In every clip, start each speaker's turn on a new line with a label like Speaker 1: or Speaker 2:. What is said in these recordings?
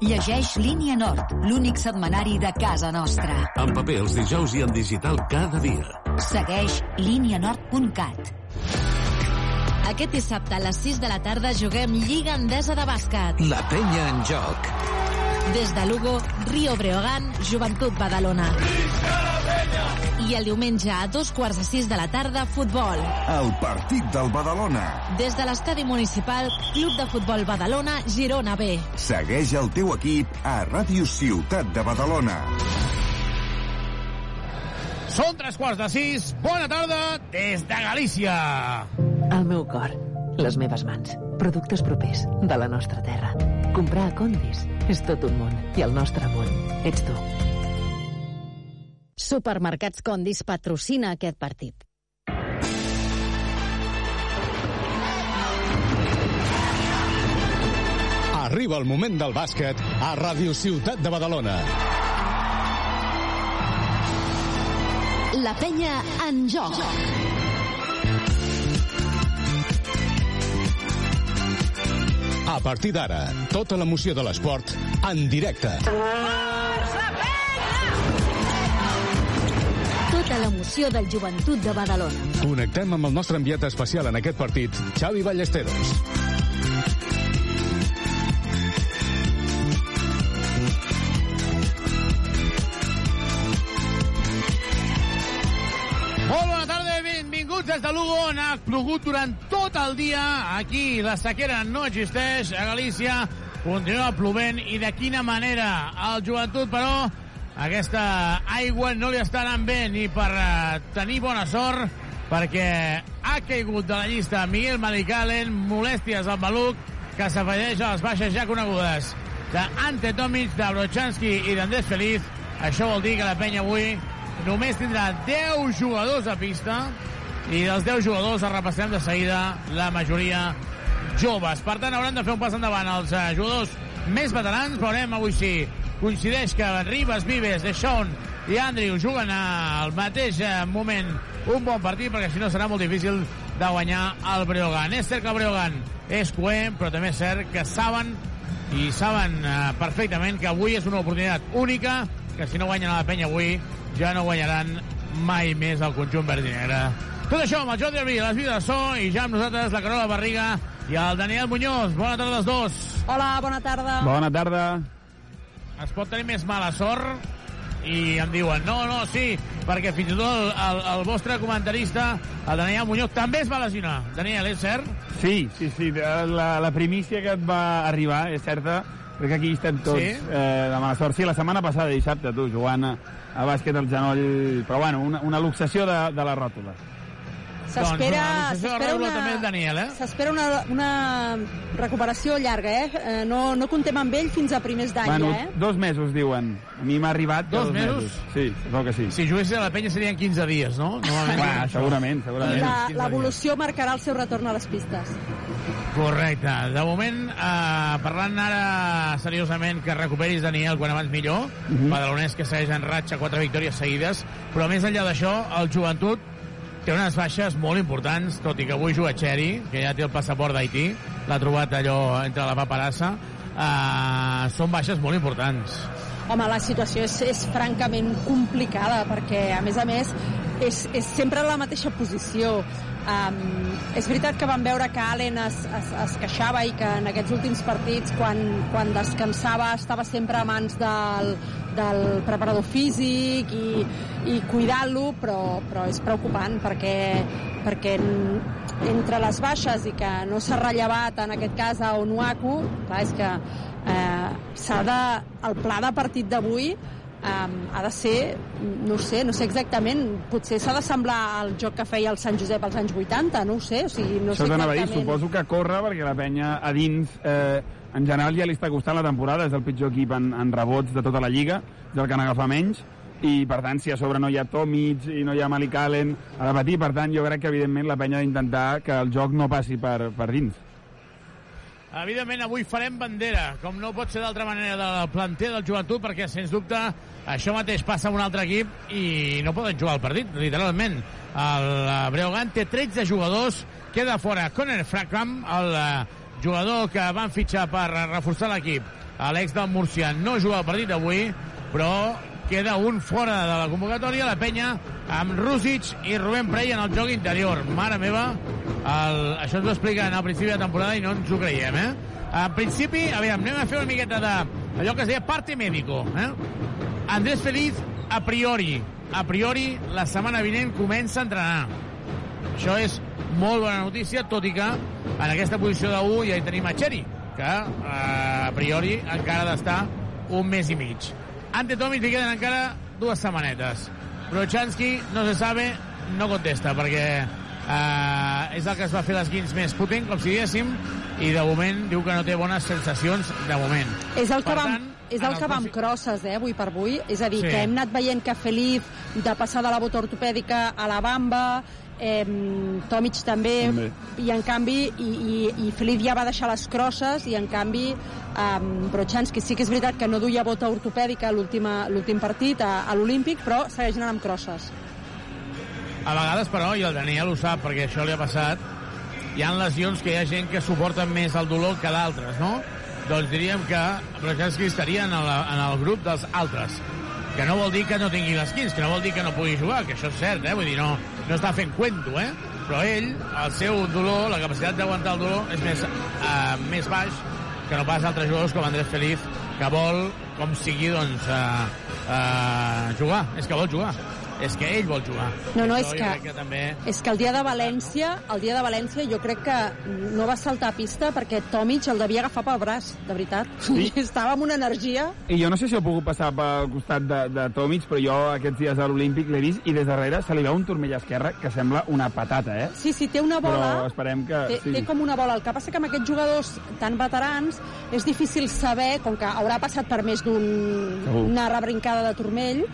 Speaker 1: Llegeix Línia Nord, l'únic setmanari de casa nostra.
Speaker 2: En paper els dijous i en digital cada dia.
Speaker 1: Segueix línianord.cat.
Speaker 3: Aquest dissabte a les 6 de la tarda juguem Lliga Endesa de Bàsquet.
Speaker 4: La penya en joc.
Speaker 3: Des de Lugo, Rio Breogán, Joventut Badalona. I el diumenge a dos quarts de sis de la tarda, futbol.
Speaker 5: El partit del Badalona.
Speaker 3: Des de l'estadi municipal, Club de Futbol Badalona, Girona B.
Speaker 5: Segueix el teu equip a Ràdio Ciutat de Badalona.
Speaker 6: Són tres quarts de sis. Bona tarda des de Galícia.
Speaker 7: El meu cor, les meves mans, productes propers de la nostra terra. Comprar a Condis és tot un món i el nostre món ets tu.
Speaker 8: Supermercats Condis patrocina aquest partit.
Speaker 9: Arriba el moment del bàsquet a Ràdio Ciutat de Badalona.
Speaker 3: La penya en joc.
Speaker 9: A partir d'ara, tota l'emoció de l'esport en directe.
Speaker 8: Tota l'emoció del joventut de Badalona.
Speaker 9: Connectem amb el nostre enviat especial en aquest partit, Xavi Ballesteros.
Speaker 6: Molt bona tarda, benvinguts des de Lugo, on ha plogut durant tot el dia. Aquí la sequera no existeix, a Galícia continua plovent i de quina manera. El joventut, però, aquesta aigua no li està anant bé ni per uh, tenir bona sort, perquè ha caigut de la llista Miguel Malicalen, molèsties al maluc, que s'afegeix a les baixes ja conegudes d'Ante Tomic, de Brochanski i d'Andrés Feliz. Això vol dir que la penya avui només tindrà 10 jugadors a pista i dels 10 jugadors els repassem de seguida la majoria joves. Per tant, hauran de fer un pas endavant els uh, jugadors més veterans. Veurem avui si coincideix que Ribas, Vives, Deschon i Andrew juguen al mateix uh, moment un bon partit, perquè si no serà molt difícil de guanyar el Breogán. És cert que el Breogán és coent, però també és cert que saben i saben uh, perfectament que avui és una oportunitat única, que si no guanyen a la penya avui ja no guanyaran mai més el conjunt verd i negre. Tot això amb el Jordi Albí, les vides de so, i ja amb nosaltres la Carola Barriga i el Daniel Muñoz. Bona tarda als dos.
Speaker 10: Hola, bona tarda.
Speaker 11: Bona tarda.
Speaker 6: Es pot tenir més mala sort i em diuen, no, no, sí, perquè fins i tot el, el, el vostre comentarista, el Daniel Muñoz, també es va lesionar. Daniel, és cert?
Speaker 11: Sí, sí, sí. La, la primícia que et va arribar és certa, perquè aquí estem tots
Speaker 6: Sí?
Speaker 11: eh, de mala sort. Sí, la setmana passada, dissabte, tu, jugant a, a bàsquet al genoll... Però bueno, una, una luxació de, de la ròtula.
Speaker 10: S'espera
Speaker 6: Doncs, una... també el Daniel, eh?
Speaker 10: s'espera una, una recuperació llarga, eh? Eh, No, no contem amb ell fins a primers d'any,
Speaker 11: bueno,
Speaker 10: eh?
Speaker 11: dos mesos, diuen. A mi m'ha arribat
Speaker 6: Dos
Speaker 11: dos,
Speaker 6: mesos?
Speaker 11: Sí, veu que sí.
Speaker 6: Si juguessin a la penya serien 15 dies, no? Normalment.
Speaker 11: Clar, segurament, segurament.
Speaker 10: I la-
Speaker 6: 15 dies.
Speaker 10: l'evolució marcarà el seu retorn a les pistes.
Speaker 6: Correcte. De moment, eh, parlant ara seriosament que recuperis Daniel quan abans millor, mm
Speaker 11: Mhm.
Speaker 6: -hmm. badalonès que segueix en ratxa quatre victòries seguides, però més enllà d'això, el joventut té unes baixes molt importants, tot i que avui juga Xeri, que ja té el passaport d'Haití, l'ha trobat allò entre la paperassa, eh, són baixes molt importants.
Speaker 10: Home, la situació és, és francament complicada perquè, a més a més, és, és sempre la mateixa posició. Um, és veritat que vam veure que Allen es, es, es queixava i que en aquests últims partits, quan, quan descansava, estava sempre a mans del, del preparador físic i, i cuidant-lo, però, però és preocupant perquè, perquè en, entre les baixes i que no s'ha rellevat en aquest cas a Onuaku, clar, és que eh, s'ha de, el pla de partit d'avui um, ha de ser, no sé, no sé exactament, potser s'ha de semblar al joc que feia el Sant Josep als anys 80, no ho sé, o sigui, no
Speaker 11: Això
Speaker 10: sé
Speaker 11: a dir,
Speaker 10: exactament.
Speaker 11: suposo que corre perquè la penya a dins eh, en general ja li està costant la temporada, és el pitjor equip en, en rebots de tota la lliga, és el que n'agafa menys, i per tant si a sobre no hi ha Tomic i no hi ha Malik Allen a la patir, per tant jo crec que evidentment la penya ha d'intentar que el joc no passi per, per dins.
Speaker 6: Evidentment, avui farem bandera, com no pot ser d'altra manera del planter del joventut, perquè, sens dubte, això mateix passa amb un altre equip i no poden jugar el partit, literalment. El eh, Breogán té 13 jugadors, queda fora Conor Frackram, el eh, jugador que van fitxar per reforçar l'equip. l'ex del Múrcia no juga al partit d'avui, però queda un fora de la convocatòria, la penya, amb Rússic i Rubén Prey en el joc interior. Mare meva, el, això ens ho expliquen al principi de temporada i no ens ho creiem, eh? En principi, a veure, anem a fer una miqueta de allò que es deia parte médico, eh? Andrés Feliz, a priori, a priori, la setmana vinent comença a entrenar. Això és molt bona notícia, tot i que en aquesta posició de 1 ja hi tenim a Txeri, que eh, a priori encara ha d'estar un mes i mig. Ante Tomic li queden encara dues setmanetes. Brochanski, no se sabe, no contesta, perquè eh, és el que es va fer l'esquins més potent, com si diguéssim, i de moment diu que no té bones sensacions de moment.
Speaker 10: És el que
Speaker 6: Per
Speaker 10: vam,
Speaker 6: tant,
Speaker 10: és el que va amb
Speaker 6: próxim-
Speaker 10: crosses, eh, avui per avui. És a dir,
Speaker 6: Sí.
Speaker 10: que hem anat veient que Feliz, de passar de la bota ortopèdica a la bamba, eh, Tomic també,
Speaker 12: També.
Speaker 10: i en canvi, i, i, i Feliz ja va deixar les crosses, i en canvi, eh, Brochanski sí que és veritat que no duia bota ortopèdica l'últim partit, a, a l'Olímpic, però segueix anant amb crosses.
Speaker 6: A vegades, però, i el Daniel ho sap, perquè això li ha passat, hi ha lesions que hi ha gent que suporten més el dolor que d'altres, no? Doncs diríem que Brochanski estaria en el, en el grup dels altres. Que no vol dir que no tingui les 15, que no vol dir que no pugui jugar, que això és cert, eh? Vull dir, no, no està fent cuento, eh? Però ell, el seu dolor, la capacitat d'aguantar el dolor és més, uh, més baix que no pas altres jugadors com Andrés Feliz, que vol, com sigui, doncs, uh, uh, jugar. És que vol jugar. És que ell vol jugar.
Speaker 10: No, no, és que-
Speaker 6: que també...
Speaker 10: És que el dia de València, el dia de València jo crec que no va saltar a pista perquè Tomic el devia agafar pel braç, de veritat.
Speaker 12: Sí.
Speaker 10: Estava amb una energia...
Speaker 12: I jo no sé si heu pogut passar pel costat de, de Tomic, però jo aquests dies a l'Olímpic l'he vist i des darrere se li veu un turmell esquerre que sembla una patata, eh?
Speaker 10: Sí, sí, té una bola...
Speaker 12: Però esperem que...
Speaker 10: Té,
Speaker 12: sí.
Speaker 10: té com una bola. El que passa que amb aquests jugadors tan veterans és difícil saber, com que haurà passat per més d'una rebrincada de turmell,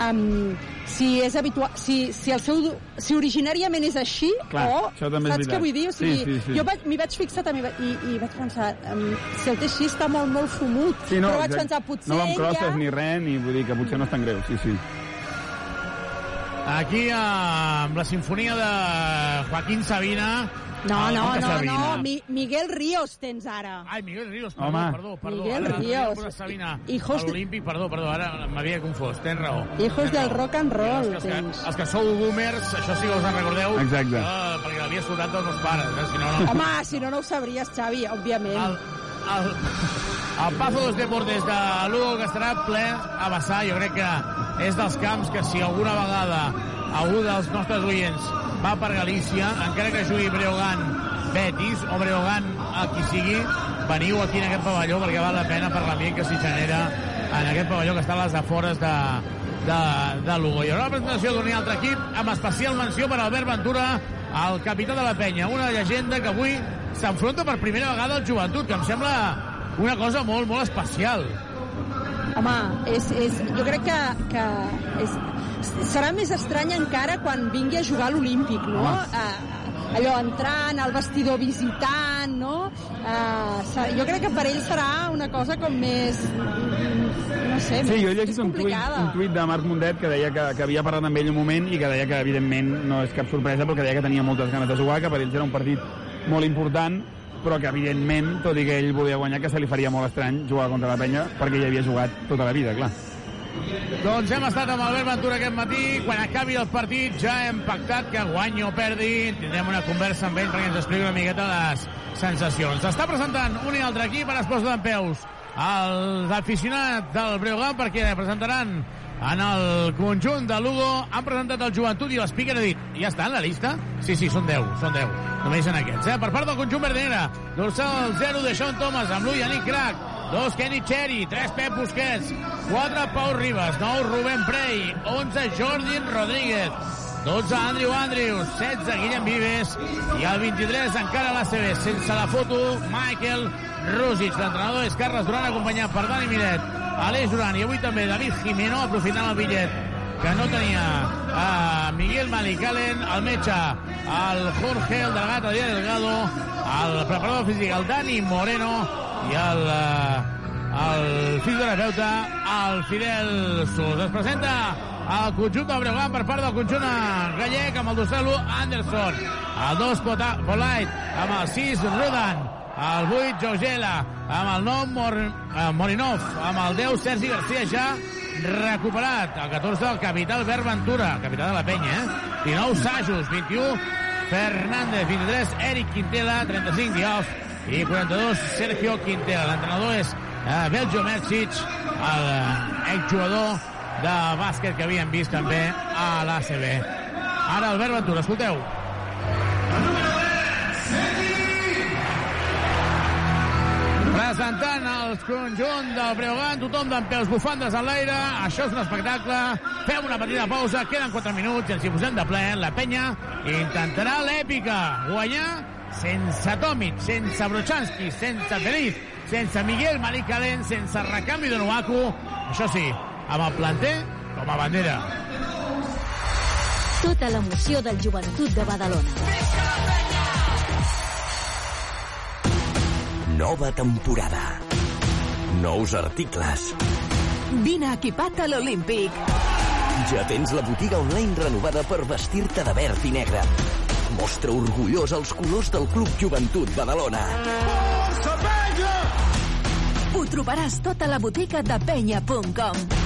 Speaker 10: um, si és habitual, si, si el seu, si originàriament és així,
Speaker 12: Clar,
Speaker 10: o
Speaker 12: això també és
Speaker 10: saps què
Speaker 12: veritat.
Speaker 10: vull dir? O sigui,
Speaker 12: Sí, sí, sí.
Speaker 10: Jo vaig- m'hi vaig fixar també i, i vaig pensar, um, si el té així està molt, molt fumut,
Speaker 12: Sí, no,
Speaker 10: però vaig pensar, potser
Speaker 12: no va amb crosses
Speaker 10: ja...
Speaker 12: ni res, ni vull dir que potser no és tan greu, sí, sí.
Speaker 6: Aquí, amb la sinfonia de Joaquín Sabina...
Speaker 10: No,
Speaker 6: el
Speaker 10: no, no, no, Mi, Miguel Ríos tens ara.
Speaker 6: Ai, Miguel Ríos, perdó,
Speaker 12: Home.
Speaker 6: perdó, perdó.
Speaker 10: Miguel
Speaker 6: ara,
Speaker 10: Ríos.
Speaker 6: ara, Sabina,
Speaker 10: Hijos
Speaker 6: a
Speaker 10: de-
Speaker 6: l'Olímpic, perdó, perdó, ara m'havia confós, tens raó.
Speaker 10: Hijos
Speaker 6: tens
Speaker 10: del
Speaker 6: raó.
Speaker 10: rock and roll,
Speaker 6: Els que, els,
Speaker 10: tens.
Speaker 6: que, els que sou boomers, això sí que us en recordeu.
Speaker 12: Exacte.
Speaker 6: Uh, perquè l'havia escoltat tots els pares, eh? si no, no.
Speaker 10: Home, si no, no ho sabries, Xavi, òbviament.
Speaker 6: El, el, el Pazo dos Deportes de Lugo, que estarà ple a vessar, jo crec que és dels camps que si alguna vegada algú dels nostres oients va per Galícia, encara que jugui Breogán Betis o Breogán a qui sigui, veniu aquí en aquest pavelló perquè val la pena per l'ambient que s'hi genera en aquest pavelló que està a les afores de, de, de Lugo. Haurà la presentació d'un altre equip amb especial menció per Albert Ventura, el capità de la penya, una llegenda que avui s'enfronta per primera vegada al joventut, que em sembla una cosa molt, molt especial.
Speaker 10: Home, és, és, jo crec que, que és, serà més estrany encara quan vingui a jugar a l'Olímpic, no? Uh, allò entrant, al vestidor visitant, no? Uh, jo crec que per ell serà una cosa com més... No sé,
Speaker 12: Sí, jo he llegit un tuit, un tuit de Marc Mundet que deia que, que havia parlat amb ell un moment i que deia que, evidentment, no és cap sorpresa, però que deia que tenia moltes ganes de jugar, que per ells era un partit molt important, però que, evidentment, tot i que ell volia guanyar, que se li faria molt estrany jugar contra la penya, perquè hi havia jugat tota la vida, clar.
Speaker 6: Doncs hem estat amb Albert Ventura aquest matí. Quan acabi el partit ja hem pactat que guanyi o perdi. Tindrem una conversa amb ell perquè ens expliqui una miqueta les sensacions. Està presentant un i altre equip, ara es posa d'en peus aficionats del Breogán perquè presentaran en el conjunt de Lugo han presentat el joventut i l'Speaker ha dit ja està en la llista? Sí, sí, són 10, són 10. Només en aquests, eh? Per part del conjunt verdinera, dorsal 0 de Sean Thomas, amb l'ull Yannick Crac, 2 Kenny Cherry, 3 Pep Busquets, 4 Pau Ribas, 9 Rubén Prey, 11 Jordi Rodríguez, 12 Andrew Andrews, 16 Guillem Vives i el 23 encara l'ACB sense la foto Michael Rúsic. L'entrenador és Carles Duran acompanyat per Dani Miret, Aleix Duran i avui també David Jimeno aprofitant el bitllet que no tenia a Miguel Malicalen, el metge, el Jorge, el delegat Adrià Delgado, el preparador físic, el Dani Moreno i el, eh, el fisioterapeuta, el Fidel Sus. Es presenta el conjunt del Breogán per part del conjunt gallec amb el dorsal 1 Anderson, el 2 Polite amb el 6 Rudan, el 8 Jogela, amb el nom Mor eh, Morinov, amb el 10 Sergi Garcia ja recuperat. El 14 el capità Albert Ventura, capità de la penya, eh? 19 Sajos, 21 Fernández, 23 Eric Quintela, 35 Diouf i 42 Sergio Quintela. L'entrenador és eh, Beljo Mercic, el eh, de bàsquet que havíem vist també a l'ACB. Ara Albert Ventura, escolteu. Presentant el conjunt del Breogán, tothom d'en peus bufandes a l'aire, això és un espectacle, fem una petita pausa, queden 4 minuts i ens hi posem de ple, la penya intentarà l'èpica, guanyar sense Tomic, sense Brochanski, sense Feliz, sense Miguel Maricalen, sense recanvi de Nuaku, això sí, amb el planter com a bandera.
Speaker 13: Tota l'emoció del joventut de Badalona.
Speaker 14: Nova temporada. Nous articles.
Speaker 15: Vine equipat a l'Olímpic.
Speaker 14: Ja tens la botiga online renovada per vestir-te de verd i negre. Mostra orgullós els colors del Club Joventut Badalona.
Speaker 15: Força penya! Ho trobaràs tot a la botiga de penya.com.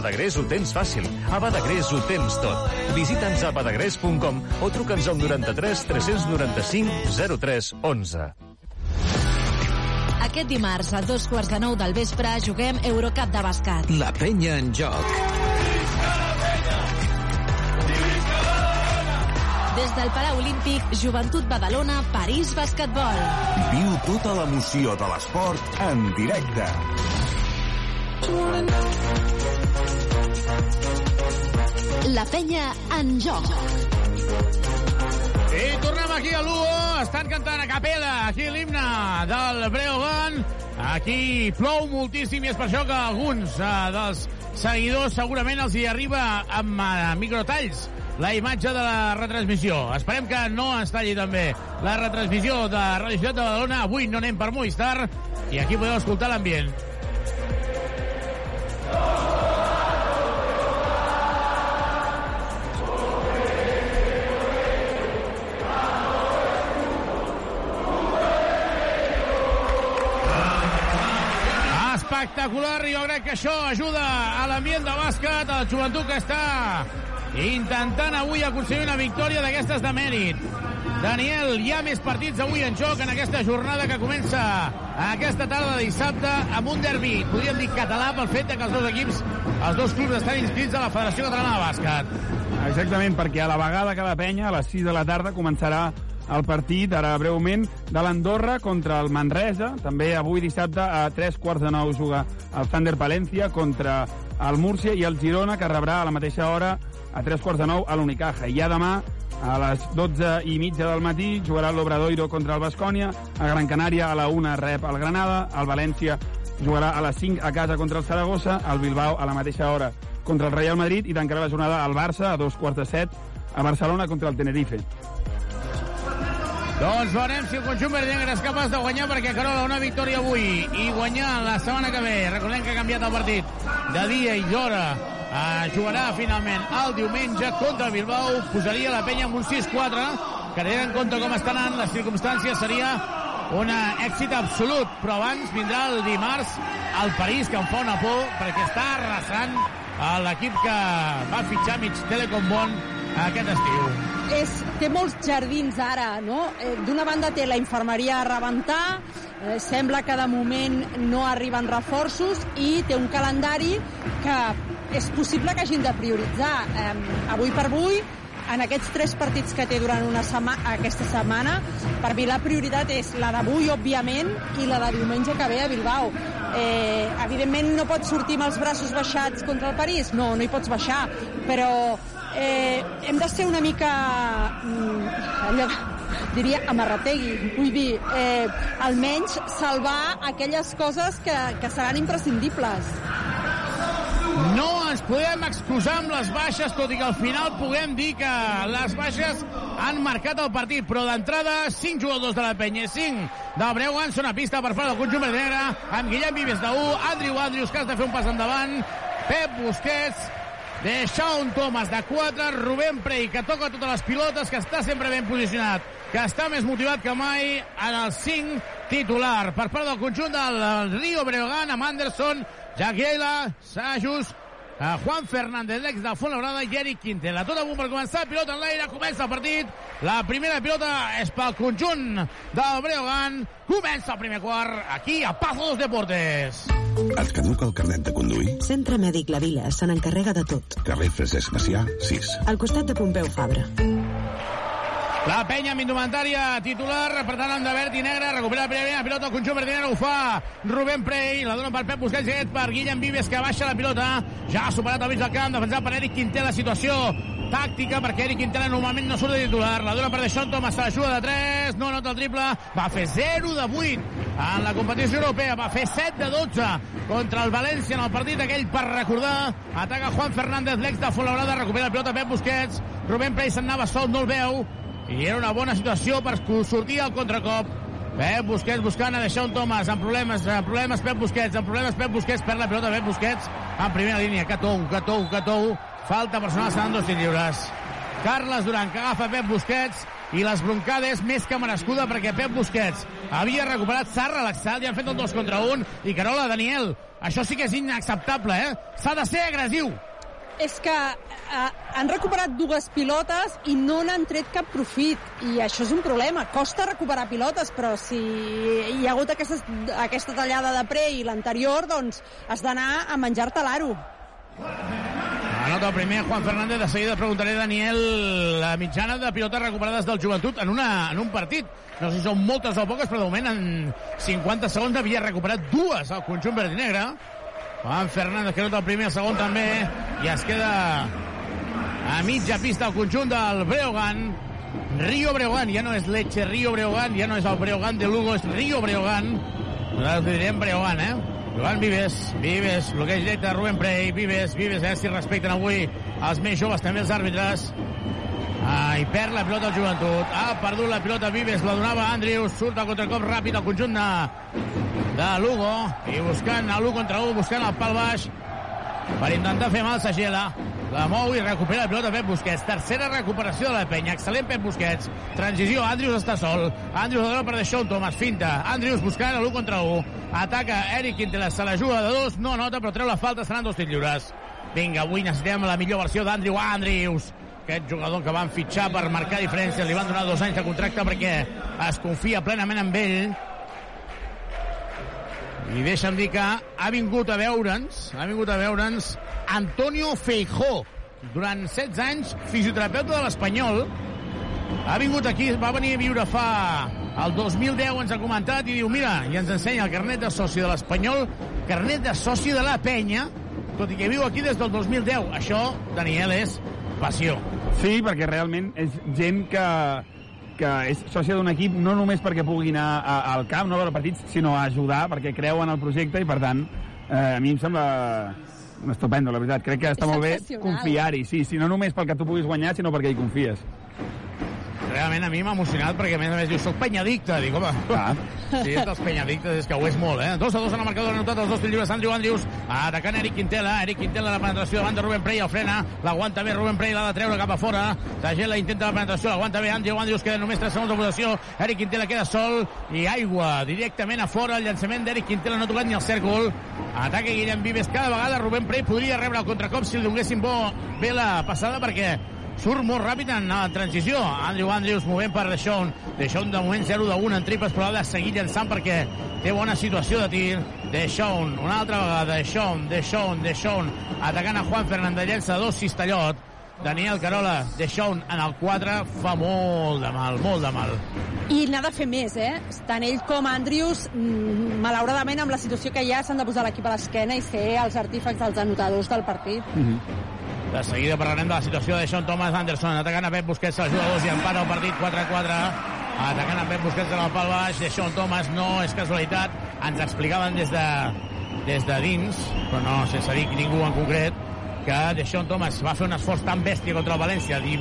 Speaker 16: Badagrés.
Speaker 9: Ho tens fàcil. A Badagrés ho tens tot. Visita'ns a badagrés.com o truca'ns al 93 395 03 11.
Speaker 3: Aquest dimarts, a dos quarts de nou del vespre, juguem Eurocup de bàsquet.
Speaker 17: La penya en joc.
Speaker 3: Des del Palau Olímpic, Joventut Badalona, París Basquetbol.
Speaker 5: Viu tota l'emoció de l'esport en directe.
Speaker 13: La penya en joc.
Speaker 6: I tornem aquí a Lugo, estan cantant a capella, aquí l'himne del Breogán. Aquí plou moltíssim i és per això que alguns uh, dels seguidors segurament els hi arriba amb uh, microtalls la imatge de la retransmissió. Esperem que no es talli també la retransmissió de Radio Ciutat de Badalona. Avui no anem per Movistar i aquí podeu escoltar l'ambient. Espectacular i jo crec que això ajuda a l'ambient de bàsquet, a la joventut que està intentant avui aconseguir una victòria d'aquestes de mèrit. Daniel, hi ha més partits avui en joc en aquesta jornada que comença aquesta tarda de dissabte amb un derbi, podríem dir català, pel fet que els dos equips, els dos clubs estan inscrits a la Federació Catalana de Bàsquet.
Speaker 11: Exactament, perquè a la vegada que la penya, a les 6 de la tarda, començarà el partit, ara breument, de l'Andorra contra el Manresa. També avui dissabte a 3 quarts de 9 juga el Thunder Palencia contra el Múrcia i el Girona, que rebrà a la mateixa hora a 3 quarts de 9 a l'Unicaja. I ja demà a les 12 i mitja del matí jugarà l'Obradoiro contra el Bascònia, a Gran Canària a la 1 rep el Granada, el València jugarà a les 5 a casa contra el Saragossa, el Bilbao a la mateixa hora contra el Real Madrid i tancarà la jornada al Barça a dos quarts de set a Barcelona contra el Tenerife.
Speaker 6: Doncs veurem si el conjunt verdegre és capaç de guanyar perquè Carola una victòria avui i guanyar la setmana que ve. Recordem que ha canviat el partit de dia i d'hora. Uh, jugarà finalment el diumenge contra Bilbao, posaria la penya amb un 6-4, que en compte com estan anant les circumstàncies seria un èxit absolut, però abans vindrà el dimarts al París, que em fa una por, perquè està arrasant a l'equip que va fitxar mig Telecom Bon aquest estiu.
Speaker 10: és, té molts jardins ara, no? Eh, D'una banda té la infermeria a rebentar, eh, sembla que de moment no arriben reforços i té un calendari que és possible que hagin de prioritzar. Eh, avui per avui, en aquests tres partits que té durant una sema aquesta setmana, per mi la prioritat és la d'avui, òbviament, i la de diumenge que ve a Bilbao. Eh, evidentment no pots sortir amb els braços baixats contra el París, no, no hi pots baixar, però eh, hem de ser una mica mm, allò, diria amarrategui vull dir, eh, almenys salvar aquelles coses que, que seran imprescindibles.
Speaker 6: No ens podem excusar amb les baixes, tot i que al final puguem dir que les baixes han marcat el partit, però d'entrada 5 jugadors de la penya, 5 del Breugan són a pista per part del conjunt verd negre, amb Guillem Vives de 1, Andrew Andrews que has de fer un pas endavant, Pep Busquets, de Sean Thomas de 4, Rubén Prey que toca totes les pilotes, que està sempre ben posicionat, que està més motivat que mai en el 5 titular. Per part del conjunt del Rio Breogán amb Anderson, Jagiela, Sajus, a Juan Fernández, l'ex del Fuenlabrada, i Eric Quintela. Tot a punt per començar, pilota en l'aire, comença el partit. La primera pilota és pel conjunt del Breogán. Comença el primer quart, aquí a Pazo dos Deportes.
Speaker 18: Et caduca el carnet de conduir?
Speaker 19: Centre Mèdic La Vila se n'encarrega de tot.
Speaker 18: Carrer Francesc Macià, 6.
Speaker 19: Al costat de Pompeu Fabra.
Speaker 6: La penya amb indumentària titular, per tant, amb de verd i negre, recupera la primera pilota, el conjunt verd i negre ho fa. Rubén Prey, la dona per Pep Busquets, i per Guillem Vives, que baixa la pilota, ja ha superat el mig del camp, defensat per Eric Quintela, situació tàctica, perquè Eric Quintela normalment no surt de titular, la dona per Deixón Thomas, se la juga de 3, no nota el triple, va fer 0 de 8 en la competició europea, va fer 7 de 12 contra el València en el partit aquell per recordar, ataca Juan Fernández, l'ex de Fuenlabrada, recupera la pilota Pep Busquets, Rubén Prey se'n anava sol, no el veu, i era una bona situació per sortir al contracop. Pep Busquets buscant a deixar un Thomas amb problemes, amb problemes Pep Busquets, amb problemes Pep Busquets, perd la pilota Pep Busquets en primera línia, Catou, Catou, Catou, falta personal, seran dos lliures. Carles Duran, que agafa Pep Busquets, i les broncades més que merescuda perquè Pep Busquets havia recuperat, s'ha relaxat, i han fet el dos contra un, i Carola, Daniel, això sí que és inacceptable, eh? S'ha de ser agressiu.
Speaker 10: És que eh, han recuperat dues pilotes i no n'han tret cap profit i això és un problema, costa recuperar pilotes però si hi ha hagut aquesta, aquesta tallada de pre i l'anterior doncs has d'anar a menjar-te l'aro
Speaker 6: Anota el primer Juan Fernández, de seguida preguntaré Daniel la mitjana de pilotes recuperades del joventut en, una, en un partit. No sé si són moltes o poques, però de moment en 50 segons havia recuperat dues al conjunt verd i negre. Juan Fernández que nota el primer, el segon també, i es queda a mitja pista el conjunt del Breogán. Río Breogán, ja no és Leche, Río Breogán, ja no és el Breogán de Lugo, és Río Breogán. Nosaltres direm Breogán, eh? Joan Vives, Vives, bloqueig directe de Rubén Prey, Vives, Vives, eh, si respecten avui els més joves, també els àrbitres. Ah, i perd la pilota el joventut. Ha perdut la pilota Vives, la donava Andrius, surt al contracop ràpid al conjunt de, de Lugo, i buscant a l'1 contra 1, buscant el pal baix, per intentar fer mal Sagela. La mou i recupera la pilota Pep Busquets. Tercera recuperació de la penya. Excel·lent Pep Busquets. Transició. Andrius està sol. Andrius la dona per deixar un Thomas. Finta. Andrius buscant l'1 contra 1. Ataca Eric Quintela. Se la juga de dos. No nota, però treu la falta. Seran dos tirs lliures. Vinga, avui necessitem la millor versió d'Andrew Andrius. Aquest jugador que van fitxar per marcar diferències. Li van donar dos anys de contracte perquè es confia plenament en ell. I deixa'm dir que ha vingut a veure'ns, ha vingut a veure'ns Antonio Feijó, durant 16 anys fisioterapeuta de l'Espanyol. Ha vingut aquí, va venir a viure fa... El 2010 ens ha comentat i diu, mira, i ens ensenya el carnet de soci de l'Espanyol, carnet de soci de la penya, tot i que viu aquí des del 2010. Això, Daniel, és passió.
Speaker 12: Sí, perquè realment és gent que, que és sòcia d'un equip no només perquè pugui anar a, al camp, no a veure partits, sinó a ajudar, perquè creuen en el projecte i, per tant, eh, a mi em sembla estupendo, la veritat. Crec que està
Speaker 10: És
Speaker 12: molt bé confiar-hi, sí, sí, no només pel que tu puguis guanyar, sinó perquè hi confies.
Speaker 6: Realment a mi m'ha emocionat perquè a més a més diu, soc penyadicte. Dic, home, ah. sí, és dels penyadictes, és que ho és molt, eh? 2 a 2 en el marcador, anotat els dos lliures, Andrew Andrews, atacant Eric Quintela, Eric Quintela, la penetració davant de Rubén Prey, el frena, l'aguanta bé Rubén Prey, l'ha de treure cap a fora, Sagela intenta la penetració, l'aguanta bé Andrew Andrews, queda només 3 segons de posició, Eric Quintela queda sol, i aigua, directament a fora, el llançament d'Eric Quintela no ha tocat ni el cèrcol, ataca Guillem Vives cada vegada, Rubén Prey podria rebre el contracop si li donguessin bo bé la passada perquè surt molt ràpid en la transició. Andrew Andrews movent per Deixón. Deixón de moment 0 de 1 en triples, però ha de seguir llançant perquè té bona situació de tir. Deixón, una altra vegada. Deixón, Deixón, Deixón, atacant a Juan Fernández, llença dos Cistellot. Daniel Carola, Deixón en el 4, fa molt de mal, molt de mal.
Speaker 10: I n'ha de fer més, eh? Tant ell com Andrews, mm, malauradament, amb la situació que hi ha, s'han de posar l'equip a l'esquena i ser els artífecs dels anotadors del partit.
Speaker 12: Mm -hmm.
Speaker 6: De seguida parlarem de la situació de Sean Thomas Anderson, atacant a Pep Busquets, els jugadors i empara el partit 4-4. Atacant a Pep Busquets en el pal baix, de Sean Thomas no és casualitat. Ens explicaven des de, des de dins, però no sense dir ningú en concret, que Deixón Thomas va fer un esforç tan bèstia contra el València di,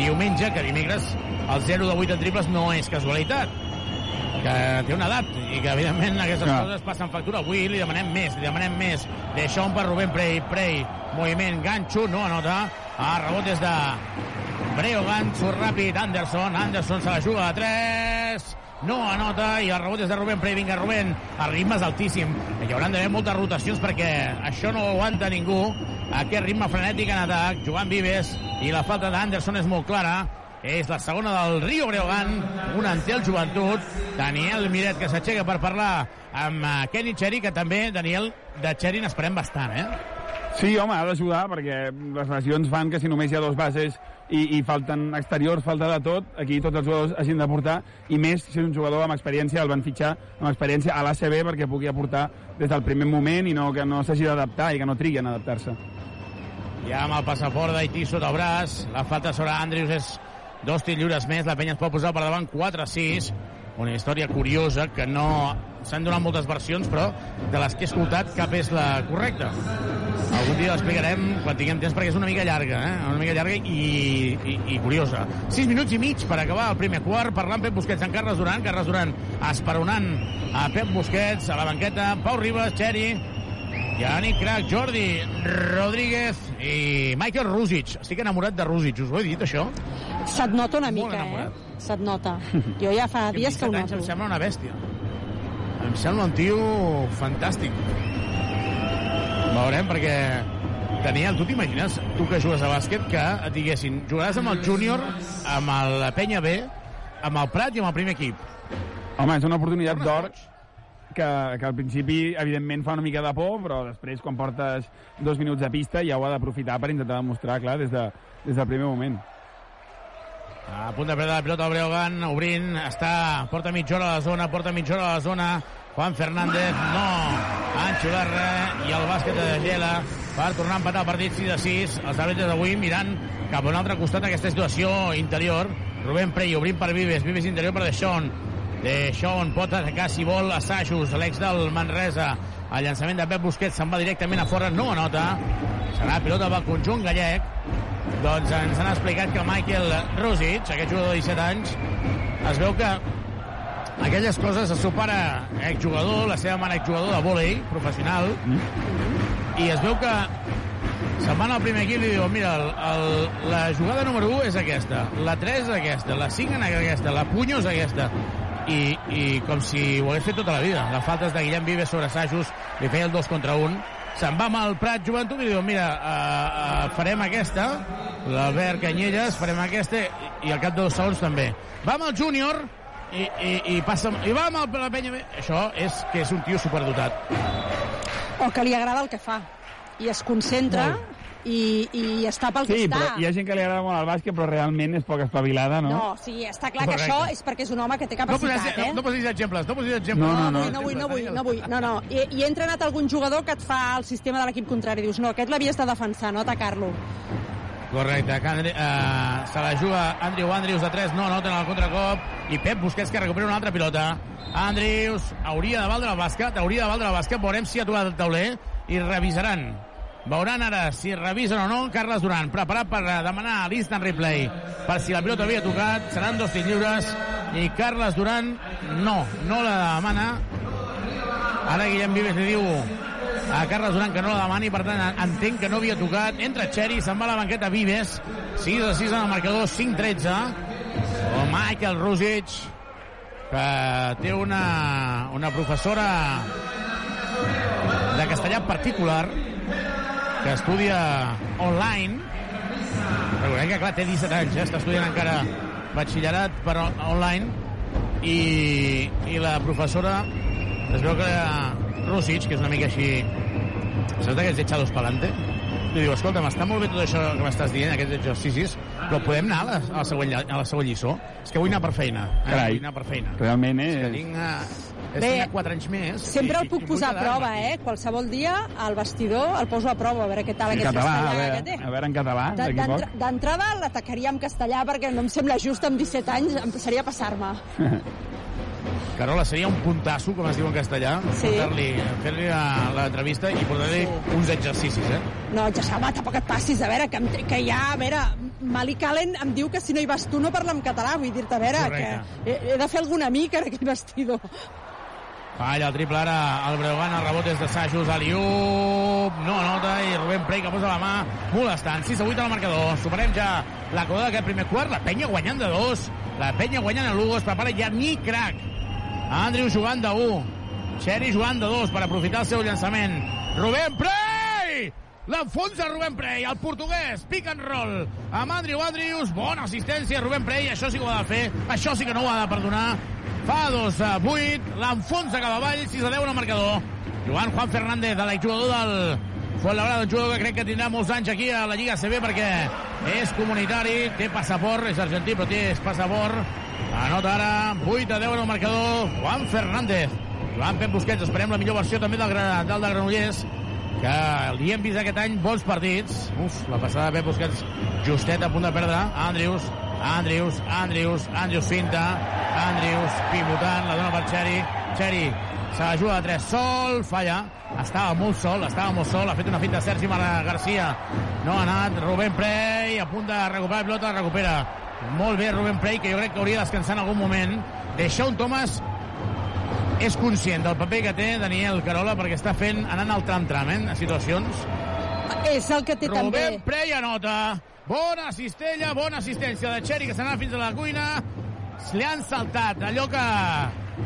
Speaker 6: diumenge que dimecres el 0 de 8 en triples no és casualitat que té una edat i que evidentment aquestes
Speaker 12: Clar.
Speaker 6: coses passen factura. Avui li demanem més, li demanem més. Deixón per Rubén Prey, Prey. Moviment ganxo, no anota. A rebot des de Breogan surt ràpid Anderson, Anderson se la juga a 3 no anota i el rebot és de Rubén Prey, vinga Rubén el ritme és altíssim, hi hauran d'haver moltes rotacions perquè això no ho aguanta ningú. Aquest ritme frenètic en atac. Joan Vives i la falta d'Anderson és molt clara és la segona del Rio Breogán, un ante el joventut, Daniel Miret, que s'aixeca per parlar amb eh, Kenny Cherry, que també, Daniel, de Cherry n'esperem bastant, eh?
Speaker 12: Sí, home, ha d'ajudar, perquè les lesions fan que si només hi ha dos bases i, i falten exteriors, falta de tot, aquí tots els jugadors hagin de portar, i més si és un jugador amb experiència, el van fitxar amb experiència a l'ACB perquè pugui aportar des del primer moment i no que no s'hagi d'adaptar i que no trigui en adaptar-se.
Speaker 6: Ja amb el passaport d'Haití sota el braç, la falta sobre Andrews és dos tirs lliures més, la penya es pot posar per davant 4-6, una història curiosa que no s'han donat moltes versions, però de les que he escoltat cap és la correcta. Algun dia l'explicarem quan tinguem temps, perquè és una mica llarga, eh? una mica llarga i, i, i curiosa. 6 minuts i mig per acabar el primer quart, parlant Pep Busquets en Carles Duran, Carles Duran esperonant a Pep Busquets, a la banqueta, Pau Ribas, Txeri, Yannick Crac, Jordi Rodríguez i Michael Rusic. Estic enamorat de Rusic, us ho he dit, això?
Speaker 10: Se't nota una
Speaker 6: Molt
Speaker 10: mica, eh? Se't nota. Jo ja fa
Speaker 6: Que
Speaker 10: dies que ho
Speaker 6: 17 anys
Speaker 10: noto.
Speaker 6: Em sembla una bèstia. Em sembla un tio fantàstic. Veurem, perquè... Daniel, tu t'imagines, tu que jugues a bàsquet, que et diguessin, jugaràs amb el júnior, amb el Penya B, amb el Prat i amb el primer equip.
Speaker 12: Home, és una oportunitat d'or que, que al principi, evidentment, fa una mica de por, però després, quan portes dos minuts de pista, ja ho ha d'aprofitar per intentar demostrar, clar, des, de, des del primer moment.
Speaker 6: A punt de perdre la pilota el Breogan, obrint, està, porta mitja hora a la zona, porta mitja hora a la zona, Juan Fernández, no, res, i el bàsquet de Gela per tornar a empatar el partit 6 a 6, els àrbitres d'avui mirant cap a un altre costat d'aquesta situació interior, Rubén Prey obrint per Vives, Vives interior per Deixón, Deixón pot atacar si vol assajos, l'ex del Manresa, el llançament de Pep Busquets se'n va directament a fora, no anota, serà pilota pel conjunt gallec, doncs ens han explicat que Michael Rosic, aquest jugador de 17 anys, es veu que aquelles coses el seu pare exjugador, la seva mare exjugador de vòlei professional, i es veu que se'n van al primer equip i diuen mira, el, el, la jugada número 1 és aquesta, la 3 és aquesta, la 5 és aquesta, la punyo és aquesta, i, i com si ho hagués fet tota la vida. Les faltes de Guillem Vives sobre assajos, li feia el 2 contra 1, se'n va amb el Prat Joventut i diu, mira, uh, uh, farem aquesta, l'Albert Canyelles, farem aquesta, i, i al cap de dos segons també. Va amb el júnior, i, i, i passa, i va amb el, la penya... Això és que és un tio superdotat.
Speaker 10: O que li agrada el que fa. I es concentra i, i està pel que
Speaker 12: Sí,
Speaker 10: està.
Speaker 12: però hi ha gent que li agrada molt el bàsquet, però realment és poc espavilada, no?
Speaker 10: No, sí, està clar que això és perquè és un home que té
Speaker 6: No
Speaker 10: capacitat,
Speaker 6: posis,
Speaker 10: eh?
Speaker 6: no posis exemples, no posis exemples.
Speaker 12: No, no,
Speaker 10: No no vull, no vull, no vull. No, no. I, I ha entrenat algun jugador que et fa el sistema de l'equip contrari. Dius, no, aquest l'havies de defensar, no atacar-lo.
Speaker 6: Correcte, que Andre, uh, se la juga Andrew Andrews de 3, no nota en el contracop, i Pep Busquets que recupera una altra pilota. Andrews hauria de valdre el bàsquet, hauria de valdre el bàsquet, veurem si ha aturat el tauler, i revisaran Veuran ara si revisen o no Carles Duran, preparat per eh, demanar l'instant replay per si la pilota havia tocat, seran dos tirs lliures i Carles Duran no, no la demana. Ara Guillem Vives li diu a Carles Duran que no la demani, per tant entenc que no havia tocat, entra Xeri, se'n va a la banqueta Vives, 6 a 6 en el marcador 5-13 o Michael Rusic que té una, una professora de castellà particular que estudia online. Recordem que clar té 17 anys eh? està estudiant encara batxillerat per online. I, i la professora es veu que Rusic, que és una mica així saps d'aquests echados pa'lante li diu, escolta, m'està molt bé tot això que m'estàs dient, aquests exercicis, però podem anar a la, a la, següent, a la següent lliçó? És que vull anar per feina. Eh?
Speaker 12: Carai.
Speaker 6: Vull anar per feina.
Speaker 12: Realment, eh?
Speaker 6: És que tinc, eh, és
Speaker 10: Bé,
Speaker 6: tinc 4 anys més.
Speaker 10: Sempre
Speaker 6: i-
Speaker 10: el puc posar a prova, eh? Qualsevol dia al vestidor el poso a prova, a veure què tal
Speaker 12: En
Speaker 10: aquest
Speaker 12: català, a
Speaker 10: castellà
Speaker 12: veure,
Speaker 10: que té.
Speaker 12: a veure en català.
Speaker 10: D'entrada l'atacaria en castellà perquè no em sembla just amb 17 anys, em seria passar-me.
Speaker 6: Carola, seria un puntasso, com es diu en castellà,
Speaker 10: Sí.
Speaker 6: fer-li la- l'entrevista i portar-li uns exercicis, eh?
Speaker 10: No, ja home, tampoc et passis, a veure, que, em, que ja, a veure, Malik Allen em diu que si no hi vas tu no parla en català, vull dir-te, a veure,
Speaker 6: Correcte.
Speaker 10: que he, he de fer algun amic en aquell vestidor.
Speaker 6: Falla el triple ara, el Breogán, el rebot és de Sajos, Aliup, no nota, i Rubén Prey que posa la mà, molestant, 6 a 8 al marcador, superem ja la coda d'aquest primer quart, la penya guanyant de dos, la penya guanyant a Lugo, es prepara ja ni crack, Andrew jugant de 1, Xeri jugant de 2 per aprofitar el seu llançament, Rubén Prey! L'enfonsa Rubén Prey, el portuguès, pick and roll, amb Andrew Andrews, bona assistència, Rubén Prey, això sí que ho ha de fer, això sí que no ho ha de perdonar, fa 2 a 8, l'enfonsa cap avall, 6 a 10 en el marcador. Joan Juan Fernández, de l'exjugador del Fuenlabrada, un jugador que crec que tindrà molts anys aquí a la Lliga CB perquè és comunitari, té passaport, és argentí però té passaport. Anota ara 8 a 10 en el marcador, Juan Fernández. Joan Pep Busquets, esperem la millor versió també del, del de Granollers, que li hem vist aquest any bons partits. Uf, la passada de Pep Busquets justet a punt de perdre. Andrius, Andrius, Andrius, Andrius finta, Andrius pivotant, la dona per Xeri. Xeri s'ajuda de 3 sol, falla. Estava molt sol, estava molt sol. Ha fet una finta Sergi Garcia. No ha anat. Rubén Prey a punt de recuperar la pilota, recupera. Molt bé Rubén Prey, que jo crec que hauria de descansar en algun moment. Deixón Thomas és conscient del paper que té Daniel Carola perquè està fent, anant al tram-tram, eh, en situacions.
Speaker 10: És el que té també.
Speaker 6: Rubén Prey anota. Bona cistella, bona assistència de Xeri, que s'anava fins a la cuina. Li han saltat allò que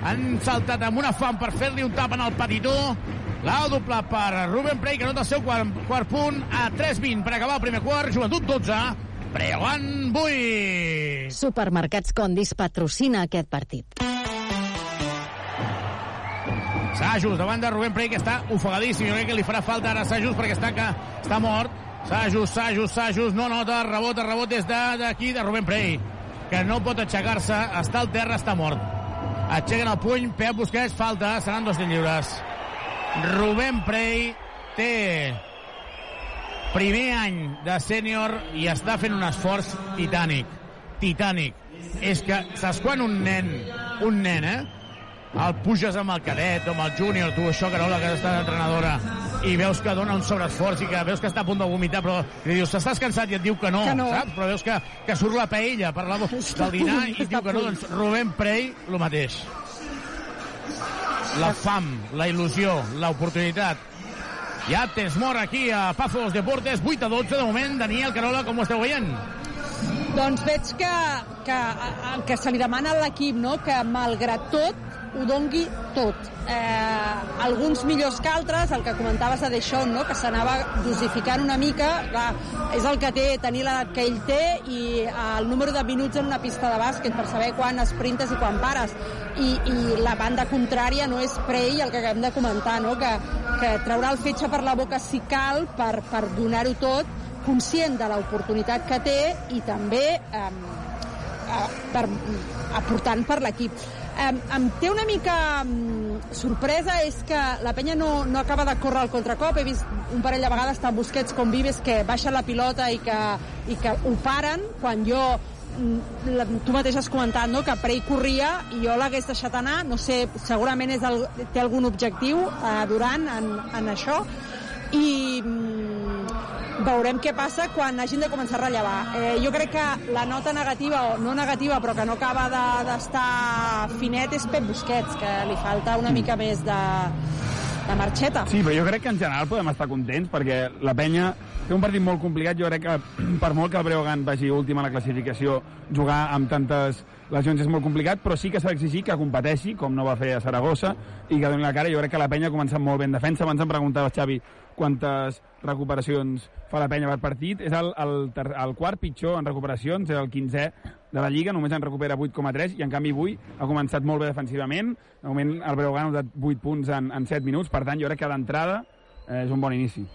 Speaker 6: han saltat amb una fam per fer-li un tap en el petitó. L'ha doblat per Rubén Prey, que nota el seu quart, quart punt a 3-20 per acabar el primer quart. Joventut 12, Breogán 8.
Speaker 3: Supermercats Condis patrocina aquest partit.
Speaker 6: Sajus davant de Rubén Prey, que està ofegadíssim. Jo crec que li farà falta ara Sajus perquè està, que, està mort. Sajus, Sajus, Sajus, no nota, rebot, rebot des de- d'aquí de, de Rubén Prey, que no pot aixecar-se, està al terra, està mort. Aixequen el puny, Pep Busquets, falta, seran dos lliures. Rubén Prey té primer any de sènior i està fent un esforç titànic. Titànic. És que, saps quan un nen, un nen, eh? el puges amb el cadet o amb el júnior, tu, això, Carola, que has estat entrenadora, i veus que dona un sobreesforç i que veus que està a punt de vomitar, però li dius, estàs cansat? I et diu que no,
Speaker 10: Que no.
Speaker 6: saps? Però veus que, que surt la paella per la, del dinar i diu que no, doncs Rubén Prey, el mateix. La fam, la il·lusió, l'oportunitat. Ja tens mort aquí a Pazos Deportes, 8 a 12 de moment. Daniel Carola, com ho esteu veient?
Speaker 10: Doncs veig que, que que se li demana a l'equip, no? que malgrat tot ho dongui tot. Eh, alguns millors que altres, el que comentaves de Deixón, no? que s'anava dosificant una mica, clar, és el que té tenir l'edat que ell té i el número de minuts en una pista de bàsquet per saber quan esprintes i quan pares. I, i la banda contrària no és Prey, el que acabem de comentar, no? que, que traurà el fetge per la boca si cal per, per donar-ho tot, conscient de l'oportunitat que té i també eh, eh, per, aportant per l'equip. Eh, em té una mica sorpresa és que la penya no, no acaba de córrer al contracop. He vist un parell de vegades tant Busquets com Vives que baixa la pilota i que, i que ho paren quan jo mm, tu mateix has comentat no? que Prey corria i jo l'hagués deixat anar no sé, segurament és el, té algun objectiu eh, Durant en, en això i mm, veurem què passa quan hagin de començar a rellevar. Eh, jo crec que la nota negativa, o no negativa, però que no acaba de- d'estar de, finet, és Pep Busquets, que li falta una mica més de, de marxeta.
Speaker 11: Sí, però jo crec que en general podem estar contents perquè la penya té un partit molt complicat. Jo crec que per molt que el Breogán vagi últim a la classificació, jugar amb tantes lesions és molt complicat, però sí que s'ha d'exigir que competeixi, com no va fer a Saragossa, i que doni la cara. Jo crec que la penya ha començat molt bé en defensa. Abans em preguntava, Xavi, quantes recuperacions fa la penya per partit. És el, el, el quart pitjor en recuperacions, és el 15è de la Lliga, només en recupera 8,3 i en canvi avui ha començat molt bé defensivament. De moment el Breogán ha usat 8 punts en, en 7 minuts, per tant jo crec que d'entrada eh, és un bon inici.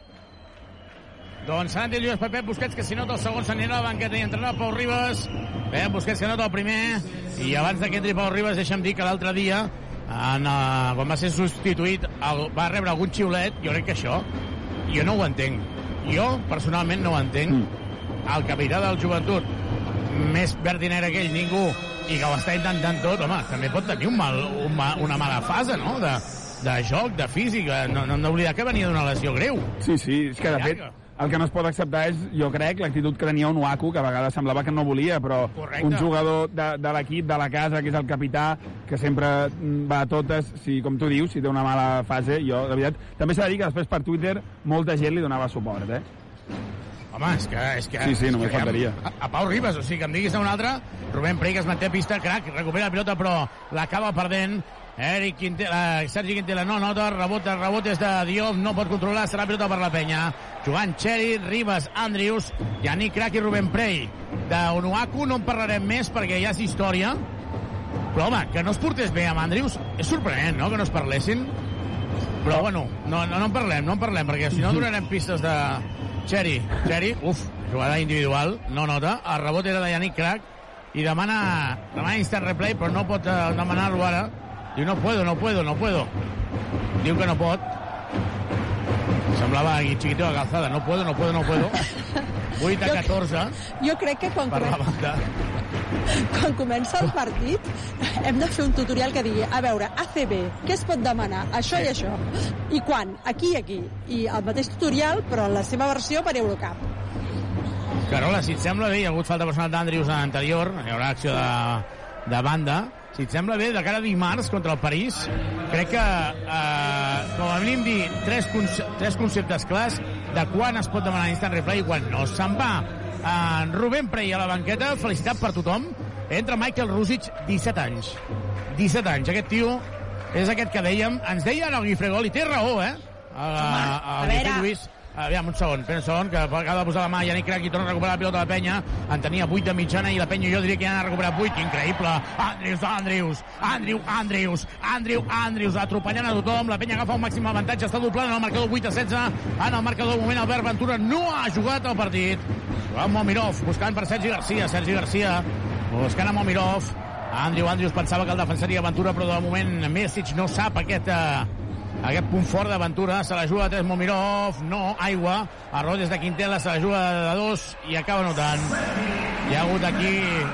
Speaker 6: Doncs Santi Lluís per Pep Busquets, que si nota el segon s'anirà a la banqueta i entrarà Pau Ribas. Pep Busquets que nota el primer. I abans que entri Pau Ribas, deixa'm dir que l'altre dia, en, uh, quan va ser substituït, el, va rebre algun xiulet. Jo crec que això, jo no ho entenc. Jo, personalment, no ho entenc. Mm. El capità del joventut, més verd i negre que ell, ningú, i que ho està intentant tot, home, també pot tenir un mal, un ma, una mala fase, no?, de, de joc, de física. No, no, no oblidar que venia d'una lesió greu.
Speaker 11: Sí, sí, és que de fet el que no es pot acceptar és, jo crec, l'actitud que tenia un Uaku, que a vegades semblava que no volia, però
Speaker 6: Correcte.
Speaker 11: un jugador de, de l'equip, de la casa, que és el capità, que sempre mm, va a totes, si, com tu dius, si té una mala fase, jo, de veritat... També s'ha de dir que després per Twitter molta gent li donava suport, eh?
Speaker 6: Home, és que... És que
Speaker 11: Sí, sí, només
Speaker 6: és que
Speaker 11: faltaria.
Speaker 6: A, a Pau Ribas, o sigui, que em diguis un altre, Rubén Prey, que es manté a pista, crac, recupera la pilota, però l'acaba perdent. Eric Quintela, Sergi Quintela no nota, rebota, rebotes de Diop, no pot controlar, serà pilota per la penya. Jugant Xeri, Ribas, Andrius, Yannick Crac i Rubén Prey. D'Onuaku no en parlarem més perquè ja és història, però home, que no es portés bé amb Andrius, és sorprenent, no?, que no es parlessin. Però bueno, no, no, no en parlem, no en parlem, perquè si no donarem pistes de Xeri. Xeri, uf, jugada individual, no nota. El rebot era de Yannick Crac i demana, demana instant replay, però no pot eh, demanar-lo ara. Diu, no puedo, no puedo, no puedo. Diu que no pot. Semblava aquí Chiquito de Calzada. No puedo, no puedo, no puedo. 8 a 14
Speaker 10: Jo crec que quan,
Speaker 6: per la
Speaker 10: comen
Speaker 6: banda.
Speaker 10: quan comença el partit hem de fer un tutorial que digui a veure, ACB, què es pot demanar? Això i això. I quan? Aquí i aquí. I el mateix tutorial, però en la seva versió per Eurocup.
Speaker 6: Carola, si et sembla bé, hi ha hagut falta personal d'Andrius anterior, hi haurà acció de, de banda. Si et sembla bé, de cara a dimarts contra el París, crec que, eh, com a mínim, dir tres, conce tres conceptes clars de quan es pot demanar instant replay i quan no. Se'n va en Rubén Prey a la banqueta, felicitat per tothom. Entra Michael Rusic, 17 anys. 17 anys. Aquest tio és aquest que dèiem, ens deia en el Guifré Gol, i té raó, eh? El,
Speaker 10: a
Speaker 6: el Guifré
Speaker 10: veure.
Speaker 6: Lluís, Aviam, un segon, espera un segon, que acaba de posar la mà Yannick Crac i torna a recuperar la pilota de la penya. En tenia 8 de mitjana i la penya jo diria que ja n'ha recuperat 8. Increïble. Andrius, Andrius, Andriu, Andrius, Andriu, Andrius, atropellant a tothom. La penya agafa un màxim avantatge, està doblant en el marcador 8 a 16. En el marcador, moment, Albert Ventura no ha jugat el partit. Joan Momirov, buscant per Sergi Garcia. Sergi Garcia, buscant a Momirov. Andriu, Andrius pensava que el defensaria Ventura, però de moment Messic no sap aquest... Eh, aquest punt fort d'aventura, se la juga de 3 Momirov, no, aigua, error des de Quintela, se la juga de 2 i acaba notant. Hi ha hagut aquí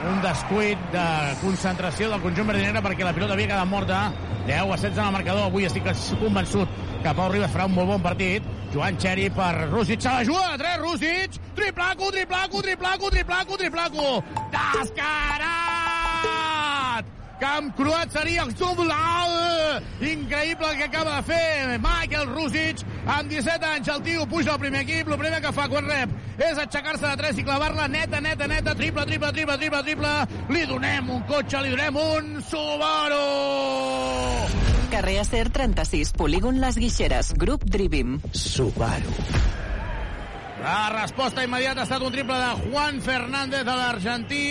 Speaker 6: un descuit de concentració del conjunt verdinera perquè la pilota havia quedat morta. 10 a 16 en el marcador, avui estic convençut que Pau Ribas farà un molt bon partit. Joan Xeri per Rússic, se la juga de 3, Rússic, triplaco, triplaco, triplaco, triplaco, triplaco, descarat! Camp Croat seria exuberal! Increïble el que acaba de fer Michael Rusic. Amb 17 anys el tio puja al primer equip. El primer que fa quan rep és aixecar-se de 3 i clavar-la neta, neta, neta. Triple, triple, triple, triple, triple. Li donem un cotxe, li donem un Subaru!
Speaker 20: Carrer Acer 36, polígon Les Guixeres, grup Drivim.
Speaker 21: Subaru.
Speaker 6: La resposta immediata ha estat un triple de Juan Fernández de l'argentí.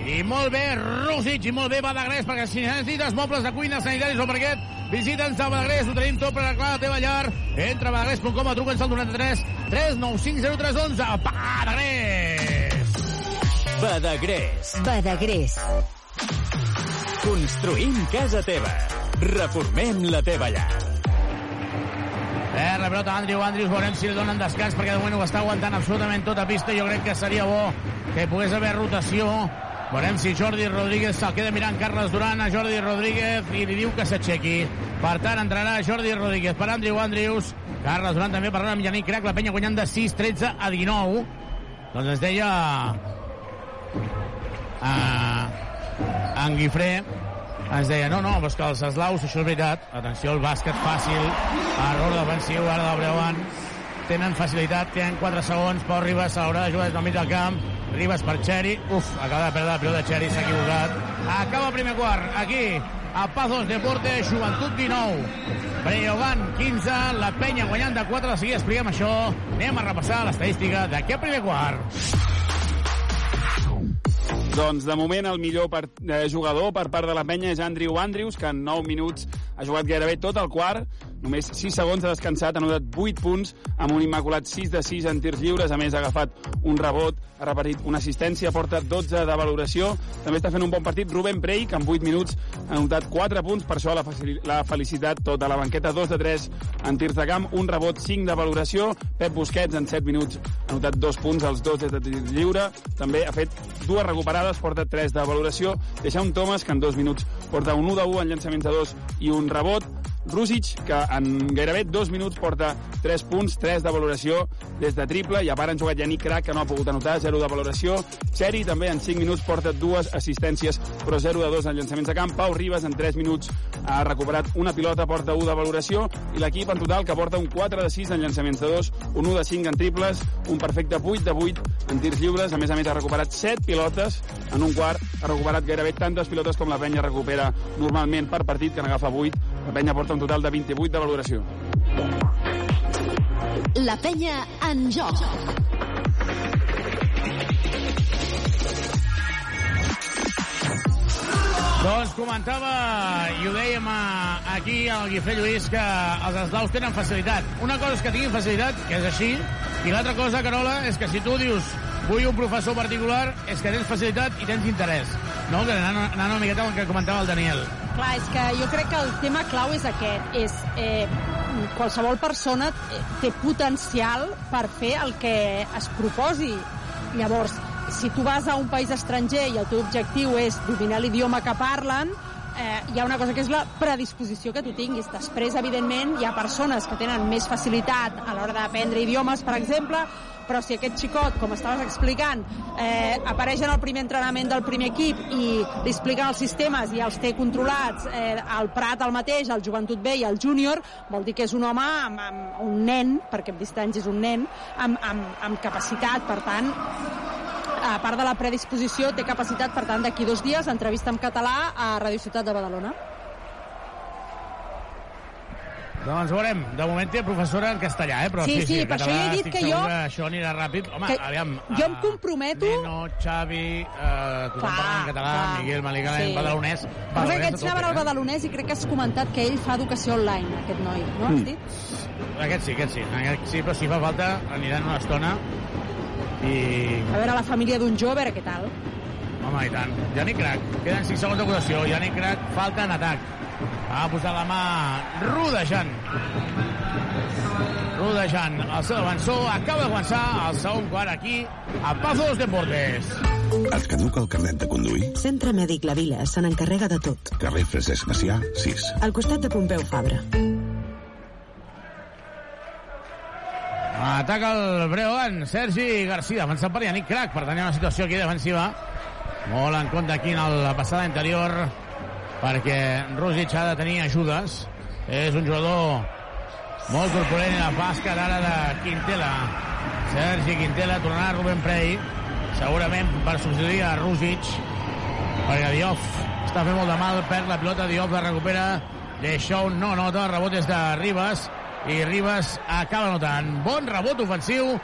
Speaker 6: I molt bé, Rússic, i molt bé Badagrés, perquè si necessites mobles de cuina, sanitaris o parquet, visita'ns a Badagrés, ho tenim tot per arreglar la teva llar. Entra a badagrés.com truca'ns al 93 395 0311. Badagrés!
Speaker 22: Badagrés.
Speaker 3: Badagrés.
Speaker 22: Construïm casa teva. Reformem la teva llar.
Speaker 6: Eh, la pelota Andrew Andrews, veurem si li donen descans perquè de moment ho està aguantant absolutament tota pista. Jo crec que seria bo que pogués haver rotació Veurem si Jordi Rodríguez se'l queda mirant Carles Duran a Jordi Rodríguez i li diu que s'aixequi. Per tant, entrarà Jordi Rodríguez per Andrew Andrews. Carles Duran també parlant amb Yannick Crac, la penya guanyant de 6, 13 a 19. Doncs ens deia uh, en Guifré ens deia, no, no, però que els eslaus, això és veritat, atenció, el bàsquet fàcil, error defensiu ara del Breuant, tenen facilitat, tenen 4 segons, Pau Ribas haurà de jugar des del mig del camp, Ribas per Xeri, uf, acaba de perdre la pilota Xeri, s'ha equivocat, acaba el primer quart, aquí, a Pazos Deporte, Joventut 19, Breogán 15, la penya guanyant de 4, de seguida expliquem això, anem a repassar l'estadística d'aquest primer quart.
Speaker 11: Doncs de moment el millor per, eh, jugador per part de la penya és Andrew Andrews, que en 9 minuts ha jugat gairebé tot el quart, només 6 segons ha descansat, ha notat 8 punts, amb un immaculat 6 de 6 en tirs lliures, a més ha agafat un rebot, ha repartit una assistència, porta 12 de valoració, també està fent un bon partit Ruben Prey, que en 8 minuts ha notat 4 punts, per això la, felicitat tota la banqueta, 2 de 3 en tirs de camp, un rebot, 5 de valoració, Pep Busquets en 7 minuts ha notat 2 punts, els 2 de tir lliure, també ha fet dues recuperades, porta 3 de valoració, deixa un Thomas, que en 2 minuts porta un 1 de 1 en llançaments de 2 i un rebot, Rússic, que en gairebé dos minuts porta 3 punts, 3 de valoració des de triple, i a part han jugat Yannick Crac, que no ha pogut anotar, 0 de valoració. Xeri també en 5 minuts porta dues assistències, però 0 de 2 en llançaments de camp. Pau Ribas en 3 minuts ha recuperat una pilota, porta 1 de valoració, i l'equip en total que porta un 4 de 6 en llançaments de 2, un 1 de 5 en triples, un perfecte 8 de 8 en tirs lliures, a més a més ha recuperat 7 pilotes en un quart, ha recuperat gairebé tantes pilotes com la penya recupera normalment per partit, que n'agafa 8, la penya porta un total de 28 de valoració.
Speaker 3: La penya en joc.
Speaker 6: Doncs comentava, i ho dèiem aquí al Guifré Lluís, que els eslaus tenen facilitat. Una cosa és que tinguin facilitat, que és així, i l'altra cosa, Carola, és que si tu dius vull un professor particular, és que tens facilitat i tens interès. No? Que anant, anant una miqueta el que comentava el Daniel.
Speaker 10: Clar, és que jo crec que el tema clau és aquest, és eh, qualsevol persona té potencial per fer el que es proposi. Llavors, si tu vas a un país estranger i el teu objectiu és dominar l'idioma que parlen, eh, hi ha una cosa que és la predisposició que tu tinguis. Després, evidentment, hi ha persones que tenen més facilitat a l'hora d'aprendre idiomes, per exemple, però si aquest xicot, com estaves explicant, eh, apareix en el primer entrenament del primer equip i li expliquen els sistemes i els té controlats eh, el Prat el mateix, el Joventut B i el Júnior, vol dir que és un home amb, amb un nen, perquè amb distància és un nen, amb, amb, amb capacitat, per tant, a part de la predisposició, té capacitat, per tant, d'aquí dos dies, entrevista en català a Radio Ciutat de Badalona.
Speaker 6: Doncs veurem. De moment té professora en castellà, eh? Però
Speaker 10: Sí,
Speaker 6: sí,
Speaker 10: sí,
Speaker 6: en
Speaker 10: per
Speaker 6: català
Speaker 10: això he dit que jo-
Speaker 6: Que això anirà ràpid. Home,
Speaker 10: Que
Speaker 6: aviam...
Speaker 10: jo em
Speaker 6: ah,
Speaker 10: comprometo...
Speaker 6: Neno, Xavi, eh, tothom
Speaker 10: Clar,
Speaker 6: parla en català,
Speaker 10: clar.
Speaker 6: Miguel Maligalen,
Speaker 10: Sí.
Speaker 6: badalonès.
Speaker 10: Però que aquests anaven al
Speaker 6: eh?
Speaker 10: badalonès i crec que has comentat que ell fa educació online, aquest noi, no? Has
Speaker 6: Mm.
Speaker 10: dit?
Speaker 6: Aquest sí, aquest sí. Aquest sí, però si fa falta aniran una estona i...
Speaker 10: A veure la família d'un jove, a veure què tal.
Speaker 6: Home, i tant. Yannick Crac. Queden 5 segons d'acusació. Yannick Crac falta en atac. Ha posat la mà rodejant. Rodejant el seu defensor. Acaba de començar el segon quart aquí a Pazos Deportes.
Speaker 18: Et caduca el carnet de conduir?
Speaker 19: Centre Mèdic La Vila se n'encarrega de tot.
Speaker 18: Carrer Francesc Macià, 6.
Speaker 19: Al costat de Pompeu Fabra.
Speaker 6: Ataca el Breogán, Sergi Garcia, avançant per Yannick Crac, per tenir una situació aquí defensiva. Molt en compte aquí en la passada interior, perquè Rosic ha de tenir ajudes. És un jugador molt corpulent i la bàsquet ara de Quintela. Sergi Quintela tornarà a Rubén Prey, segurament per substituir a Rosic, perquè Diouf està fent molt de mal, perd la pilota, Diouf la recupera, deixa un no nota, rebot de Ribas, i Ribas acaba notant. Bon rebot ofensiu,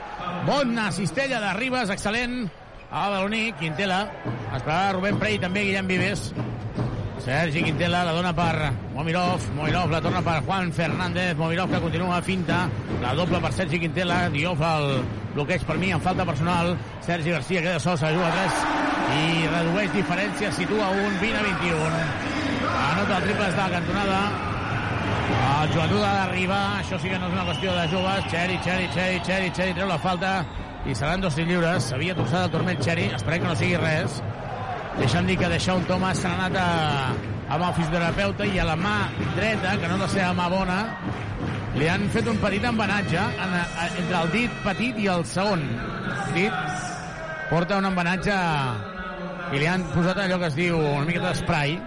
Speaker 6: bona cistella de Ribas, excel·lent. A Baloní, Quintela, esperava Rubén Prey, també Guillem Vives. Sergi Quintela la dona per Momirov, Momirov la torna per Juan Fernández, Momirov que continua finta, la doble per Sergi Quintela, Diouf el bloqueig per mi en falta personal, Sergi Garcia queda sol, se juga a 3 i redueix diferència, situa un 20 a 21. Anota el triple des de la cantonada, el joventut ha d'arribar, això sí que no és una qüestió de joves, Xeri, Xeri, Xeri, Xeri, Xeri, treu la falta. I seran dos lliures, s'havia torçat el turmell Xeri, esperem que no sigui res, Deixa'm dir que Deixón Thomas s'ha anat a, amb el fisioterapeuta i a la mà dreta, que no és la seva mà bona, li han fet un petit embenatge en, a, entre el dit petit i el segon. Dit. Porta un embenatge i li han posat allò que es diu una miqueta d'esprai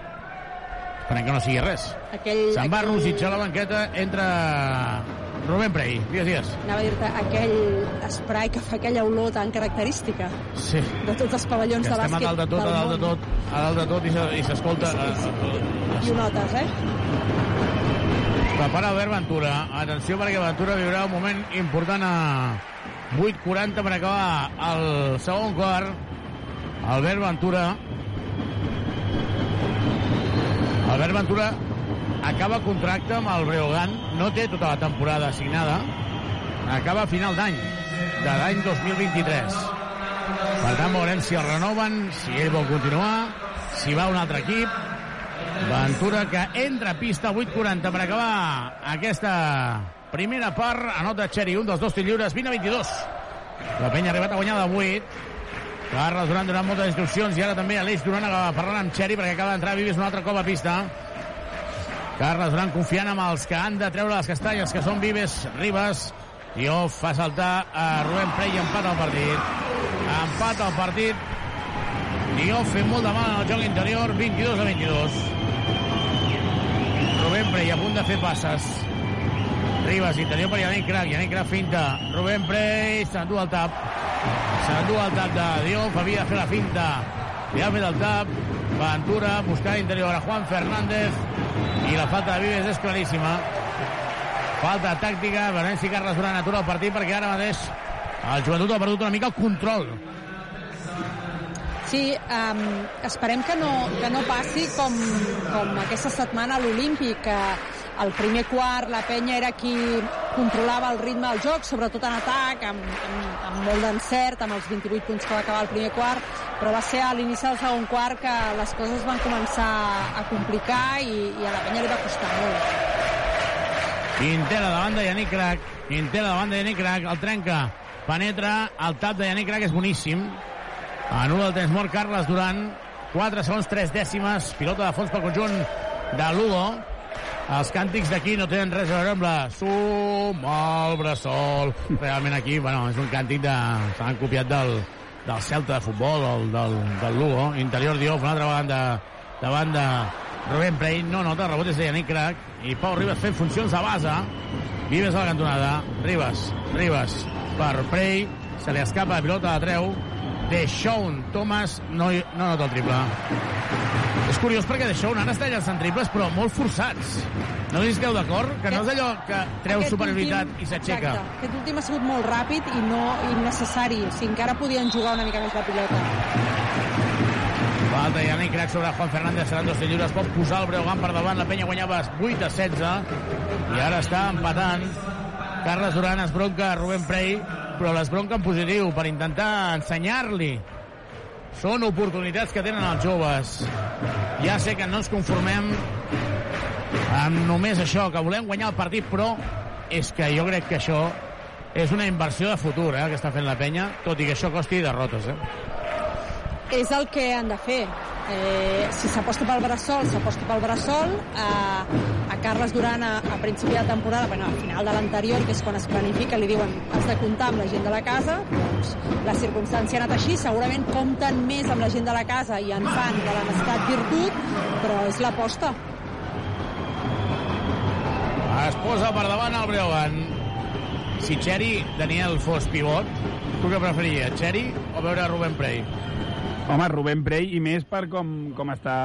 Speaker 6: esperem que no sigui res.
Speaker 10: Aquell,
Speaker 6: Se'n va
Speaker 10: aquell-
Speaker 6: a la banqueta entre Rubén Prey. Digues, digues.
Speaker 10: Anava a dir-te, aquell spray que fa aquella olor tan característica
Speaker 6: Sí.
Speaker 10: de tots els pavellons
Speaker 6: Que
Speaker 10: de
Speaker 6: estem a
Speaker 10: bàsquet
Speaker 6: dalt de tot, a dalt de tot, a dalt de tot i se- i s'escolta... eh, eh,
Speaker 10: I ho notes, eh?
Speaker 6: Prepara Albert Ventura. Atenció perquè Ventura viurà un moment important a 8.40 per acabar el segon quart. Albert Ventura. Albert Ventura acaba contracte amb el Breogán. No té tota la temporada assignada. Acaba a final d'any, de l'any 2023. Per tant, veurem si el renoven, si ell vol continuar, si va un altre equip. Ventura que entra a pista 8.40 per acabar aquesta primera part. Anota Xeri, un dels dos lliures, 20 a 22. La penya ha arribat a guanyar de 8. Carles Duran donant moltes instruccions i ara també Aleix Duran acaba parlant amb Xeri perquè acaba d'entrar Vives un altre cop a pista. Carles Duran confiant amb els que han de treure les castanyes, que són Vives, Ribas, i Off fa saltar a Rubén Prey i empata el partit. Empata el partit. Diouf fent molt de mal en el joc interior, 22 a 22. Rubén Prey a punt de fer passes. Ribas, interior per Yannick Crac, Yannick Crac finta. Rubén Prey s'endú el tap. S'endú el tap de Diouf, havia de fer la finta. Li ha fet el tap. Ventura, buscar interior a Juan Fernández. I la falta de Vives és claríssima. Falta tàctica, veurem si Carles Duran atura el partit perquè ara mateix el joventut ha perdut una mica el control.
Speaker 10: Sí, um, esperem que no, que no passi com, com aquesta setmana a l'Olímpic, que el primer quart la penya era qui controlava el ritme del joc, sobretot en atac, amb, amb, amb molt d'encert, amb els 28 punts que va acabar el primer quart, però va ser a l'inici del segon quart que les coses van començar a complicar i, i a la penya li va costar molt.
Speaker 6: Quintela de Yannick Crac. Quintela de Yannick Crac. El trenca. Penetra. El tap de Yannick Crac és boníssim. Anula el temps mort Carles Duran. 4 segons, 3 dècimes. Pilota de fons pel conjunt de Lugo. Els càntics d'aquí no tenen res a veure amb la sum al bressol. Realment aquí, bueno, és un càntic de... S'han copiat del, del Celta de futbol, del, del, del Lugo. Interior Diouf, una altra davant de Rubén Prey. No nota, rebot és de Yannick Crac. I Pau Ribas fent funcions de base. Vives a la cantonada. Ribas, Ribas per Prey. Se li escapa la pilota de treu. De Sean Thomas no, no nota el triple. És curiós perquè de Sean ara està llançant triples, però molt forçats. No si esteu d'acord? Que no és allò que treu
Speaker 10: Aquest
Speaker 6: superioritat
Speaker 10: últim-
Speaker 6: i s'aixeca.
Speaker 10: Aquest últim ha sigut molt ràpid i no innecessari. Sigui, encara podien jugar una mica més la pilota.
Speaker 6: Falta Yannick Crac sobre Juan Fernández, seran dos lliures, pot posar el Breogán per davant, la penya guanyava 8 a 16, i ara està empatant. Carles Duran es bronca Rubén Prey, però les bronca en positiu, per intentar ensenyar-li. Són oportunitats que tenen els joves. Ja sé que no ens conformem amb només això, que volem guanyar el partit, però és que jo crec que això és una inversió de futur, eh, que està fent la penya, tot i que això costi derrotes, eh?
Speaker 10: És el que han de fer. Eh, si s'aposta pel Bressol, s'aposta pel Bressol. A, a Carles Duran a, a principi de temporada, bueno, al final de l'anterior, que és quan es planifica, li diuen has de comptar amb la gent de la casa. Doncs la circumstància ha anat així. Segurament compten més amb la gent de la casa i en fan de la necessitat virtut, però és l'aposta.
Speaker 6: Es posa per davant el Breogán. Si Xeri, Daniel, fos pivot, tu què preferiries, Xeri o veure Rubén Prey?
Speaker 12: Home, Rubén Prey, i més per com, com està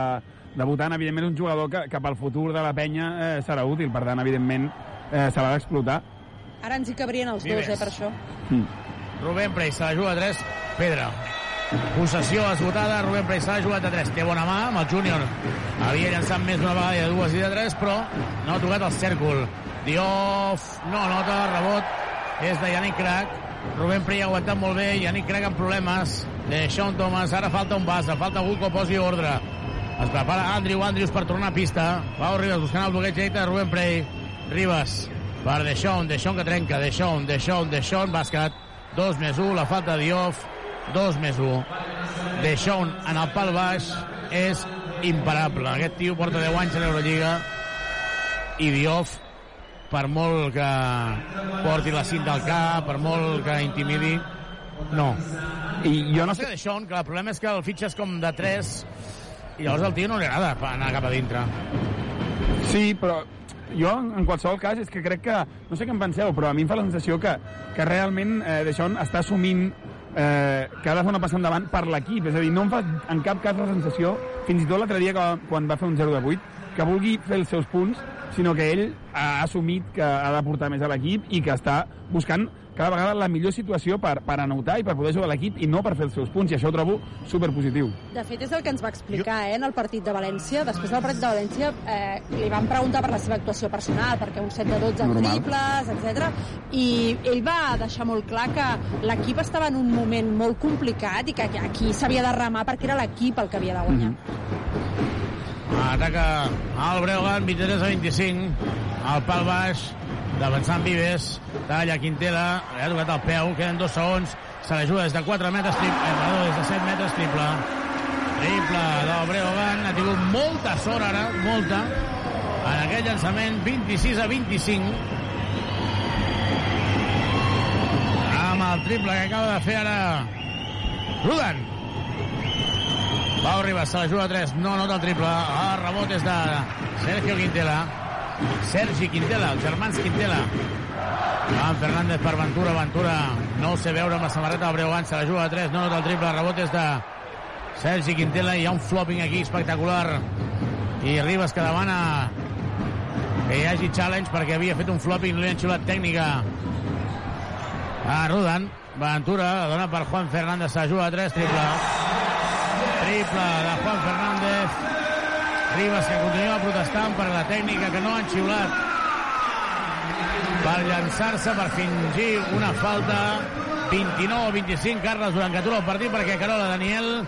Speaker 12: debutant, evidentment, un jugador que, que pel futur de la penya eh, serà útil, per tant, evidentment, eh, se l'ha d'explotar.
Speaker 10: Ara ens hi cabrien els
Speaker 6: Vives.
Speaker 10: dos, eh, per això.
Speaker 6: Rubén Prey se la juga a 3, Pedra. Possessió esgotada, Rubén Prey se l'ha jugat a 3. Té bona mà amb el júnior. Havia llançat més d'una vegada i de dues i de tres, però no ha tocat el cèrcol. Diouf, no nota, rebot, és de Yannick Crac. Rubén Prey ha aguantat molt bé, Yannick Crac amb problemes. De Sean Thomas, ara falta un base, falta algú que posi ordre. Es prepara Andrew Andrews per tornar a pista. Pau Ribas buscant el bloqueig de Rubén Prey. Ribas per Deixón, Deixón que trenca, Deixón, Deixón, Deixón, bàsquet. 2 més 1, la falta de Diouf. 2 més 1. Deixón en el pal baix és imparable. Aquest tio porta 10 anys a l'Eurolliga i Diouf, per molt que porti la cinta al cap, per molt que intimidi, no.
Speaker 11: I jo no
Speaker 6: sé d'això, que el problema és que el fitxes com de 3 i llavors al tio no li agrada anar cap a dintre.
Speaker 11: Sí, però jo, en qualsevol cas, és que crec que... No sé què en penseu, però a mi em fa la sensació que, que realment eh, Deixón està assumint eh, que ha de fer una passa endavant per l'equip. És a dir, no em fa en cap cas la sensació, fins i tot l'altre dia que, quan va fer un 0 de 8, que vulgui fer els seus punts, sinó que ell ha assumit que ha de portar més a l'equip i que està buscant cada vegada la millor situació per, per anotar i per poder jugar a l'equip i no per fer els seus punts, i això ho trobo superpositiu.
Speaker 10: De fet, és el que ens va explicar eh, en el partit de València. Després del partit de València eh, li van preguntar per la seva actuació personal, perquè un set de 12 en
Speaker 11: Normal.
Speaker 10: triples, etc. I ell va deixar molt clar que l'equip estava en un moment molt complicat i que aquí s'havia de remar perquè era l'equip el que havia de guanyar.
Speaker 6: Ataca el Breogan, 23 a 25. El pal baix, d'avançant Vives. Talla Quintela, li ha tocat el peu, queden dos segons. Se l'ajuda des de 4 metres, triple, eh, perdó, des de 7 metres, triple. Triple del Breogan. Ha tingut molta sort ara, molta, en aquest llançament, 26 a 25. Amb el triple que acaba de fer ara Rudan. Pau Ribas se la juga a 3, no nota el triple. El rebot és de Sergio Quintela. Sergi Quintela, els germans Quintela. Joan Fernández per Ventura, Ventura no ho sé veure amb la samarreta del Breogán, se la juga a 3, no nota el triple, rebot és de Sergi Quintela, hi ha un flopping aquí espectacular. I Ribas que demana que hi hagi challenge perquè havia fet un flopping, li han xiulat tècnica a Rudan, Ventura, dona per Juan Fernández, se la juga a 3, triple triple de Juan Fernández. Ribas que continua protestant per la tècnica que no han xiulat. Per llançar-se per fingir una falta. 29 25 Carles durant que atura el partit perquè Carola Daniel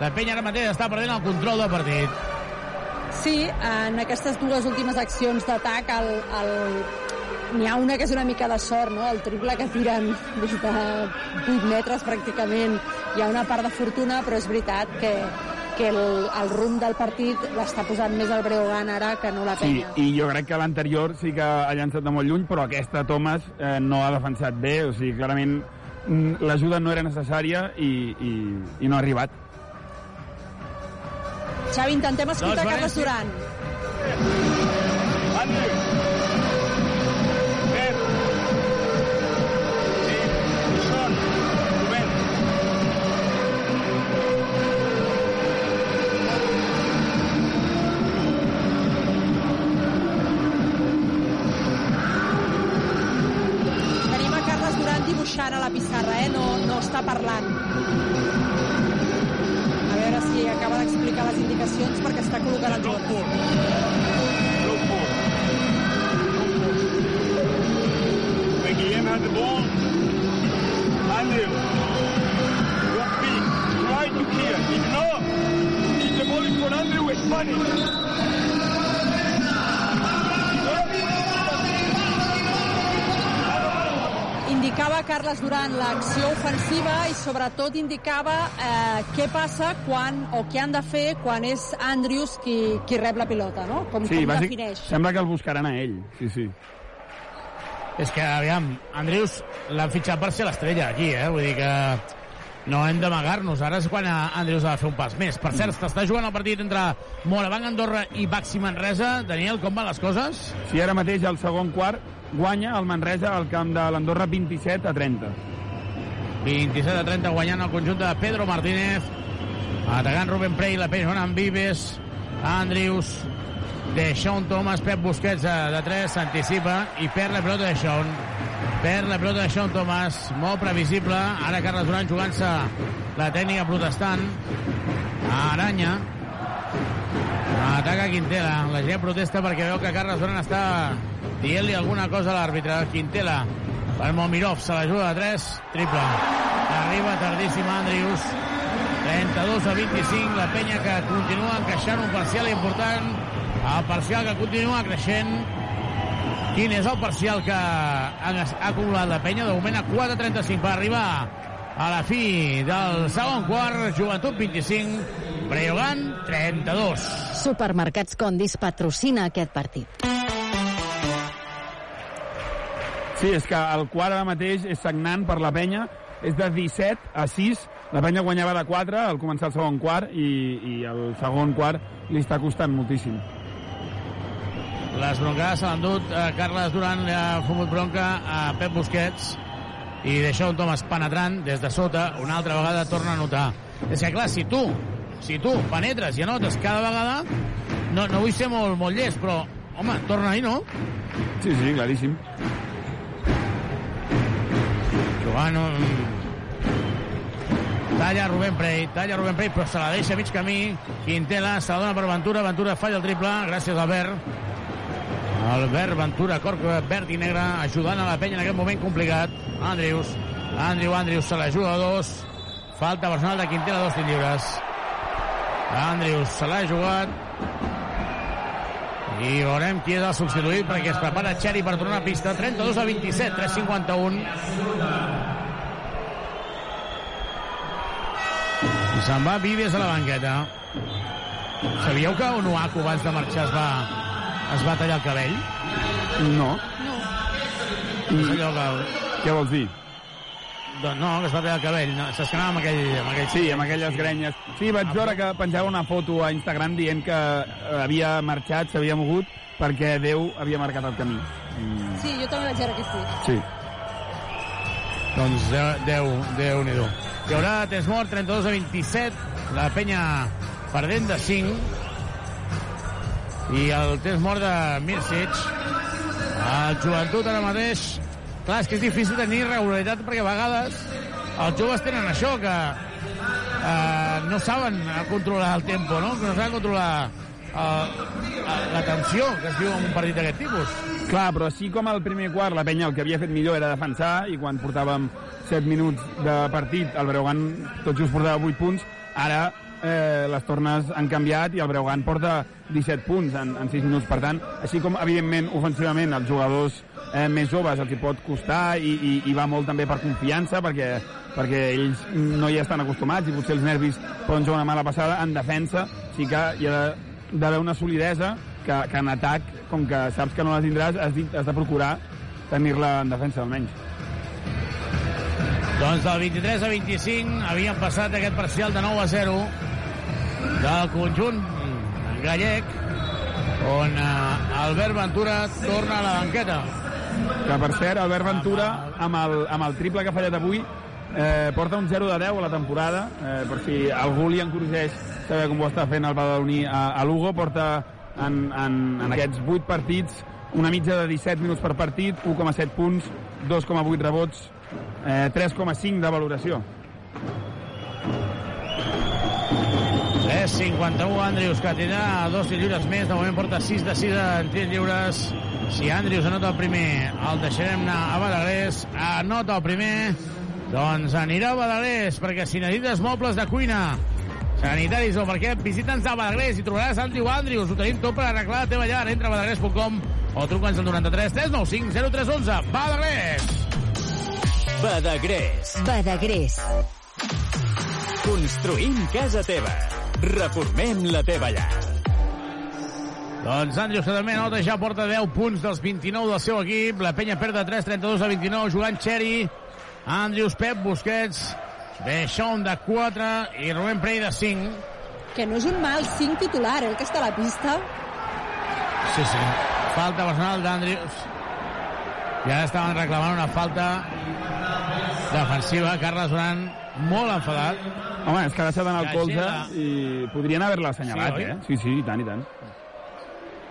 Speaker 6: la penya ara mateix està perdent el control del partit.
Speaker 10: Sí, en aquestes dues últimes accions d'atac el, el... n'hi ha una que és una mica de sort, no? el triple que tiren des de 8 metres pràcticament hi ha una part de fortuna, però és veritat que, que el, el rumb del partit l'està posant més el Breogán ara que no la
Speaker 11: Sí,
Speaker 10: penya.
Speaker 11: i jo crec que l'anterior sí que ha llançat de molt lluny, però aquesta Thomas eh, no ha defensat bé, o sigui, clarament mm, l'ajuda no era necessària i, i, i no ha arribat.
Speaker 10: Xavi, intentem escoltar
Speaker 11: Doncs
Speaker 10: Carles
Speaker 11: València.
Speaker 10: Duran. Tenim ofensiva i sobretot indicava eh, què passa quan o què han de fer quan és Andrews qui, qui rep la pilota, no? Com,
Speaker 11: Sí,
Speaker 10: com
Speaker 11: bàsic,
Speaker 10: defineix.
Speaker 11: sembla que el buscaran a ell, sí, sí.
Speaker 6: és que, aviam, Andrius l'han fitxat per ser l'estrella aquí, eh? Vull dir que no hem d'amagar-nos. Ara és quan Andrius ha de fer un pas més. Per cert, s'està jugant el partit entre Morabanc Andorra i Baxi Manresa. Daniel, com van les coses?
Speaker 11: Si ara mateix al segon quart guanya el Manresa al camp de l'Andorra 27 a 30.
Speaker 6: 27 a 30 guanyant el conjunt de Pedro Martínez. Atacant Rubén Prey, la peix amb Vives, Andrius, de Sean Thomas, Pep Busquets de, de 3, s'anticipa i perd la pelota de Sean. Perd la pelota de Sean Thomas, molt previsible. Ara Carles Duran jugant-se la tècnica protestant. Aranya. Ataca Quintela. La gent protesta perquè veu que Carles Duran està dient-li alguna cosa a l'àrbitre. Quintela per Momirov, se l'ajuda de 3, triple. Arriba tardíssim Andrius. 32 a 25, la penya que continua encaixant un parcial important. El parcial que continua creixent. Quin és el parcial que ha acumulat la penya? De moment a 4.35 per arribar a la fi del segon quart, Joventut 25, Breogán 32.
Speaker 8: Supermercats Condis patrocina aquest partit.
Speaker 11: Sí, és que el quart ara mateix és sagnant per la penya, és de 17 a 6, la penya guanyava de 4 al començar el segon quart i, i el segon quart li està costant moltíssim.
Speaker 6: Les broncades se l'han dut eh, Carles Duran, li ha fumut bronca a Pep Busquets i d'això un Thomas penetrant des de sota, una altra vegada torna a notar. És que clar, si tu si tu penetres i anotes cada vegada no, no vull ser molt, molt llest però home, torna ahí, no?
Speaker 11: Sí, sí, claríssim.
Speaker 6: Jugant un... Talla Rubén Prey, talla Rubén Prey, però se la deixa a mig camí. Quintela se la dona per Ventura, Ventura falla el triple, gràcies a Albert. Albert Ventura, cor verd i negre, ajudant a la penya en aquest moment complicat. Andrius, Andriu, Andrius se la juga a dos. Falta personal de Quintela, dos lliures. Andrius se l'ha jugat. I veurem qui és el substituït perquè es prepara Xeri per tornar a pista. 32 a 27, 3'51. I se'n va Vives a la banqueta. Sabíeu que Onuaku abans de marxar es va, es va tallar el cabell?
Speaker 11: No.
Speaker 6: No. És allò que...
Speaker 11: Què vols dir?
Speaker 6: Doncs no, que es va tallar el cabell. No, S'escanava amb aquell, amb aquell...
Speaker 11: Sí, amb aquelles grenyes. Sí, vaig veure que penjava una foto a Instagram dient que eh, havia marxat, s'havia mogut, perquè Déu havia marcat el camí. Mm,
Speaker 10: Sí, jo també vaig veure que sí.
Speaker 11: sí.
Speaker 6: Doncs Déu, Déu, Déu nhi Hi haurà temps mort, 32 a 27, la penya perdent de 5, i el temps mort de Mircic. El joventut ara mateix... Clar, és que és difícil tenir regularitat perquè a vegades els joves tenen això, que eh, no saben controlar el tempo, no? Que no saben controlar eh, la tensió que es viu en un partit d'aquest tipus.
Speaker 11: Clar, però així com al primer quart la penya el que havia fet millor era defensar i quan portàvem 7 minuts de partit el Breugan tot just portava 8 punts, ara eh, les tornes han canviat i el Breugan porta 17 punts en, en 6 minuts. Per tant, així com evidentment ofensivament els jugadors eh, més joves els hi pot costar i, i, i va molt també per confiança perquè, perquè ells no hi estan acostumats i potser els nervis poden jugar una mala passada en defensa sí que hi ha d'haver una solidesa que, que en atac, com que saps que no la tindràs, has, dit- has de procurar tenir-la en defensa, almenys.
Speaker 6: Doncs del 23 a 25 havien passat aquest parcial de 9 a 0 del conjunt gallec on eh, Albert Ventura torna a la banqueta.
Speaker 11: Que, per cert, Albert Ventura, amb el, amb el triple que ha fallat avui, eh, porta un 0 de 10 a la temporada, eh, per si algú li encorregeix saber com ho està fent el Badaloní a, a Lugo, porta en, en, en aquests 8 partits una mitja de 17 minuts per partit, 1,7 punts, 2,8 rebots, eh, 3,5 de valoració.
Speaker 6: 3'51 Andrius, que tindrà dos lliures més. De moment porta 6 de 6 en tirs lliures. Si Andrius anota el primer, el deixarem anar a Badagrés. Anota el primer, doncs anirà a Badagrés, perquè si necessites mobles de cuina, sanitaris o perquè visita'ns a Badagrés i trobaràs Andrew Andrius. Ho tenim tot per arreglar la teva llar. Entra a badagrés.com o truca'ns al 93 395 0311. Badagrés!
Speaker 23: Badagrés.
Speaker 8: Badagrés.
Speaker 23: Construïm casa teva. Reformem la teva llar.
Speaker 6: Doncs Andrius que també nota ja porta 10 punts dels 29 del seu equip. La penya perd de 3, 32 a 29, jugant Xeri. Andrius, Pep, Busquets, Beixón de 4 i Rubén Prey de 5.
Speaker 10: Que no és un mal 5 titular, eh, el que està a la pista.
Speaker 6: Sí, sí. Falta personal d'Andrius. I ara estaven reclamant una falta defensiva. Carles Duran molt enfadat.
Speaker 11: Home, és que ha deixat anar el
Speaker 6: Ja
Speaker 11: colze i podrien haver-la assenyalat,
Speaker 6: Sí, oi?
Speaker 11: eh? Sí, sí, i tant, i tant.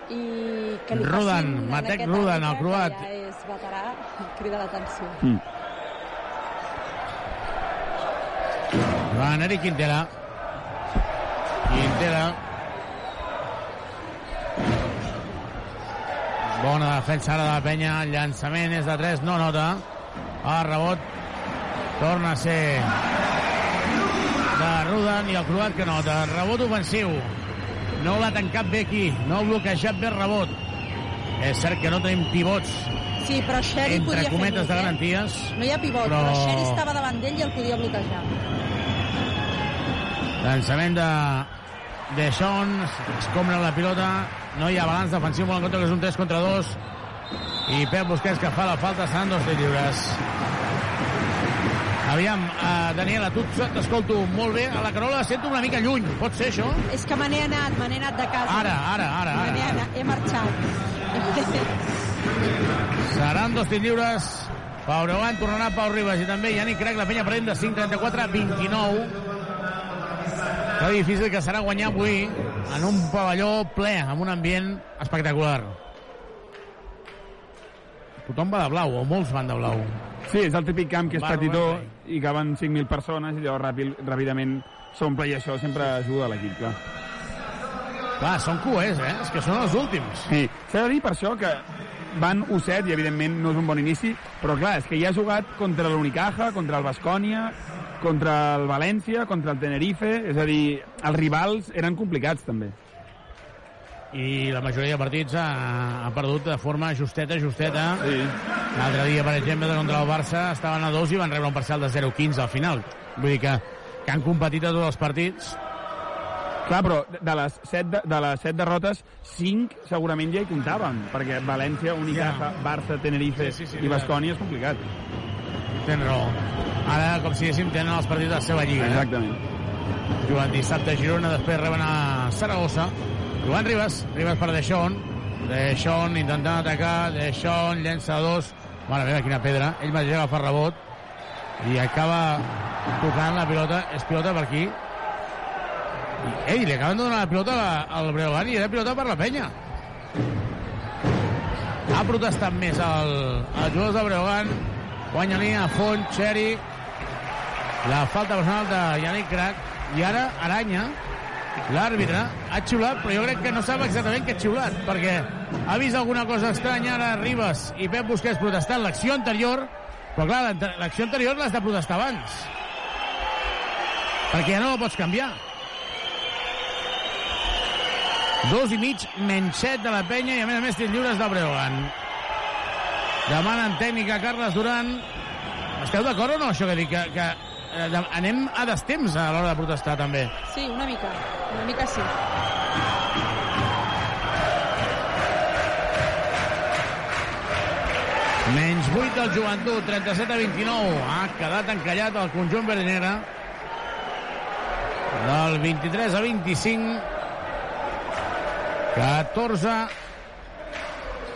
Speaker 10: I que li en
Speaker 6: Matec Rudan, el croat.
Speaker 10: Ja és veterà, crida l'atenció.
Speaker 11: Mm.
Speaker 6: Joan Eric Quintela. Quintela. Bona defensa ara de la penya. El llançament és de 3, no nota. El rebot torna a ser de Rudan i el croat que nota. Rebot ofensiu. No l'ha tancat bé aquí. No ha bloquejat bé el rebot. És cert que no tenim pivots
Speaker 10: Sí, però Sherry
Speaker 6: entre
Speaker 10: podia fer
Speaker 6: cometes de
Speaker 10: bloc, eh?
Speaker 6: garanties.
Speaker 10: No hi ha pivot, però,
Speaker 6: Però-
Speaker 10: però Sherry estava davant d'ell i el podia bloquejar.
Speaker 6: Llançament de de Sean, escombra la pilota, no hi ha balanç defensiu, molt en compte que és un 3 contra 2, i Pep Busquets que fa la falta, seran dos tirs lliures. Aviam, uh, Daniela, tu t'escolto molt bé, a la Carola la sento una mica lluny, pot ser això?
Speaker 10: És que me n'he anat, me n'he anat de casa.
Speaker 6: Ara, ara, ara,
Speaker 10: Me
Speaker 6: ara.
Speaker 10: anat, he marxat.
Speaker 6: Seran dos tirs lliures. Pau Breogán tornarà Pau Ribas i també Yannick Crac, la penya perdent de 5-34 a 29. Que difícil que serà guanyar avui en un pavelló ple, amb un ambient espectacular. Tothom va de blau, o molts van de blau.
Speaker 12: Sí, és el típic camp que és
Speaker 6: Barba,
Speaker 12: petitó i caben 5.000 persones i llavors ràpid, ràpidament s'omple i això sempre ajuda a l'equip, clar.
Speaker 6: Clar, són cuers, eh? És que són els últims.
Speaker 12: Sí, s'ha de dir per això que van U7 i evidentment no és un bon inici, però clar, és que ja ha jugat contra l'Unicaja, contra el Bascònia, contra el València, contra el Tenerife, és a dir, els rivals eren complicats també.
Speaker 6: i la majoria de partits ha, ha perdut de forma justeta, justeta. Sí. L'altre dia, per exemple, contra el Barça estaven a dos i van rebre un parcial de 0-15 al final. Vull dir que, que han competit a tots els partits.
Speaker 12: Clar, però de les set, de, de les set derrotes, cinc segurament ja hi comptaven, perquè València, Unicaja,
Speaker 6: Ja.
Speaker 12: Barça, Tenerife
Speaker 6: Sí, sí, sí,
Speaker 12: i Bascònia és complicat.
Speaker 6: Tens raó. Ara, com si diguéssim, tenen els partits de la seva lliga.
Speaker 12: Exactament.
Speaker 6: Jugant dissabte a Girona, després reben a Saragossa. Joan Ribas, Ribas per Deixón. Deixón intentant atacar, Deixón llença dos. Mare meva, quina pedra. Ell mateix agafa rebot i acaba tocant la pilota. És pilota per aquí. Ei, li acaben de donar la pilota al Breogán i era pilota per la penya. Ha protestat més el, el jugador de Breogán. Guanya línia, Font, Xeri. La falta personal de Yannick Crac. I ara Aranya, l'àrbitre, ha xiulat, però jo crec que no sap exactament què ha xiulat, perquè ha vist alguna cosa estranya ara Ribas i Pep Busquets protestant l'acció anterior, però clar, l'acció anterior l'has de protestar abans. Perquè ja no la pots canviar. Dos i mig, menys set de la penya i a més a més tens lliures del Breogán. Demanen tècnica Carles Duran. Esteu d'acord o no, això que dic? Que, que eh, de- anem a destemps a l'hora de protestar, també.
Speaker 10: Sí, una mica. Una mica sí.
Speaker 6: Menys 8 del joventut, 37 a 29. Ha quedat encallat el conjunt verdinera. Del 23 a 25. 14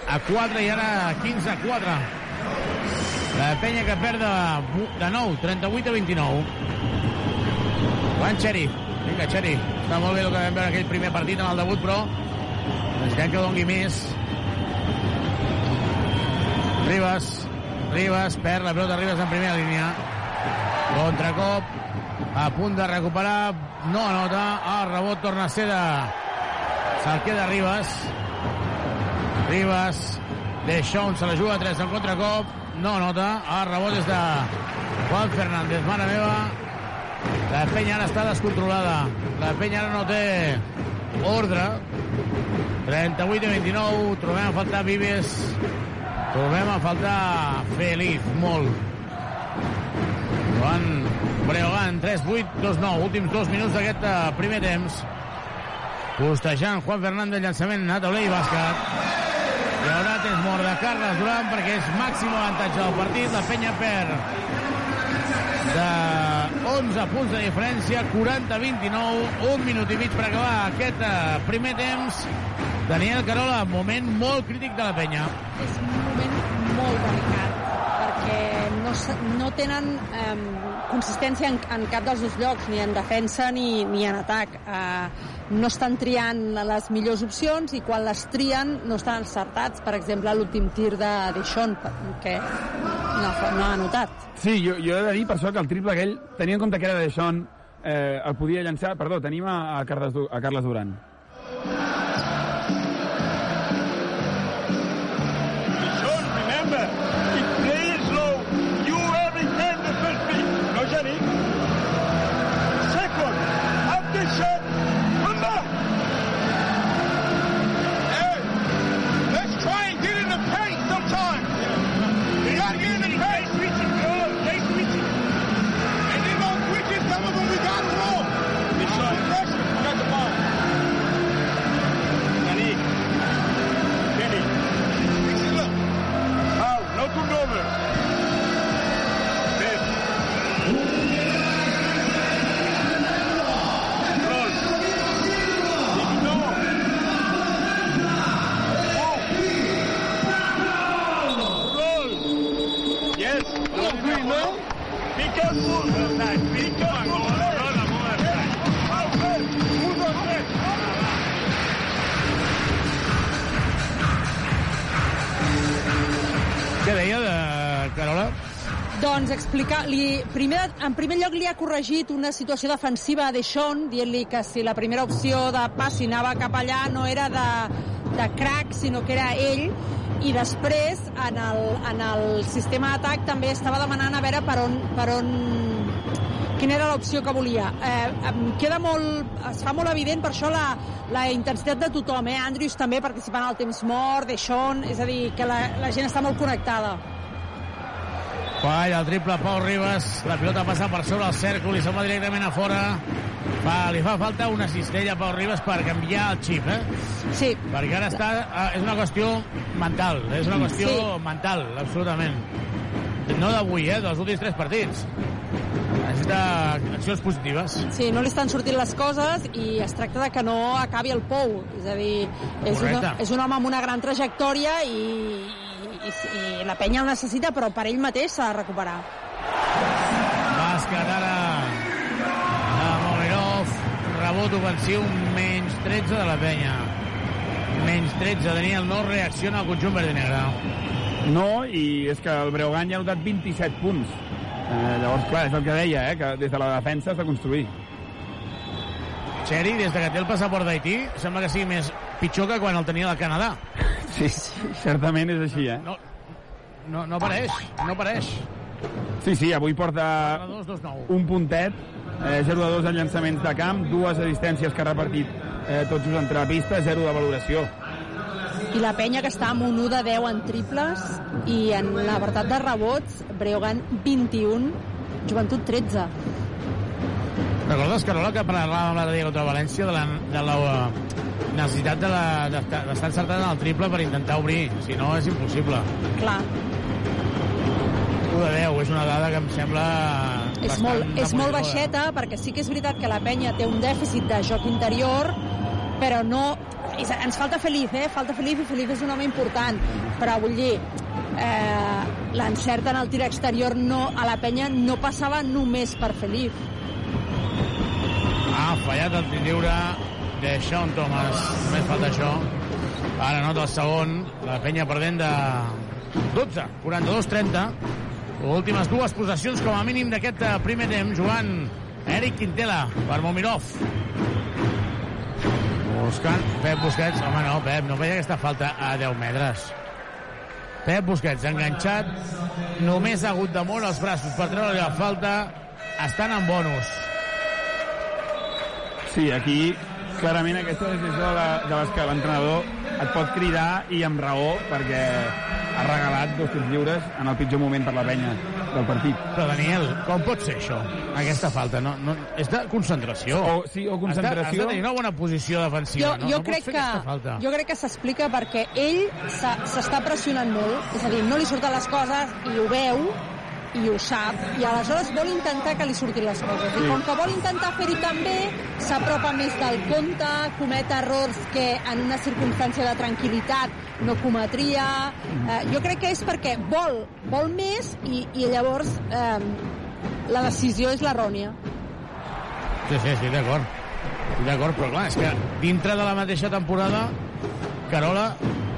Speaker 6: a 4 i ara 15 a 4. La penya que perd de, de nou, 38 a 29. Joan Xeri. Vinga, Xeri. Està molt bé el que vam veure aquell primer partit en el debut, però necessitem que dongui més. Ribas. Ribas perd la pelota Ribas en primera línia. Contracop. A punt de recuperar. No anota. El rebot torna a ser de... Se'l queda Ribas. Ribas. Deixón se la juga 3 en contracop. No anota. El rebot és de Juan Fernández. Mare meva. La penya ara està descontrolada. La penya ara no té ordre. 38 a 29. Trobem a faltar Vives. Trobem a faltar Feliz, molt. Joan Breogán, 3-8, 2-9. Últims dos minuts d'aquest eh, primer temps. Postejant Juan Fernández, llançament a taulell i bàsquet. Ara temps mort de Carles Duran perquè és màxim avantatge del partit. La penya perd de 11 punts de diferència, 40-29, un minut i mig per acabar aquest eh, primer temps. Daniel Carola, moment molt crític de la penya.
Speaker 10: És un moment molt delicat perquè no, no tenen eh, consistència en, en cap dels dos llocs, ni en defensa ni, ni en atac. Eh, no estan triant les millors opcions i quan les trien no estan encertats. Per exemple, l'últim tir de Deixón, que no, no ha anotat.
Speaker 12: Sí, jo, jo he de dir per això que el triple aquell, tenint en compte que era de Deixón, eh, el podia llançar... Perdó, tenim a, a, Carles, a Carles Duran.
Speaker 10: Doncs explicar, li, primer, en primer lloc li ha corregit una situació defensiva a Deixón, dient-li que si la primera opció de passi anava cap allà no era de, de crack, sinó que era ell, i després en el, en el sistema d'atac també estava demanant a veure per on, per on quina era l'opció que volia. Eh, em queda molt, es fa molt evident per això la, la intensitat de tothom, eh? Andrews també participant al temps mort, Deixón, és a dir, que la, la gent està molt connectada.
Speaker 6: Falla el triple Pau Ribas, la pilota passa per sobre el cèrcol i se'n va directament a fora. Fa, li fa falta una cistella a Pau Ribas per canviar el xip, eh?
Speaker 10: Sí.
Speaker 6: Perquè ara està, eh, és una qüestió mental, és una qüestió
Speaker 10: Sí.
Speaker 6: mental, absolutament. No d'avui, eh? Dels últims tres partits. Necessita accions positives.
Speaker 10: Sí, no li estan sortint les coses i es tracta de que no acabi el pou. És a dir, és, una, és un home amb una gran trajectòria i, i, i la penya el necessita, però per ell mateix s'ha de recuperar.
Speaker 6: Bàsquet ara de Momirov. Rebot ofensiu, menys 13 de la penya. Menys 13. Daniel no reacciona al conjunt verd i negre.
Speaker 12: No, i és que el Breogán ja ha notat 27 punts. Eh, llavors, clar, és el que deia, eh, que des de la defensa has de construir.
Speaker 6: Xeri, des de que té el passaport d'Haití, sembla que sigui més pitjor que quan el tenia del Canadà.
Speaker 12: Sí, certament és així, eh?
Speaker 6: No, no, no apareix, no apareix.
Speaker 12: Sí, sí, avui porta
Speaker 6: 2, 2, 9.
Speaker 12: un puntet, eh, 0 de 2 en llançaments de camp, dues assistències que ha repartit eh, tots just entre la pista, 0 de valoració.
Speaker 10: I la penya que està amb un 1 de 10 en triples i en l'apartat de rebots, Breogán 21, Joventut 13.
Speaker 6: Recordes, Carola, que parlàvem l'altre dia contra València de la, de la uh, necessitat de la- d'estar de, encertat en el triple per intentar obrir, si no és impossible.
Speaker 10: Clar,
Speaker 6: 1 de 10 és una dada que em sembla
Speaker 10: és molt, és molt baixeta perquè sí que és veritat que la penya té un dèficit de joc interior però no és, ens falta Feliz, eh? falta Feliz i Feliz és un home important. Però vull dir eh, l'encert en el tir exterior no, a la penya no passava només per Feliz
Speaker 6: Ha fallat el tir lliure de Sean Thomas. Només falta això. Ara nota el segon. La penya perdent de 12, 42-30. Últimes dues possessions com a mínim d'aquest eh, primer temps. Jugant Eric Quintela per Momirov. Buscant Pep Busquets. Home, no, Pep, no veia aquesta falta a 10 metres. Pep Busquets, enganxat. Només ha hagut de moure els braços per treure la falta. Estan en bonus.
Speaker 12: Sí, aquí clarament aquesta decisió de, la, de les que l'entrenador et pot cridar i amb raó perquè ha regalat dos tirs lliures en el pitjor moment per la penya del partit.
Speaker 6: Però, Daniel, com pot ser això? Aquesta falta, no, no, és de concentració.
Speaker 12: O, sí, o concentració.
Speaker 6: Has de, has de tenir una bona posició defensiva.
Speaker 10: jo,
Speaker 6: no,
Speaker 10: jo,
Speaker 6: no
Speaker 10: crec que,
Speaker 6: falta.
Speaker 10: jo crec que s'explica perquè ell s'està pressionant molt, és a dir, no li surten les coses i ho veu, i ho sap, i aleshores vol intentar que li surtin les coses. I com que vol intentar fer-hi també, s'apropa més del compte, comet errors que en una circumstància de tranquil·litat no cometria. Eh, jo crec que és perquè vol, vol més i, i llavors eh, la decisió és l'errònia.
Speaker 6: Sí, sí, sí, d'acord. D'acord, però clar, és que dintre de la mateixa temporada, Carola,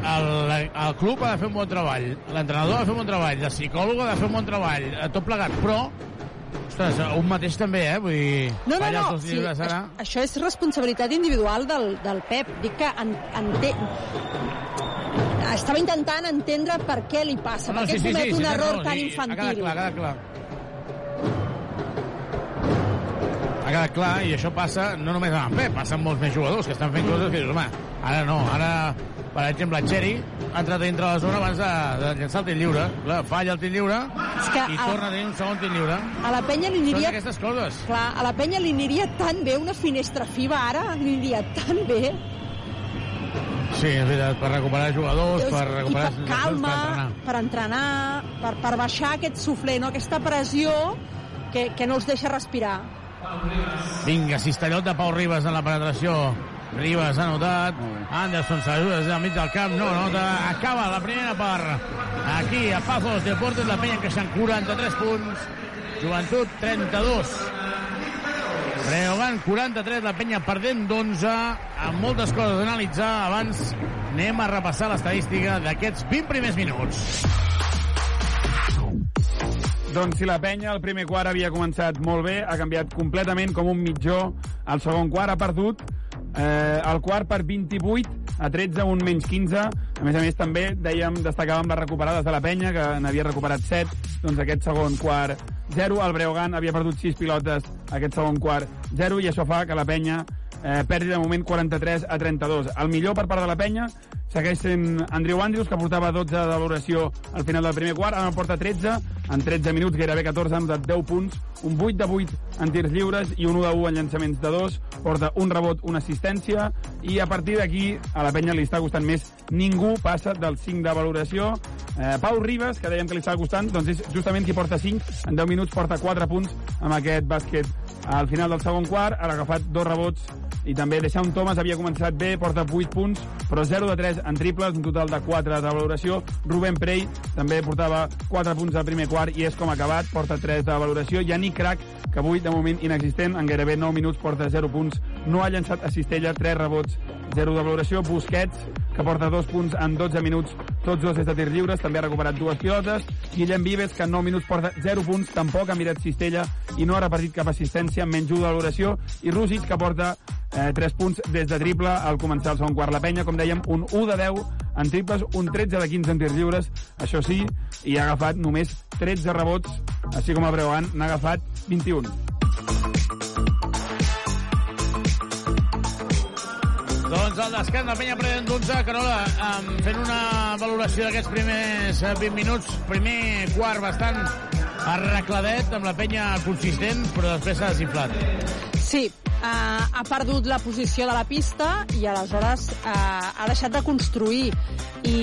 Speaker 6: el, el club ha de fer un bon treball, l'entrenador ha de fer un bon treball, el psicòleg ha de fer un bon treball, eh, tot plegat, però ostres, un mateix també, eh? Vull dir,
Speaker 10: No, no, no, sí,
Speaker 6: ara.
Speaker 10: això, és responsabilitat individual del, del Pep. Dic que en, ente... estava intentant entendre per què li passa,
Speaker 6: No,
Speaker 10: per què
Speaker 6: sí, sí,
Speaker 10: comet
Speaker 6: sí,
Speaker 10: un
Speaker 6: sí,
Speaker 10: error
Speaker 6: no,
Speaker 10: tan
Speaker 6: sí,
Speaker 10: infantil.
Speaker 6: Ha quedat clar, ha quedat clar. Ha quedat clar, i això passa no només amb en Pep, passa amb molts més jugadors que estan fent coses que dius, home, ara no, ara, per exemple, Txeri ha entrat dintre la zona abans de, de llançar el tir lliure. Clar, falla el tir lliure
Speaker 10: que
Speaker 6: i
Speaker 10: a-
Speaker 6: torna a tenir un segon tir lliure.
Speaker 10: A la penya li
Speaker 6: Són
Speaker 10: aniria...
Speaker 6: aquestes coses.
Speaker 10: Clar, a la penya li aniria tan bé una finestra FIBA ara, li aniria tan bé.
Speaker 6: Sí, és veritat, per recuperar jugadors, per
Speaker 10: I
Speaker 6: recuperar
Speaker 10: per
Speaker 6: sensacions,
Speaker 10: calma,
Speaker 6: per entrenar.
Speaker 10: per entrenar, per, per baixar aquest suflé, no? aquesta pressió que, que no els deixa respirar.
Speaker 6: Vinga, cistellot de Pau Ribas en la penetració. Ribas ha notat. Anderson s'ajuda des del mig del camp. No, nota. Acaba la primera part. Aquí, a Pazos Deportes, la penya encaixant 43 punts. Joventut, 32. Breogán, 43, la penya perdent d'11. Amb moltes coses a analitzar. Abans anem a repassar l'estadística d'aquests 20 primers minuts.
Speaker 11: Doncs si la penya al primer quart havia començat molt bé, ha canviat completament com un mitjó. Al segon quart ha perdut eh, el quart per 28 a 13, un menys 15. A més a més, també dèiem, destacàvem les recuperades de la penya, que n'havia recuperat 7. Doncs aquest segon quart 0. El Breogan havia perdut 6 pilotes aquest segon quart 0 i això fa que la penya eh, perdi de moment 43 a 32. El millor per part de la penya segueix sent Andrew Andrews, que portava 12 de valoració al final del primer quart, ara en porta 13, en 13 minuts, gairebé 14, ha notat 10 punts, un 8 de 8 en tirs lliures i un 1 de 1 en llançaments de 2, porta un rebot, una assistència, i a partir d'aquí a la penya li està costant més. Ningú passa del 5 de valoració. Eh, Pau Ribas, que dèiem que li estava costant, doncs és justament qui porta 5, en 10 minuts porta 4 punts amb aquest bàsquet. Al final del segon quart, ha agafat dos rebots. I també Deixant Thomas havia començat bé, porta 8 punts, però 0 de 3 en triples, un total de 4 de valoració. Rubén Prey també portava 4 punts al primer quart i és com acabat, porta 3 de valoració. Yannick Crac, que avui de moment inexistent, en gairebé 9 minuts porta 0 punts, no ha llançat a cistella, 3 rebots, 0 de valoració. Busquets, que porta 2 punts en 12 minuts, tots dos des de tirs lliures, també ha recuperat dues pilotes. Guillem Vives, que en 9 minuts porta 0 punts, tampoc ha mirat cistella i no ha repartit cap assistència, menys 1 de valoració. I Rússic, que porta eh, 3 punts des de triple al començar el segon quart. La penya, com dèiem, un 1 de 10 en triples, un 13 de 15 en tirs lliures, això sí, i ha agafat només 13 rebots, així com el Breuan n'ha agafat 21.
Speaker 6: Doncs el descans del Penya prenent d'11, Carola, um, fent una valoració d'aquests primers eh, 20 minuts, primer quart bastant arregladet, amb la penya consistent, però després s'ha desinflat.
Speaker 10: Sí, uh, ha perdut la posició de la pista i aleshores uh, ha deixat de construir i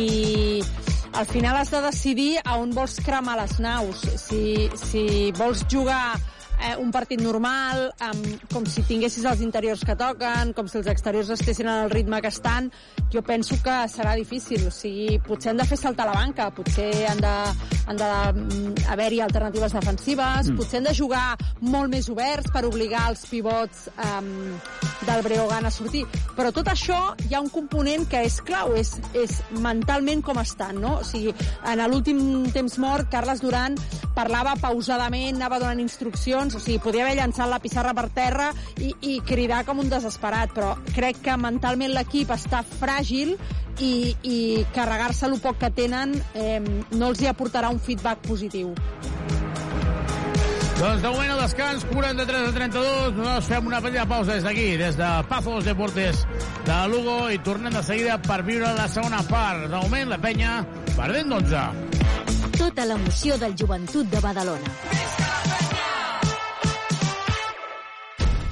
Speaker 10: al final has de decidir a on vols cremar les naus. Si, si vols jugar eh, un partit normal, amb, com si tinguessis els interiors que toquen, com si els exteriors estessin el ritme que estan, jo penso que serà difícil. O sigui, potser han de fer saltar la banca, potser han de, han de mm, haver-hi alternatives defensives, mm. potser han de jugar molt més oberts per obligar els pivots um, del Breogan a sortir. Però tot això hi ha un component que és clau, és, és mentalment com estan, no? O sigui, en l'últim temps mort, Carles Duran parlava pausadament, anava donant instruccions, o sigui, podia haver llançat la pissarra per terra i, i cridar com un desesperat, però crec que mentalment l'equip està fràgil i, i carregar-se el poc que tenen eh, no els hi aportarà un feedback positiu.
Speaker 6: Doncs de moment el descans, 43 a 32. Nosaltres fem una petita pausa des d'aquí, des de Pazos Deportes de Lugo, i tornem de seguida per viure la segona part. De moment, la penya perdent d'11.
Speaker 3: Tota l'emoció del joventut de Badalona.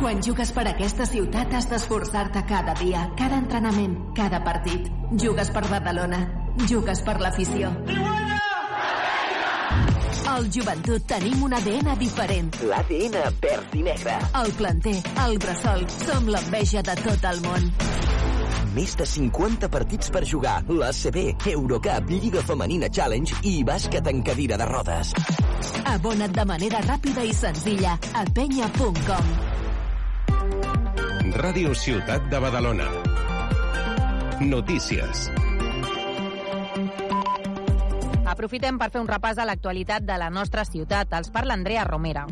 Speaker 3: Quan jugues per aquesta ciutat has d'esforçar-te cada dia, cada entrenament, cada partit. Jugues per Badalona. Jugues per l'afició. Al joventut tenim un ADN diferent.
Speaker 24: L'ADN verd i negre.
Speaker 3: El planter, el bressol, som l'enveja de tot el món.
Speaker 24: Més de 50 partits per jugar, l'ACB, Eurocup, Lliga Femenina Challenge i bàsquet en cadira de rodes.
Speaker 3: Abona't de manera ràpida i senzilla a penya.com.
Speaker 25: Ràdio Ciutat de Badalona. Notícies.
Speaker 26: Aprofitem per fer un repàs a l'actualitat de la nostra ciutat. Els parla Andrea Romera.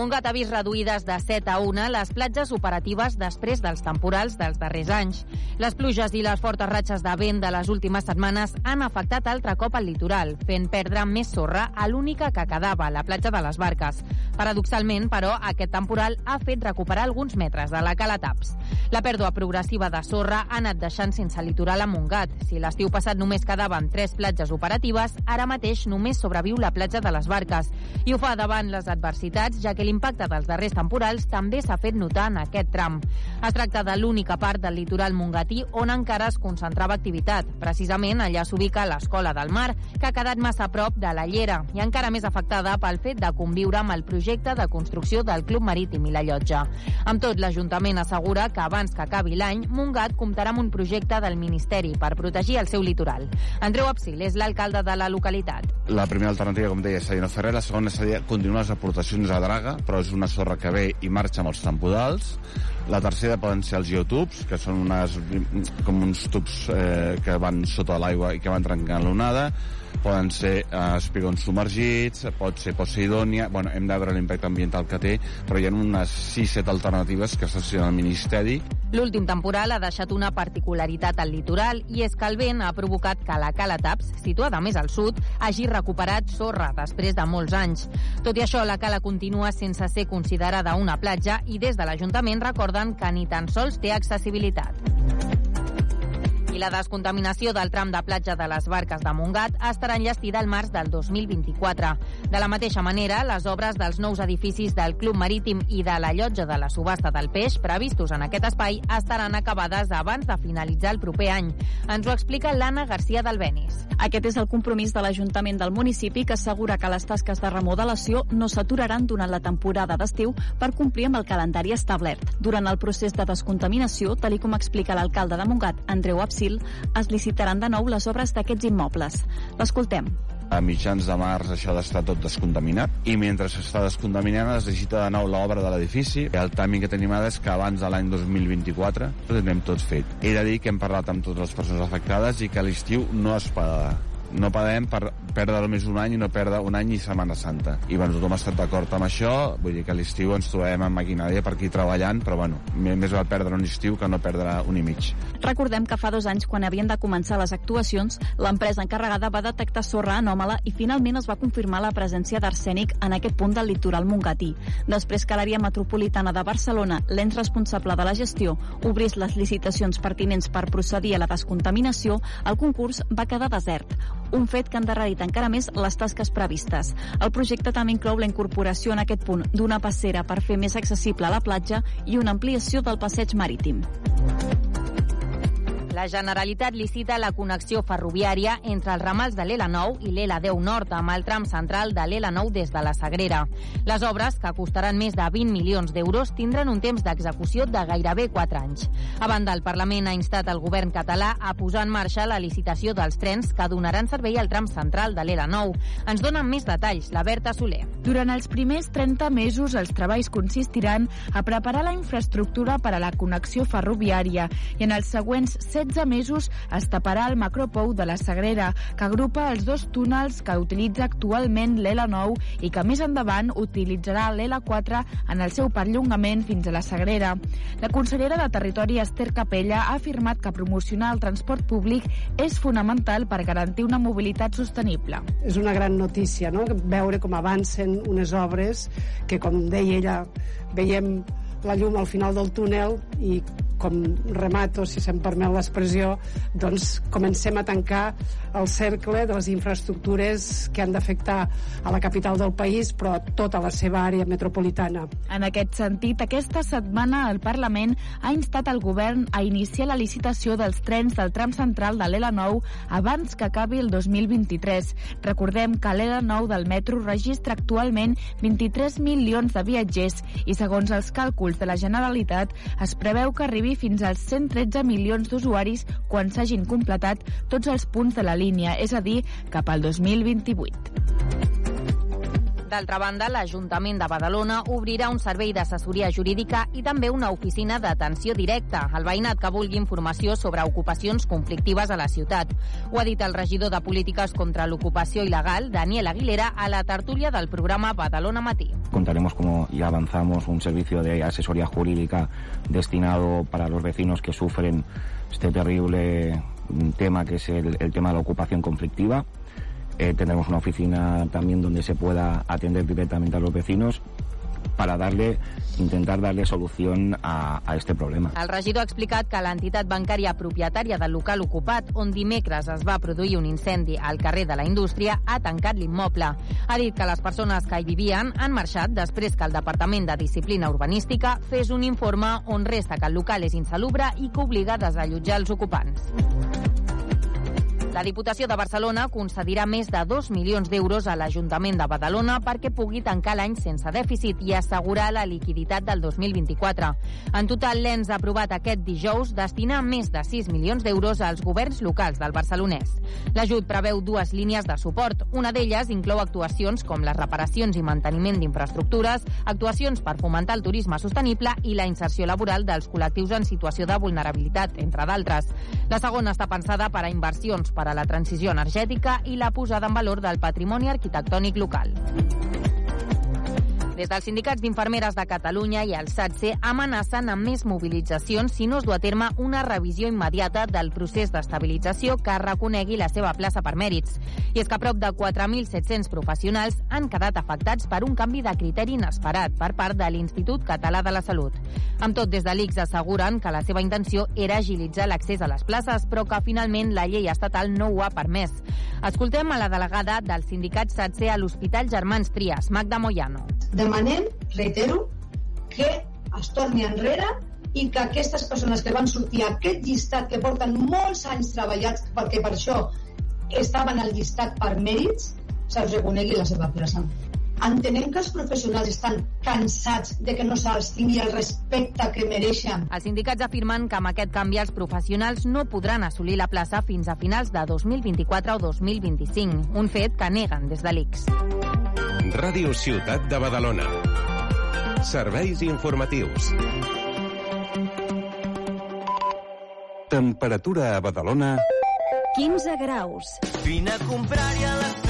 Speaker 26: Montgat ha vist reduïdes de 7 a 1 les platges operatives després dels temporals dels darrers anys. Les pluges i les fortes ratxes de vent de les últimes setmanes han afectat altre cop el litoral, fent perdre més sorra a l'única que quedava, la platja de les Barques. Paradoxalment, però, aquest temporal ha fet recuperar alguns metres de la cala Taps. La pèrdua progressiva de sorra ha anat deixant sense litoral a Montgat. Si l'estiu passat només quedaven tres platges operatives, ara mateix només sobreviu la platja de les Barques. I ho fa davant les adversitats, ja que l'impacte dels darrers temporals també s'ha fet notar en aquest tram. Es tracta de l'única part del litoral mongatí on encara es concentrava activitat. Precisament allà s'ubica l'Escola del Mar, que ha quedat massa a prop de la Llera i encara més afectada pel fet de conviure amb el projecte de construcció del Club Marítim i la Llotja. Amb tot, l'Ajuntament assegura que abans que acabi l'any, Montgat comptarà amb un projecte del Ministeri per protegir el seu litoral. Andreu Apsil és l'alcalde de la localitat.
Speaker 27: La primera alternativa, com deia, seria no fer res. La segona seria continuar les aportacions a Draga, però és una sorra que ve i marxa amb els tempodals. La tercera poden ser els geotubs, que són unes, com uns tubs eh, que van sota l'aigua i que van trencant l'onada. Poden ser eh, espigons submergits, pot ser Poseidònia... Bueno, hem de veure l'impacte ambiental que té, però hi ha unes 6-7 alternatives que s'associen al Ministeri.
Speaker 26: L'últim temporal ha deixat una particularitat al litoral i és que el vent ha provocat que la Cala Taps, situada més al sud, hagi recuperat sorra després de molts anys. Tot i això, la cala continua sense ser considerada una platja i des de l'Ajuntament recorden que ni tan sols té accessibilitat. I la descontaminació del tram de platja de les Barques de Montgat estarà enllestida al març del 2024. De la mateixa manera, les obres dels nous edificis del Club Marítim i de la llotja de la subhasta del peix previstos en aquest espai estaran acabades abans de finalitzar el proper any. Ens ho explica l'Anna Garcia del Benis.
Speaker 28: Aquest és el compromís de l'Ajuntament del municipi que assegura que les tasques de remodelació no s'aturaran durant la temporada d'estiu per complir amb el calendari establert. Durant el procés de descontaminació, tal com explica l'alcalde de Montgat, Andreu Absil, es licitaran de nou les obres d'aquests immobles. L'escoltem.
Speaker 27: A mitjans de març això ha d'estar tot descontaminat i mentre s'està descontaminant es licita de nou l'obra de l'edifici. El timing que tenim ara és que abans de l'any 2024 ho tindrem tot fet. He de dir que hem parlat amb totes les persones afectades i que l'estiu no es pagarà no paguem per perdre només un any i no perdre un any i Setmana Santa. I bueno, tothom ha estat d'acord amb això, vull dir que a l'estiu ens trobem amb maquinària per aquí treballant, però bueno, més val perdre un estiu que no perdre un i mig.
Speaker 28: Recordem que fa dos anys, quan havien de començar les actuacions, l'empresa encarregada va detectar sorra anòmala i finalment es va confirmar la presència d'arsènic en aquest punt del litoral mongatí. Després que l'àrea metropolitana de Barcelona, l'ens responsable de la gestió, obrís les licitacions pertinents per procedir a la descontaminació, el concurs va quedar desert un fet que ha endarrerit encara més les tasques previstes. El projecte també inclou la incorporació en aquest punt d'una passera per fer més accessible la platja i una ampliació del passeig marítim.
Speaker 26: La Generalitat licita la connexió ferroviària entre els ramals de l'L9 i l'L10 Nord amb el tram central de l'L9 des de la Sagrera. Les obres, que costaran més de 20 milions d'euros, tindran un temps d'execució de gairebé 4 anys. A banda, el Parlament ha instat el govern català a posar en marxa la licitació dels trens que donaran servei al tram central de l'L9. Ens donen més detalls la Berta Soler.
Speaker 29: Durant els primers 30 mesos, els treballs consistiran a preparar la infraestructura per a la connexió ferroviària i en els següents 16 mesos es taparà el macropou de la Sagrera, que agrupa els dos túnels que utilitza actualment l'L9 i que més endavant utilitzarà l'L4 en el seu perllongament fins a la Sagrera. La consellera de Territori, Esther Capella, ha afirmat que promocionar el transport públic és fonamental per garantir una mobilitat sostenible.
Speaker 30: És una gran notícia, no?, veure com avancen unes obres que, com deia ella, veiem la llum al final del túnel i com remato, si se'm permet l'expressió, doncs comencem a tancar el cercle de les infraestructures que han d'afectar a la capital del país, però tota la seva àrea metropolitana.
Speaker 29: En aquest sentit, aquesta setmana el Parlament ha instat el govern a iniciar la licitació dels trens del tram central de l'L9 abans que acabi el 2023. Recordem que l'L9 del metro registra actualment 23 milions de viatgers i segons els càlculs de la Generalitat es preveu que arribi fins als 113 milions d'usuaris quan s'hagin completat tots els punts de la línia, és a dir, cap al 2028.
Speaker 26: D'altra banda, l'Ajuntament de Badalona obrirà un servei d'assessoria jurídica i també una oficina d'atenció directa al veïnat que vulgui informació sobre ocupacions conflictives a la ciutat. Ho ha dit el regidor de Polítiques contra l'Ocupació Il·legal, Daniel Aguilera, a la tertúlia del programa Badalona Matí.
Speaker 31: Contaremos, como ya avanzamos, un servicio de asesoría jurídica destinado para los vecinos que sufren este terrible tema que es el, el tema de la ocupación conflictiva. Eh, tendremos una oficina también donde se pueda atender directamente a los vecinos para darle, intentar darle solución a, a este problema.
Speaker 26: El regidor ha explicat que l'entitat bancària propietària del local ocupat, on dimecres es va produir un incendi al carrer de la Indústria, ha tancat l'immoble. Ha dit que les persones que hi vivien han marxat després que el Departament de Disciplina Urbanística fes un informe on resta que el local és insalubre i que obliga a desallotjar els ocupants. La Diputació de Barcelona concedirà més de 2 milions d'euros a l'Ajuntament de Badalona perquè pugui tancar l'any sense dèficit i assegurar la liquiditat del 2024. En total, l'ENS ha aprovat aquest dijous destinar més de 6 milions d'euros als governs locals del barcelonès. L'ajut preveu dues línies de suport. Una d'elles inclou actuacions com les reparacions i manteniment d'infraestructures, actuacions per fomentar el turisme sostenible i la inserció laboral dels col·lectius en situació de vulnerabilitat, entre d'altres. La segona està pensada per a inversions per a la transició energètica i la posada en valor del patrimoni arquitectònic local. Des dels sindicats d'infermeres de Catalunya i el SATSE amenacen amb més mobilitzacions si no es du a terme una revisió immediata del procés d'estabilització que reconegui la seva plaça per mèrits. I és que prop de 4.700 professionals han quedat afectats per un canvi de criteri inesperat per part de l'Institut Català de la Salut. Amb tot, des de l'ICS asseguren que la seva intenció era agilitzar l'accés a les places, però que finalment la llei estatal no ho ha permès. Escoltem a la delegada del sindicat SATSE a l'Hospital Germans Trias, Magda Moyano.
Speaker 32: Demanem, reitero, que es torni enrere i que aquestes persones que van sortir a aquest llistat que porten molts anys treballats perquè per això estaven al llistat per mèrits, se'ls reconegui la seva plaça. Entenem que els professionals estan cansats de que no se'ls tingui el respecte que mereixen.
Speaker 26: Els sindicats afirmen que amb aquest canvi els professionals no podran assolir la plaça fins a finals de 2024 o 2025, un fet que neguen des de l'ICS.
Speaker 33: Ràdio Ciutat de Badalona. Serveis informatius. Temperatura a Badalona...
Speaker 3: 15 graus.
Speaker 16: Vine a comprar-hi electrodomèstic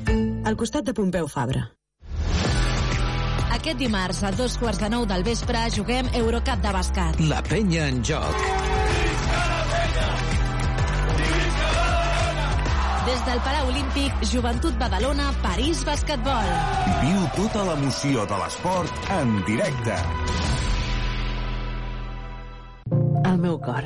Speaker 19: Al costat de Pompeu Fabra.
Speaker 3: Aquest dimarts a dos quarts de nou del vespre juguem Eurocup de bàsquet.
Speaker 4: La penya en joc.
Speaker 3: Des del Palau Olímpic, Joventut Badalona, París Basquetbol.
Speaker 5: Viu tota l'emoció de l'esport en directe.
Speaker 7: El meu cor,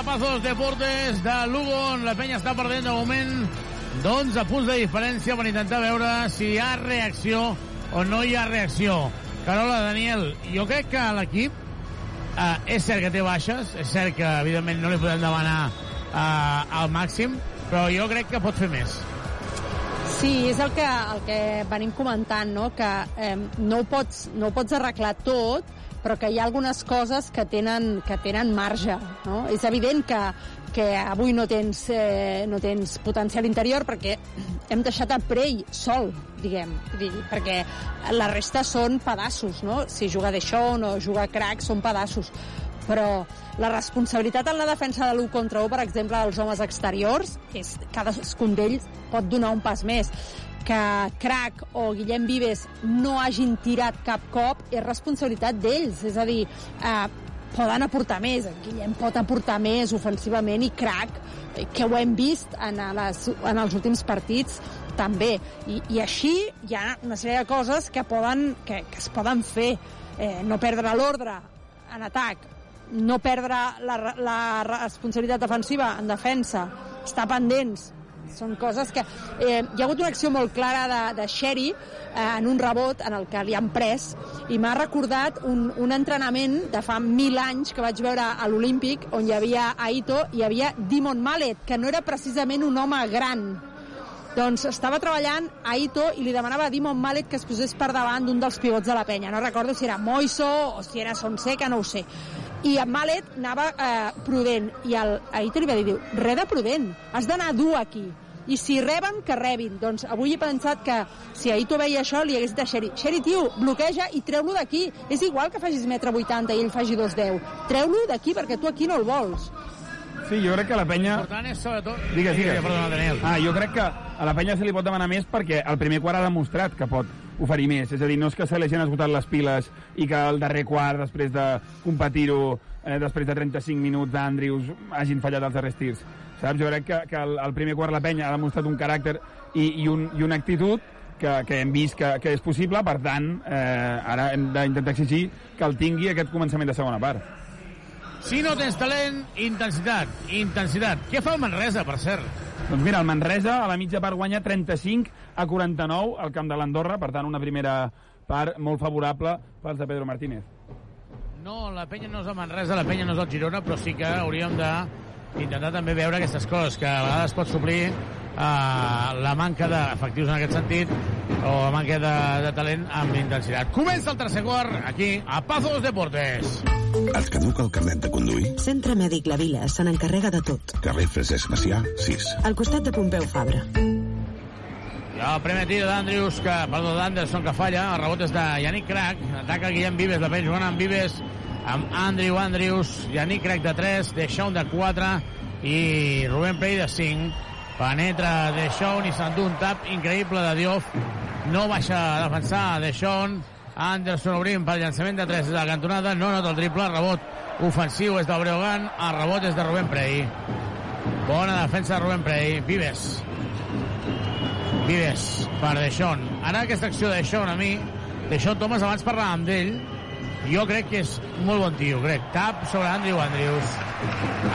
Speaker 6: Tornem aquí a Pazos Deportes de Lugo, on la penya està perdent de moment 12 punts de diferència per intentar veure si hi ha reacció o no hi ha reacció. Carola, Daniel, jo crec que l'equip eh, és cert que té baixes, és cert que evidentment no li podem demanar eh, al màxim, però jo crec que pot fer més.
Speaker 10: Sí, és el que, el que venim comentant, no? que eh, no, ho pots, no ho pots arreglar tot, però que hi ha algunes coses que tenen, que tenen marge. No? És evident que, que avui no tens, eh, no tens potencial interior perquè hem deixat el Prey sol, diguem, perquè la resta són pedassos, no? Si juga Deixón o juga Crack són pedassos però la responsabilitat en la defensa de l'1 contra 1, per exemple, dels homes exteriors, és cadascun d'ells pot donar un pas més que Crac o Guillem Vives no hagin tirat cap cop és responsabilitat d'ells, és a dir, eh, poden aportar més, Guillem pot aportar més ofensivament i Crac, eh, que ho hem vist en, les, en els últims partits, també. I, I així hi ha una sèrie de coses que, poden, que, que es poden fer. Eh, no perdre l'ordre en atac, no perdre la, la responsabilitat defensiva en defensa, estar pendents, són coses que... Eh, hi ha hagut una acció molt clara de, de Sherry eh, en un rebot en el que li han pres i m'ha recordat un, un entrenament de fa mil anys que vaig veure a l'Olímpic on hi havia Aito i hi havia Dimon Mallet, que no era precisament un home gran doncs estava treballant a Ito i li demanava a Dimon Mallet que es posés per davant d'un dels pivots de la penya. No recordo si era Moiso o si era Sonseca, no ho sé. I en Mallet anava eh, prudent i el, a Ito li va dir, diu, res de prudent, has d'anar dur aquí. I si reben, que rebin. Doncs avui he pensat que si Aito veia això, li hagués dit a Xeri, Xeri, tio, bloqueja i treu-lo d'aquí. És igual que facis metre 80 i ell faci 2,10. Treu-lo d'aquí perquè tu aquí no el vols.
Speaker 11: Sí, jo crec que la penya...
Speaker 6: L'important és, sobretot...
Speaker 11: Digues, digues.
Speaker 6: Perdona, Daniel.
Speaker 11: Ah, jo crec que a la penya se li pot demanar més perquè el primer quart ha demostrat que pot oferir més. És a dir, no és que se li hagin esgotat les piles i que el darrer quart, després de competir-ho, eh, després de 35 minuts d'Andrius, hagin fallat els darrers tirs. Saps? Jo crec que, que el, el primer quart la penya ha demostrat un caràcter i, i, un, i una actitud que, que hem vist que, que és possible, per tant, eh, ara hem d'intentar exigir que el tingui aquest començament de segona part.
Speaker 6: Si no tens talent, intensitat. Intensitat. Què fa el Manresa, per cert?
Speaker 11: Doncs mira, el Manresa a la mitja part guanya 35 a 49 al camp de l'Andorra, per tant una primera part molt favorable pels de Pedro Martínez.
Speaker 6: No, la penya no és el Manresa, la penya no és el Girona, però sí que hauríem de intentar també veure aquestes coses, que a vegades pot suplir uh, la manca d'efectius en aquest sentit o la manca de, de talent amb intensitat. Comença el tercer quart aquí a Pazos Deportes.
Speaker 18: Et caduca el carnet de conduir?
Speaker 19: Centre Mèdic La Vila se n'encarrega de tot.
Speaker 18: Carrer Francesc Macià, 6.
Speaker 19: Al costat de Pompeu Fabra.
Speaker 6: I el primer tir d'Andrius, que, perdó, d'Anderson que falla, el rebot és de Yannick Crac, ataca Guillem Vives, la pell jugant amb Vives, amb Andrew Andrius, Yannick Crac de 3, Deixón de 4 i Rubén Prey de 5. Penetra Deixón i s'endú un tap increïble de Diouf. No baixa a defensar Deixón. Anderson obrint pel llançament de 3 de la cantonada, no nota el triple, rebot ofensiu és del Breogán, el rebot és de Rubén Prey. Bona defensa de Rubén Prey. Vives. Vives per Deixón. Ara aquesta acció de Deixón a mi, Deixón Thomas abans parlàvem d'ell, jo crec que és molt bon tio, crec. Tap sobre Andrew Andrews.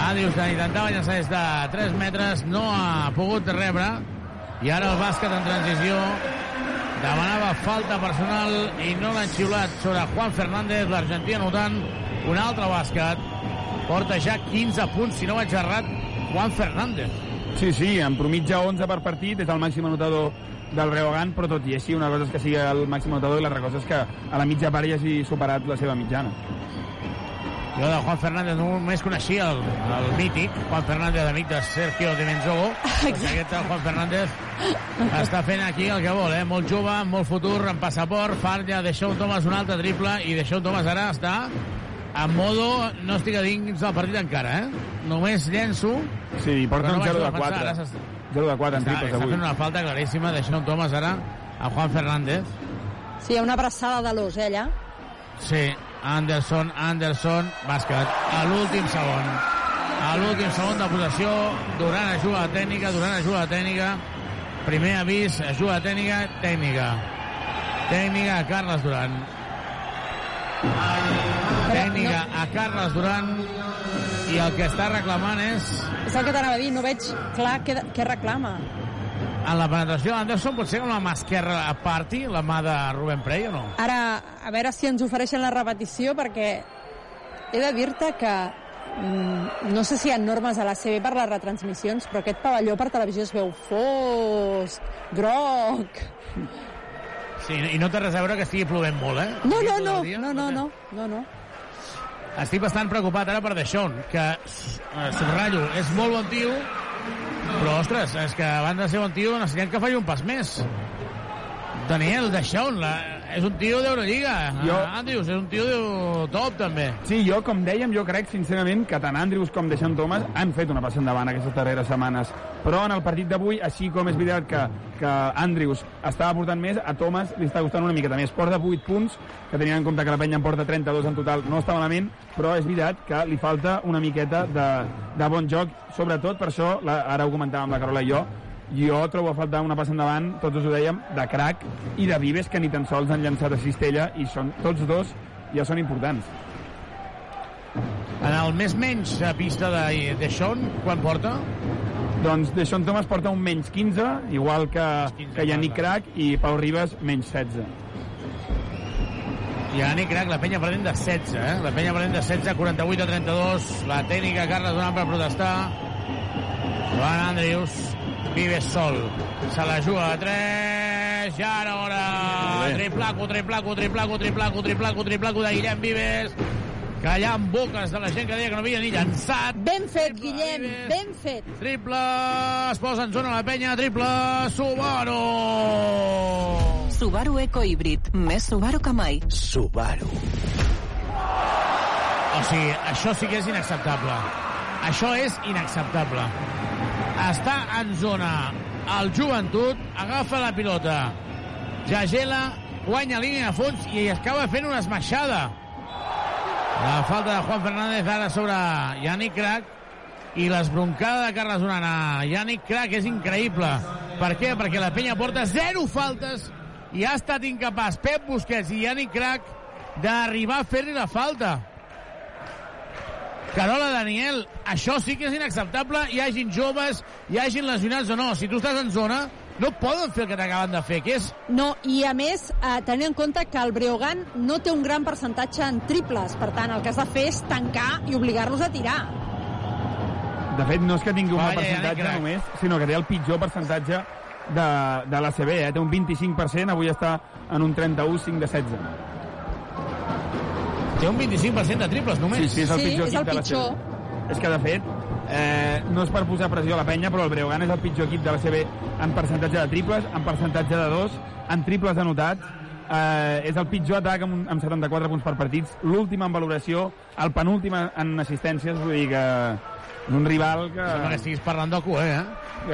Speaker 6: Andrews intentava llançar des de 3 metres, no ha pogut rebre, i ara el bàsquet en transició demanava falta personal i no l'han xiulat sobre Juan Fernández, l'argentí anotant un altre bàsquet. Porta ja 15 punts, si no vaig errat, Juan Fernández.
Speaker 11: Sí, sí, en promitja 11 per partit, és el màxim anotador del Breogán, però tot i així una cosa és que sigui el màxim anotador i l'altra cosa és que a la mitja part ja hagi superat la seva mitjana.
Speaker 6: Jo de Juan Fernández només coneixia el, el mític, Juan Fernández, amic de Sergio de Menzogo. Aquest Juan Fernández està fent aquí el que vol, eh? Molt jove, molt futur, amb passaport, falla de Sean Thomas un altre triple, i de Sean Thomas ara està en modo no estic a dins del partit encara, eh? Només llenço...
Speaker 11: Sí, i porta un
Speaker 6: vaig
Speaker 11: 0 de
Speaker 6: defensar,
Speaker 11: 4.
Speaker 6: ara
Speaker 11: 0 de 4 en
Speaker 6: Està,
Speaker 11: triples
Speaker 6: està
Speaker 11: avui.
Speaker 6: fent una falta claríssima de Sean Thomas ara a Juan Fernández.
Speaker 10: Sí, una abraçada de l'os, eh, allà.
Speaker 6: Sí, Anderson, Anderson, bàsquet, a l'últim segon. A l'últim segon de possessió, Durant ajuda tècnica, Durant ajuda tècnica, primer avís, ajuda tècnica, tècnica. Tècnica a Carles Duran. Tècnica a Carles Duran i el que està reclamant és
Speaker 10: És el que t'anava a dir, no veig clar què, què reclama.
Speaker 6: en la penetració d'Anderson pot ser amb la mà esquerra a parti, la mà de Rubén Prey o no?
Speaker 10: Ara, a veure si ens ofereixen la repetició, perquè he de dir-te que mm, no sé si hi ha normes a la CB per les retransmissions, però aquest pavelló per televisió es veu fosc, groc...
Speaker 6: Sí, i no té res a veure que estigui plovent molt, eh?
Speaker 10: No, no, no,
Speaker 6: dia,
Speaker 10: no, no, no, no, no.
Speaker 6: Estic bastant preocupat ara per Deixón, que, eh, subratllo, és molt bon tio, però, ostres, és que abans de ser bon tio necessitem que faci un pas més. Daniel, Deixón, la, és un tio d'Eurolliga.
Speaker 11: Jo-.
Speaker 6: Andrius, és un tio de top, també.
Speaker 11: Sí, jo, com dèiem, jo crec, sincerament, que tant Andrews com Deixant Thomas han fet una passa endavant aquestes darreres setmanes. Però en el partit d'avui, així com és veritat que, que Andrews estava portant més, a Thomas li està costant una miqueta més. Porta 8 punts, que tenint en compte que la penya en porta 32 en total, no està malament, però és veritat que li falta una miqueta de, de bon joc, sobretot per això, la, ara ho comentàvem la Carola i jo, jo trobo a faltar una passa endavant, tots us ho dèiem, de crack i de Vives, que ni tan sols han llançat a cistella, i són tots dos ja són importants.
Speaker 6: En el més menys a pista de Deixón, quan porta?
Speaker 11: Doncs Deixón Thomas porta un menys 15, igual que, que Yannick Crac, i Pau Ribas menys 16.
Speaker 6: I Ani Crac, la penya perdent de 16, eh? La penya perdent de 16, 48 a 32. La tècnica Carles donant per protestar. Joan Andrius. Vives sol. Se la juga a 3. I ara, ara. Triplaco, triplaco, triplaco, triplaco, triplaco, triplaco de Guillem Vives. Callant boques de la gent que deia que no havia ni llançat.
Speaker 10: Ben fet, Guillem, ben fet.
Speaker 6: Triple, es posa en zona la penya, triple, Subaru!
Speaker 34: Subaru Eco Híbrid. Més Subaru que mai.
Speaker 4: Subaru.
Speaker 6: O sigui, això sí que és inacceptable. Això és inacceptable. Està en zona el joventut, agafa la pilota. Jagela guanya línia de fons i acaba fent una esmaixada. La falta de Juan Fernández ara sobre Yannick Crac i l'esbroncada de Carles Duran a Yannick Crac és increïble. Per què? Perquè la penya porta zero faltes i ha estat incapaç Pep Busquets i Yannick Crac d'arribar a fer-li la falta. Carola Daniel, això sí que és inacceptable, hi hagin joves, hi hagin lesionats o no. Si tu estàs en zona, no poden fer el que t'acaben de fer, que és...
Speaker 10: No, i a més, eh, tenint en compte que el Breogán no té un gran percentatge en triples, per tant, el que has de fer és tancar i obligar-los a tirar.
Speaker 11: De fet, no és que tingui un mal percentatge
Speaker 6: Crac.
Speaker 11: només, sinó que té el pitjor percentatge de, de l'ACB, eh? té un 25%, avui està en un 31,5 de 16.
Speaker 6: Té un 25% de triples només.
Speaker 11: Sí, sí, és el
Speaker 10: Sí,
Speaker 11: pitjor
Speaker 10: és
Speaker 11: equip
Speaker 10: el
Speaker 11: de la
Speaker 10: pitjor.
Speaker 11: CB. És que, de fet, eh, no és per posar pressió a la penya, però el Breogán és el pitjor equip de la CB en percentatge de triples, en percentatge de dos, en triples anotats, eh, és el pitjor atac amb, un- amb 74 punts per partits, l'últim en valoració, el penúltim en assistències, vull dir que un rival que...
Speaker 6: Sembla que estiguis parlant d'Ocu, eh?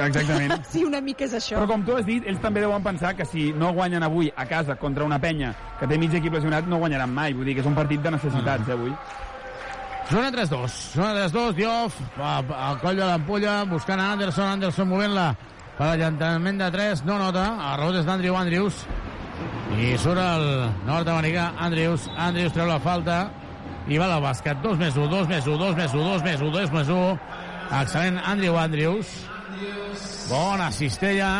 Speaker 11: Exactament.
Speaker 10: Sí, una mica és això.
Speaker 11: Però com tu has dit, ells també deuen pensar que si no guanyen avui a casa contra una penya que té mig equip lesionat, no guanyaran mai. Vull dir que és un partit de necessitats, eh, avui.
Speaker 6: Zona 3-2. Zona 3-2, Diouf, va al coll de l'ampolla, buscant a Anderson, Anderson movent-la per l'allantament de 3, no nota, a rebot és d'Andrew Andrews, i surt el nord-americà Andrews, Andrews treu la falta, i va al bàsquet, 2 més 1, 2 més 1, 2 més 1, 2 més 1, 2 més 1, excel·lent Andrew Andrews, bona cistella,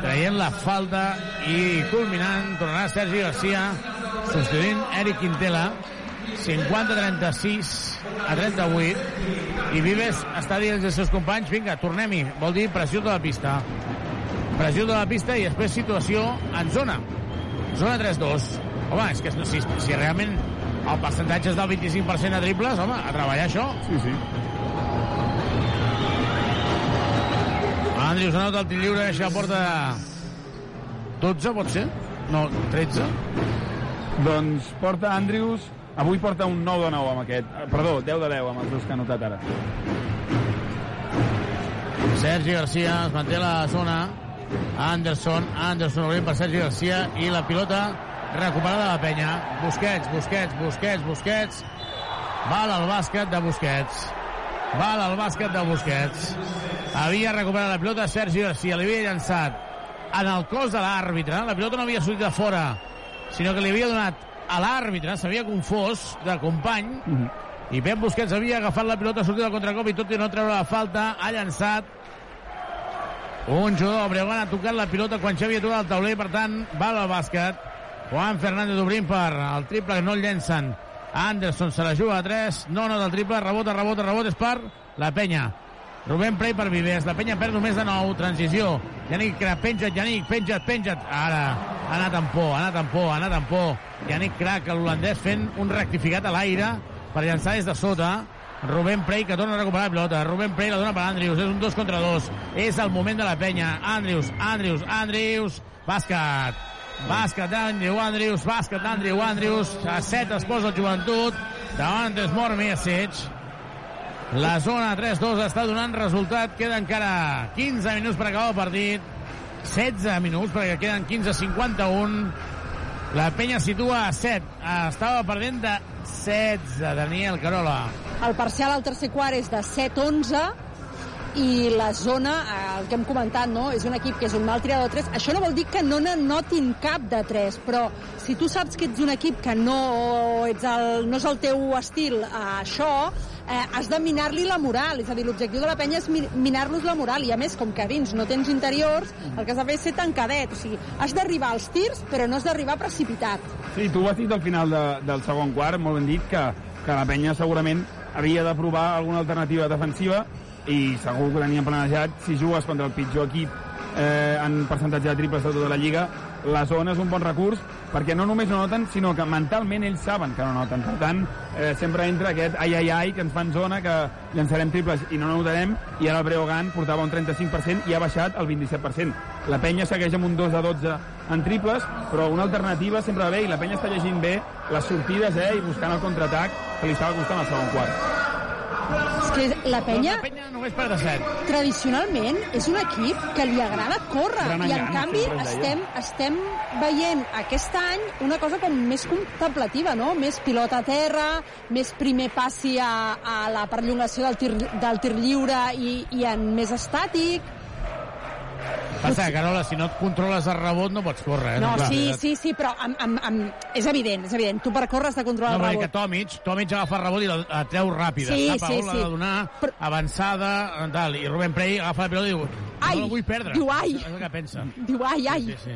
Speaker 6: traient la falta i culminant, tornarà Sergi Garcia, substituint Eric Quintela, 50-36 a 38 i Vives està dient als seus companys. Vinga, tornem-hi, vol dir pressió de la pista. Pressió de la pista i després situació en zona. Zona 3-2 home, és que si, si realment el percentatge és del 25% de triples, home, a treballar això
Speaker 11: Sí, sí.
Speaker 6: Andrius anota el tir lliure, això porta 12, pot ser? No, 13?
Speaker 11: Doncs porta Andrews, avui porta un 9 de 9 amb aquest. Eh, Perdó, 10 de 10 amb els dos que ha anotat ara.
Speaker 6: Sergi Garcia es manté a la zona. Anderson, Anderson obrint per Sergi Garcia i la pilota recuperada la penya. Busquets, Busquets, Busquets, Busquets. Val al bàsquet de Busquets. Val al bàsquet de Busquets. Havia recuperat la pilota Sergi Garcia, li havia llançat en el cos de l'àrbitre. La pilota no havia sortit de fora, sinó que li havia donat a l'àrbitre, s'havia confós de company, i Pep Busquets havia agafat la pilota, sortit del contracop i tot i no treure la falta, ha llançat un jugador del Breogán ha tocat la pilota quan Xavi ha tocat el tauler, per tant, val al bàsquet. Juan Fernández obrint per el triple que no el llencen. Anderson se la juga a 3, no nota el triple, rebota, rebota, rebota, és per la penya. Rubén Prey per Vives, la penya perd només de nou, transició. Yannick, Crac, penja't, Yannick, penja't, penja't. Ara, ha anat amb por, ha anat amb por, ha anat amb por. Yannick Crac, l'holandès, fent un rectificat a l'aire per llançar des de sota. Rubén Prey que torna a recuperar la pilota. Rubén Prey la dona per Andrius. És un 2 contra 2. És el moment de la penya. Andrius, Andrius, Andrius. Bàsquet. Bàsquet d'Andrew Andrius. Bàsquet d'Andrew Andrius. A 7 es posa el joventut. Davant és Mor Mesic. La zona 3-2 està donant resultat. Queda encara 15 minuts per acabar el partit. 16 minuts perquè queden 15-51. La penya situa a 7. Estava perdent de 16, Daniel Carola.
Speaker 10: El parcial al tercer quart és de 7-11 i la zona, eh, el que hem comentat, no? és un equip que és un mal tirador de 3. Això no vol dir que no n'anotin cap de 3, però si tu saps que ets un equip que no, ets el, no és el teu estil a això, eh, has de minar-li la moral. És a dir, l'objectiu de la penya és mi- minar-los la moral. I a més, com que dins no tens interiors, el que has de fer és ser tancadet. O sigui, has d'arribar als tirs, però no has d'arribar precipitat.
Speaker 11: Sí, tu ho has dit al final de, del segon quart, molt ben dit, que, que la penya segurament havia de provar alguna alternativa defensiva i segur que tenien planejat, si jugues contra el pitjor equip eh, en percentatge de triples de tota la Lliga, la zona és un bon recurs perquè no només no noten, sinó que mentalment ells saben que no noten. Per tant, eh, sempre entra aquest ai, ai, ai, que ens fan zona, que llançarem triples i no notarem, i ara el Breogán portava un 35% i ha baixat el 27%. La penya segueix amb un 2 de 12 en triples, però una alternativa sempre bé, i la penya està llegint bé les sortides eh, i buscant el contraatac que li estava costant al segon quart.
Speaker 10: És que la penya,
Speaker 6: La penya només per de 7.
Speaker 10: tradicionalment, és un equip que li agrada córrer.
Speaker 6: Gran
Speaker 10: I, en canvi, estem, estem veient aquest any una cosa com més contemplativa, no? Més pilota a terra, més primer passi a, a la perllongació del tir, del tir lliure i, i en més estàtic.
Speaker 6: Passa que, Carola, si no et controles el rebot no pots córrer. Eh?
Speaker 10: No,
Speaker 6: Clar.
Speaker 10: sí, sí, sí, però amb, amb, amb, és evident, és evident. Tu per córrer has de controlar
Speaker 6: No,
Speaker 10: el
Speaker 6: perquè
Speaker 10: rebot.
Speaker 6: Tomic, Tomic agafa el rebot i la, la treu ràpida.
Speaker 10: Sí,
Speaker 6: Està
Speaker 10: sí, sí.
Speaker 6: de donar avançada, tal, i Rubén Prey agafa la pilota i diu,
Speaker 10: Ai,
Speaker 6: no la vull perdre.
Speaker 10: diu, ai.
Speaker 6: És el que pensa.
Speaker 10: Diu, ai, ai.
Speaker 6: Sí, sí.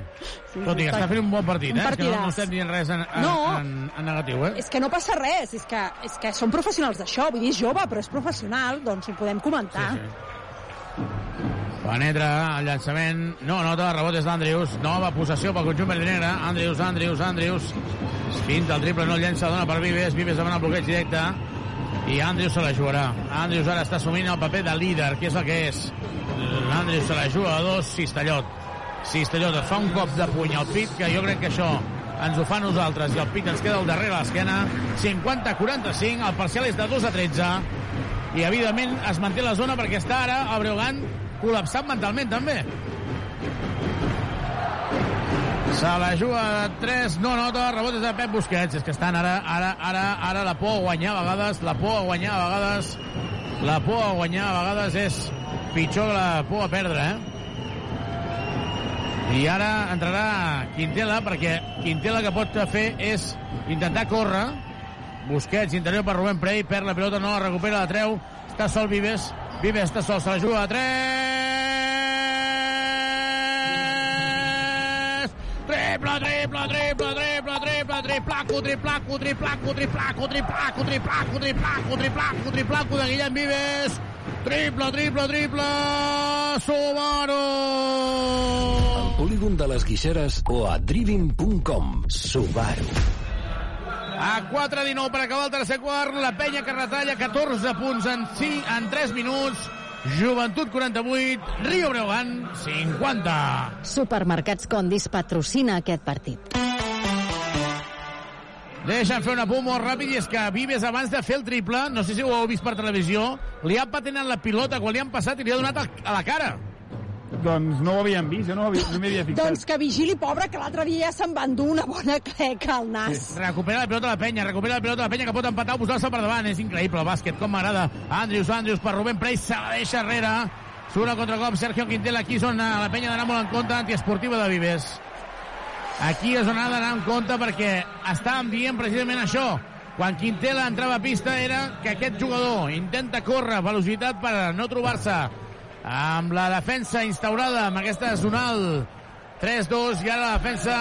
Speaker 10: Sí,
Speaker 6: Tot i que està fent un bon partit,
Speaker 10: Un
Speaker 6: eh? És que no, no
Speaker 10: partidàs.
Speaker 6: estem dient res en, en,
Speaker 10: No.
Speaker 6: en, en negatiu, eh?
Speaker 10: És que no passa res, és que, és que són professionals d'això, vull dir, és jove, però és professional, doncs ho podem comentar.
Speaker 6: Sí, Penetra el llançament, no nota, rebot és d'Andrius, nova possessió pel conjunt verd i negre, Andrius, Andrius, Andrius, finta el triple, no el llença, dona per Vives, Vives demana el bloqueig directe, i Andrius se la jugarà. Andrius ara està assumint el paper de líder, que és el que és. Andrius se la juga a dos, Cistellot. Cistellot fa un cop de puny al pit, que jo crec que això ens ho fa nosaltres, i el pit ens queda al darrere l'esquena. 50-45, el parcial és de 2 a 13, i evidentment es manté la zona perquè està ara el Breogán col·lapsat mentalment també. Se la juga de 3 no nota, rebot és de Pep Busquets. És que estan ara, ara, ara, ara la por a guanyar a vegades, la por a guanyar a vegades la por a guanyar a vegades és pitjor que la por a perdre eh? i ara entrarà Quintela perquè Quintela que pot fer és intentar córrer. Busquets, interior per Rubén Prey, perd la pilota, no la recupera, la treu, està sol Vives, Vives està sol, se la juga a 3! Triple, triple, triple, triple, triple, triplaco, triplaco, triplaco, triplaco, triplaco, triplaco, triplaco, triplaco, triplaco de Guillem Vives. Triple, triple, triple, Subaru!
Speaker 4: Al polígon de les Guixeres o a driving.com. Subaru.
Speaker 6: A 4-19 per acabar el tercer quart, la penya que retalla 14 punts en, 5, en 3 minuts, Joventut 48, Rio Breogán 50.
Speaker 8: Supermercats Condis patrocina aquest partit.
Speaker 6: Deixa'm fer un apunt molt ràpid i és que Vives abans de fer el triple, no sé si ho heu vist per televisió, li ha patinat la pilota quan li han passat i li ha donat a la cara.
Speaker 11: Doncs no ho havíem vist, jo no, havia- no m'hi havia fixat.
Speaker 10: Doncs que vigili, pobre, que l'altre dia ja se'n va endur una bona cleca al nas.
Speaker 6: Recupera la pilota la penya, recupera la pilota la penya que pot empatar o posar-se per davant. És increïble el bàsquet, com m'agrada. Andrius, Andrius per Rubén Prey, se la deixa enrere. Surt a contracop Sergio Quintela, aquí és on la penya d'anar molt en compte, antiesportiva de Vives. Aquí és on ha d'anar en compte perquè estàvem dient precisament això. Quan Quintela entrava a pista era que aquest jugador intenta córrer velocitat per no trobar-se amb la defensa instaurada amb aquesta zonal 3-2 i ara la defensa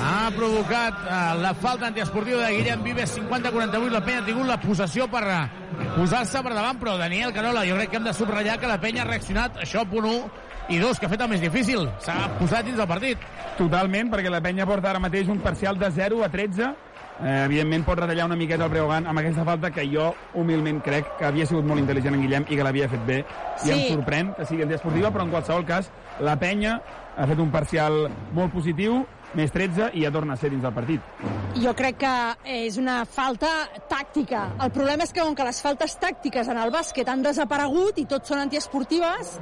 Speaker 6: ha provocat eh, la falta antiesportiva de Guillem Vives 50-48, la penya ha tingut la possessió per eh, posar-se per davant però Daniel Carola, jo crec que hem de subratllar que la penya ha reaccionat, això punt 1 i dos, que ha fet el més difícil s'ha posat dins del partit
Speaker 11: Totalment, perquè la penya porta ara mateix un parcial de 0 a 13. Eh, evidentment pot retallar una miqueta el Breogán amb aquesta falta que jo humilment crec que havia sigut molt intel·ligent en Guillem i que l'havia fet bé. I
Speaker 10: Sí.
Speaker 11: em sorprèn que sigui antiesportiva, però en qualsevol cas la penya ha fet un parcial molt positiu, més 13, i ja torna a ser dins del partit.
Speaker 10: Jo crec que és una falta tàctica. El problema és que com que les faltes tàctiques en el bàsquet han desaparegut i tot són antiesportives,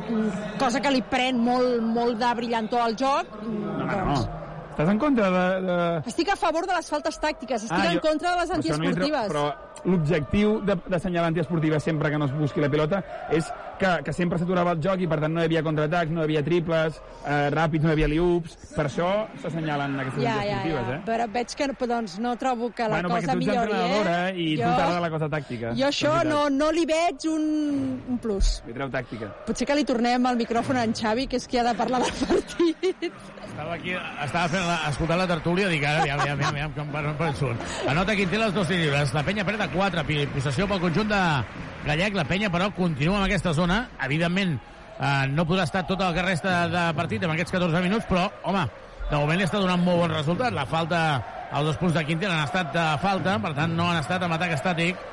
Speaker 10: cosa que li pren molt, molt de brillantor al joc,
Speaker 11: No,
Speaker 10: doncs...
Speaker 11: no. Estàs en contra de... de...
Speaker 10: Estic a favor de les faltes tàctiques, estic
Speaker 11: Ah,
Speaker 10: en
Speaker 11: jo-
Speaker 10: contra de les antiesportives.
Speaker 11: Però l'objectiu de- d'assenyalar antiesportiva sempre que no es busqui la pilota és que, que sempre s'aturava el joc i per tant no hi havia contraatacs, no hi havia triples, eh, ràpids, no hi havia liups. Per això s'assenyalen aquestes
Speaker 10: Ja, ja,
Speaker 11: antiesportives,
Speaker 10: ja.
Speaker 11: eh?
Speaker 10: Però veig que doncs, no trobo que la
Speaker 11: bueno, perquè
Speaker 10: cosa
Speaker 11: tu ets
Speaker 10: millori, eh?
Speaker 11: i
Speaker 10: jo,
Speaker 11: tu t'agrada la cosa tàctica.
Speaker 10: Jo això no, no li veig un, un plus.
Speaker 11: Li treu tàctica.
Speaker 10: Potser que li tornem el micròfon a en Xavi, que és qui ha de parlar del partit.
Speaker 6: Estava aquí, estava fent la, escoltant la tertúlia, dic ara, aviam, aviam, aviam, aviam per, per surt. Anota Quintela els dos lliures. La penya perd a 4, possessió pel conjunt de gallec. La penya, però, continua en aquesta zona. Evidentment, eh, no podrà estar tot el que resta de partit en aquests 14 minuts, però, home, de moment li està donant molt bon resultat. La falta, els dos punts de Quintel han estat de falta, per tant, no han estat amb atac estàtic.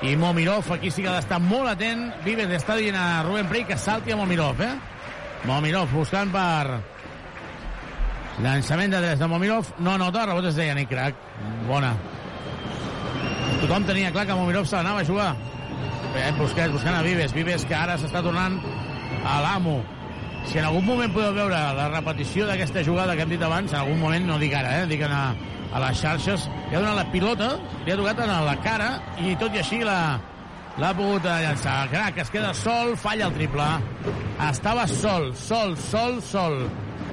Speaker 6: I Momirov, aquí sí que ha d'estar molt atent. Vives està dient a Rubén Prey que salti a Momirov, eh? Momirov buscant per llançament de tres de Momirov. No nota, rebot és de Yannick Crac. Bona. Tothom tenia clar que Momirov se l'anava a jugar. Eh, Busquets buscant a Vives. Vives que ara s'està tornant a l'amo. Si en algun moment podeu veure la repetició d'aquesta jugada que hem dit abans, en algun moment, no dic ara, eh, dic a, a les xarxes, li ha donat la pilota, li ha tocat en la cara i tot i així la, l'ha pogut llançar. Crac, es queda sol, falla el triple. Estava sol, sol, sol, sol.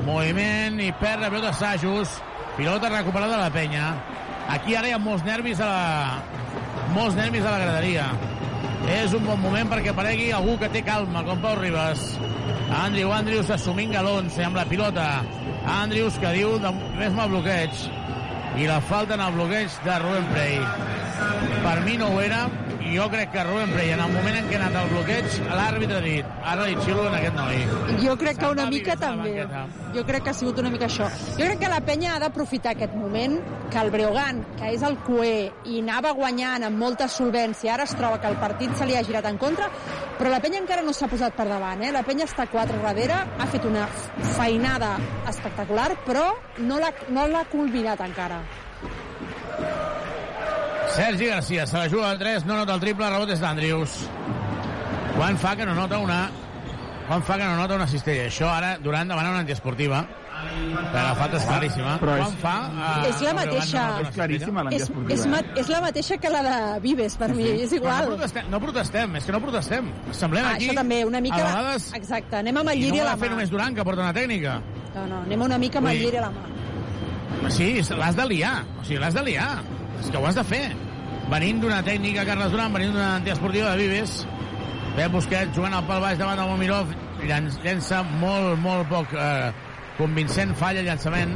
Speaker 6: Moviment i perd la pilota Sajus. Pilota recuperada de la penya. Aquí ara hi ha molts nervis a la, molts nervis a la graderia. És un bon moment perquè aparegui algú que té calma, com Pau Ribas. Andrew Andrews assumint galons amb la pilota. Andrews que diu de, més mal bloqueig. I la falta en el bloqueig de Ruben Prey. Per mi no ho era, jo crec que Ruben Prey, en el moment en què ha anat el bloqueig, l'àrbitre ha dit, ara li xilo en aquest noi.
Speaker 10: Jo crec que una mica també. Jo crec que ha sigut una mica això. Jo crec que la penya ha d'aprofitar aquest moment, que el Breogán, que és el cué i anava guanyant amb molta solvència, ara es troba que el partit se li ha girat en contra, però la penya encara no s'ha posat per davant. Eh? La penya està 4 darrere, ha fet una feinada espectacular, però no l'ha no culminat encara.
Speaker 6: Sergi Garcia se la juga a 3, no nota el triple, rebot és d'Andrius. Quan fa que no nota una... Quan fa que no nota una cistella? Això ara, Durant demana una antiesportiva. Però la falta és claríssima.
Speaker 11: Però és-
Speaker 6: Quan fa... eh,
Speaker 10: És la mateixa.
Speaker 6: una
Speaker 11: És claríssima
Speaker 10: És,
Speaker 11: l'antiesportiva.
Speaker 10: és, ma és la mateixa que la de Vives, per mi, és igual.
Speaker 6: no protestem, no protestem, és que no protestem. Semblem
Speaker 10: Ah,
Speaker 6: aquí...
Speaker 10: això també, una mica...
Speaker 6: A vegades...
Speaker 10: Exacte, anem amb el
Speaker 6: I
Speaker 10: lliri
Speaker 6: no
Speaker 10: a la
Speaker 6: de fer
Speaker 10: mà.
Speaker 6: només Durant, que porta una tècnica.
Speaker 10: No, no, anem una mica amb el lliri a la mà.
Speaker 6: Sí, l'has de liar. O sigui, l'has de liar. És que ho has de fer. Venint d'una tècnica Carles Durant, venint d'una antiesportiva de Vives, Pep Busquets jugant al pal baix davant del Momirov, llença molt, molt poc eh, convincent, falla el llançament.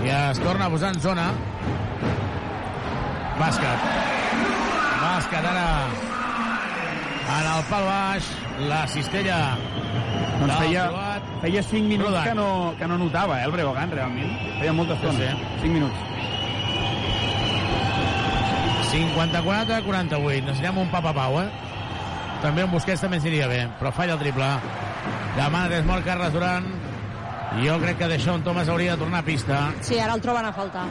Speaker 6: I es torna a posar en zona. Bàsquet. Bàsquet ara en el pal baix, la cistella
Speaker 11: Doncs feia, feia 5 minuts que no, que no notava, eh, el Breogán, realment. Feia molta estona.
Speaker 6: Sí,
Speaker 11: 5 minuts.
Speaker 6: 54 48. Necessitem un papapau, eh? També un Busquets també ens iria bé, però falla el triple. Demana des mort Carles Duran. Jo crec que Deixón Thomas hauria de tornar a pista.
Speaker 10: Sí, ara el troben a faltar.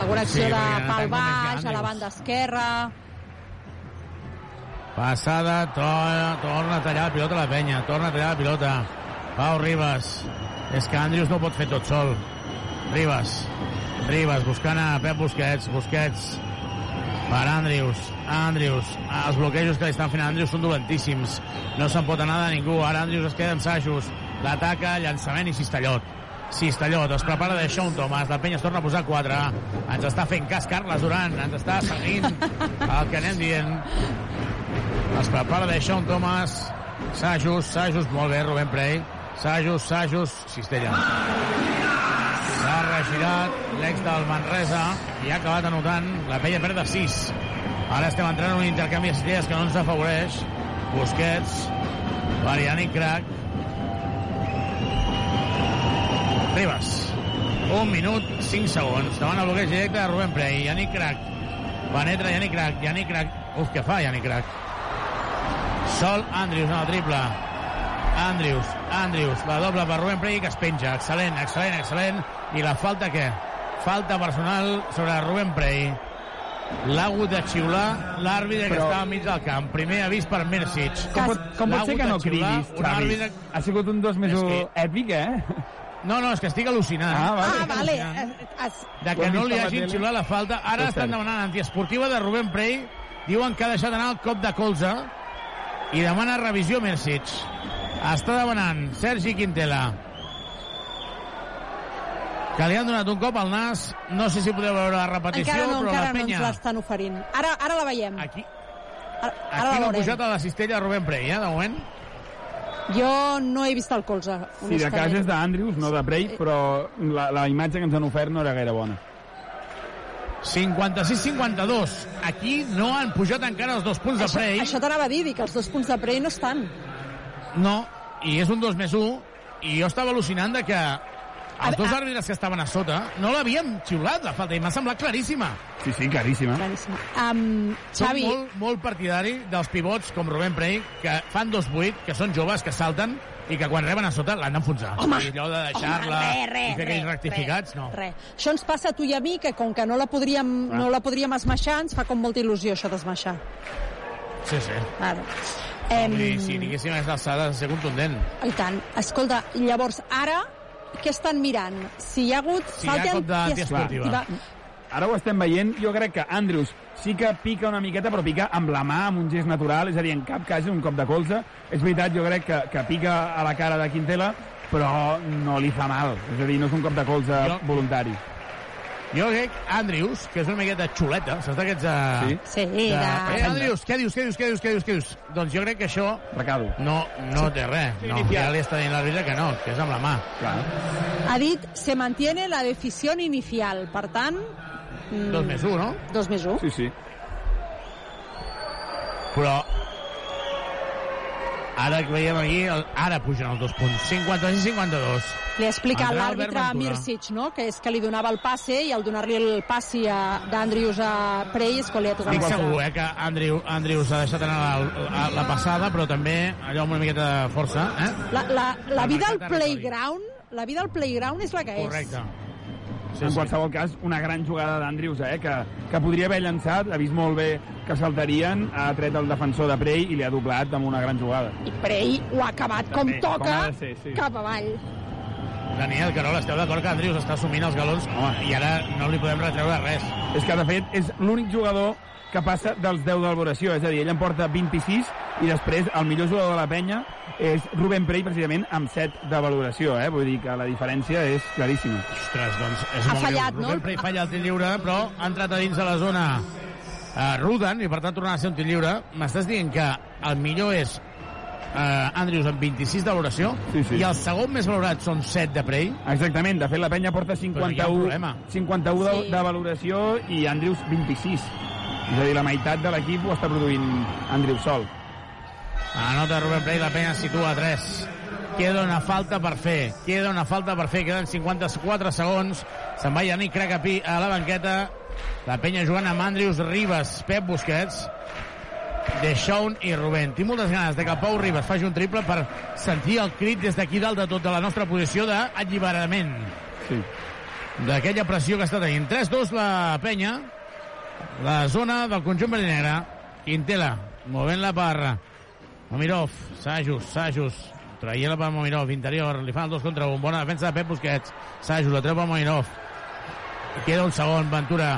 Speaker 10: Alguna acció
Speaker 6: Sí,
Speaker 10: de pal baix, a la banda esquerra...
Speaker 6: Passada, to torna a tallar la pilota la penya, torna a tallar la pilota. Pau Ribas. És que Andrius no pot fer tot sol. Ribas. Ribas buscant a Pep Busquets. Busquets per Andrius. Andrius. Els bloquejos que li estan fent a Andrius són dolentíssims. No se'n pot anar de ningú. Ara Andrius es queda amb Sajos. L'ataca, llançament i Cistellot. Cistellot, es prepara de Sean Thomas, la penya es torna a posar 4. Ens està fent cas Carles Duran, ens està seguint el que anem dient. Es prepara de Sean Thomas. Sajus, Sajus, molt bé, Rubén Prey. Sajus, Sajus, Cistella. S'ha regirat l'ex del Manresa i ha acabat anotant. La penya perd de 6. Ara estem entrant en un intercanvi de cistelles que no ens afavoreix. Busquets, Yannick Crac. Ribas. Un minut, 5 segons. Davant el bloqueig directe de Rubén Prey. Yannick Crac. Penetra Yannick Crac. Yannick Crac. Uf, què fa Yannick Crac? Sol Andrius en el triple. Andrius, Andrius, la doble per Rubén Prey que es penja. Excel·lent, excel·lent, excel·lent. I la falta què? Falta personal sobre Rubén Prey. L'ha hagut de xiular l'àrbitre que
Speaker 11: Però-
Speaker 6: estava enmig del camp. Primer avís per Mircic.
Speaker 11: Com pot, com pot ser que no cridis,
Speaker 6: un
Speaker 11: Xavi?
Speaker 6: àrbitre-
Speaker 11: Ha sigut un dos més
Speaker 6: que-
Speaker 11: èpic, eh?
Speaker 6: No, no, és que estic al·lucinant.
Speaker 11: Ah, vale.
Speaker 10: Ah, vale.
Speaker 6: De que no li hagin xiulat la falta. Ara estan demanant antiesportiva de Rubén Prey. Diuen que ha deixat anar el cop de colze i demana revisió Mercic. Està demanant Sergi Quintela que li han donat un cop al nas. No sé si podeu veure la repetició,
Speaker 10: encara no,
Speaker 6: però
Speaker 10: encara
Speaker 6: la
Speaker 10: no ens
Speaker 6: penya...
Speaker 10: l'estan oferint. Ara, ara la veiem.
Speaker 6: Aquí,
Speaker 10: Ara, ara
Speaker 6: aquí
Speaker 10: la
Speaker 6: no ha
Speaker 10: veurem.
Speaker 6: pujat a la cistella de Rubén Prey, eh, de moment.
Speaker 10: Jo no he vist el colze,
Speaker 11: Sí, de cas és d'Andrius, no de Prey, però la, la imatge que ens han ofert no era gaire bona.
Speaker 6: 56-52. Aquí no han pujat encara els dos punts de
Speaker 10: Això,
Speaker 6: Prey.
Speaker 10: això t'anava a dir, dir que els dos punts de Prey no estan.
Speaker 6: No, i és un 2 més 1, i jo estava al·lucinant de que els dos àrbitres que estaven a sota no l'havien xiulat, la falta, i m'ha semblat claríssima.
Speaker 11: Sí, sí, claríssima.
Speaker 10: Claríssima. Um,
Speaker 6: Soc
Speaker 10: Xavi,
Speaker 6: molt, molt partidari dels pivots com Rubén Prey, que fan 2-8, que són joves, que salten, i que quan reben a sota l'han d'enfonsar.
Speaker 10: Home,
Speaker 6: I allò de deixar-la
Speaker 10: re,
Speaker 6: i fer
Speaker 10: re,
Speaker 6: aquells
Speaker 10: re,
Speaker 6: rectificats, no.
Speaker 10: Res. Això ens passa a tu i a mi, que com que no la podríem,
Speaker 6: Ah.
Speaker 10: no la podríem esmaixar, ens fa com molta il·lusió això d'esmaixar.
Speaker 6: Sí, sí.
Speaker 10: Ara.
Speaker 6: Em...
Speaker 10: Em,
Speaker 6: Si tinguéssim aquesta alçada, de ser contundent.
Speaker 10: I tant. Escolta, llavors, ara, què estan mirant? Si hi ha hagut...
Speaker 11: Si hi ha cop d'antiesportiva. Ara ho estem veient, jo crec que Andrews sí que pica una miqueta, però pica amb la mà, amb un gest natural, és a dir, en cap cas un cop de colze. És veritat, jo crec que, que pica a la cara de Quintela, però no li fa mal. És a dir, no és un cop de colze
Speaker 6: Jo-
Speaker 11: voluntari.
Speaker 6: Jo crec Andrews, que és una miqueta xuleta, saps d'aquests... Uh,
Speaker 11: Sí.
Speaker 10: Sí,
Speaker 6: de...
Speaker 10: de-
Speaker 6: Eh, Andrews, què dius, què dius, què dius, què dius, què dius? Doncs jo crec que això...
Speaker 11: Recado.
Speaker 6: No, no té res. No, ja li està dient l'àrbitre que no, que és amb la mà.
Speaker 11: Clar.
Speaker 10: Ha dit, se mantiene la decisión inicial. Per tant... mm,
Speaker 6: Dos més un, no?
Speaker 10: Dos més un.
Speaker 11: Sí, sí.
Speaker 6: Però ara que veiem aquí, el, ara pugen els dos punts. 56-52.
Speaker 10: Li ha explicat l'àrbitre. Mirsic, no? que és que li donava el passe i al donar-li el passi a d'Andrius a Prey és que li ha tocat
Speaker 6: Estic
Speaker 10: la
Speaker 6: segur eh, que Andrew, Andrews ha deixat anar la, la, la passada, però també allò amb una miqueta de força. Eh?
Speaker 10: La, la, la
Speaker 6: Ha
Speaker 10: vida al playground la vida al playground és la que és.
Speaker 6: Correcte.
Speaker 11: Sí, en qualsevol cas, una gran jugada d'Andrews, eh, que, que podria haver llançat, ha vist molt bé que saltarien, ha tret el defensor de Prey i li ha doblat amb una gran jugada.
Speaker 10: I Prey ho ha acabat com
Speaker 11: També, com
Speaker 10: toca
Speaker 11: de ser, sí.
Speaker 10: cap avall.
Speaker 6: Daniel Carol, esteu d'acord que Andrius està assumint els galons Home, i ara no li podem retreure res.
Speaker 11: És que, de fet, és l'únic jugador que passa dels 10 de valoració, és a dir, ell en porta 26 i després el millor jugador de la penya és Rubén Prey, precisament, amb 7 de valoració, eh? Vull dir que la diferència és claríssima.
Speaker 6: Ostres, doncs és
Speaker 10: Ha
Speaker 6: molt
Speaker 10: fallat,
Speaker 6: greu.
Speaker 10: no?
Speaker 6: Rubén Prey falla el tir lliure, però ha entrat a dins de la zona uh, Ruden i per tant tornarà a ser un tir lliure. M'estàs dient que el millor és uh, Andrius amb 26 de valoració
Speaker 11: Sí, sí.
Speaker 6: i el segon més valorat són 7 de Prey.
Speaker 11: Exactament, de fet la penya porta
Speaker 6: Però hi ha
Speaker 11: 51,
Speaker 6: un problema.
Speaker 11: 51 de,
Speaker 10: Sí.
Speaker 11: de valoració i Andrews 26. És a dir, la meitat de l'equip ho està produint Andrews sol.
Speaker 6: Anota Rubén Prey, la penya situa a 3. Queda una falta per fer. Queda una falta per fer. Queden 54 segons. Se'n va Yannick Cracapí a la banqueta. La penya jugant amb Andrius Ribas, Pep Busquets, Deixón i Rubén. Tinc moltes ganes de que Pau Ribas faci un triple per sentir el crit des d'aquí dalt de tot de la nostra posició d'alliberament.
Speaker 11: Sí.
Speaker 6: D'aquella pressió que està tenint. 3-2 la penya. La zona del conjunt verd i negre. Quintela, movent-la per Momirov, Sajus, Sajus, traient-la per Momirov, interior, li fan el dos contra un, bona defensa de Pep Busquets, Sajus, la treu per Momirov, queda un segon, Ventura,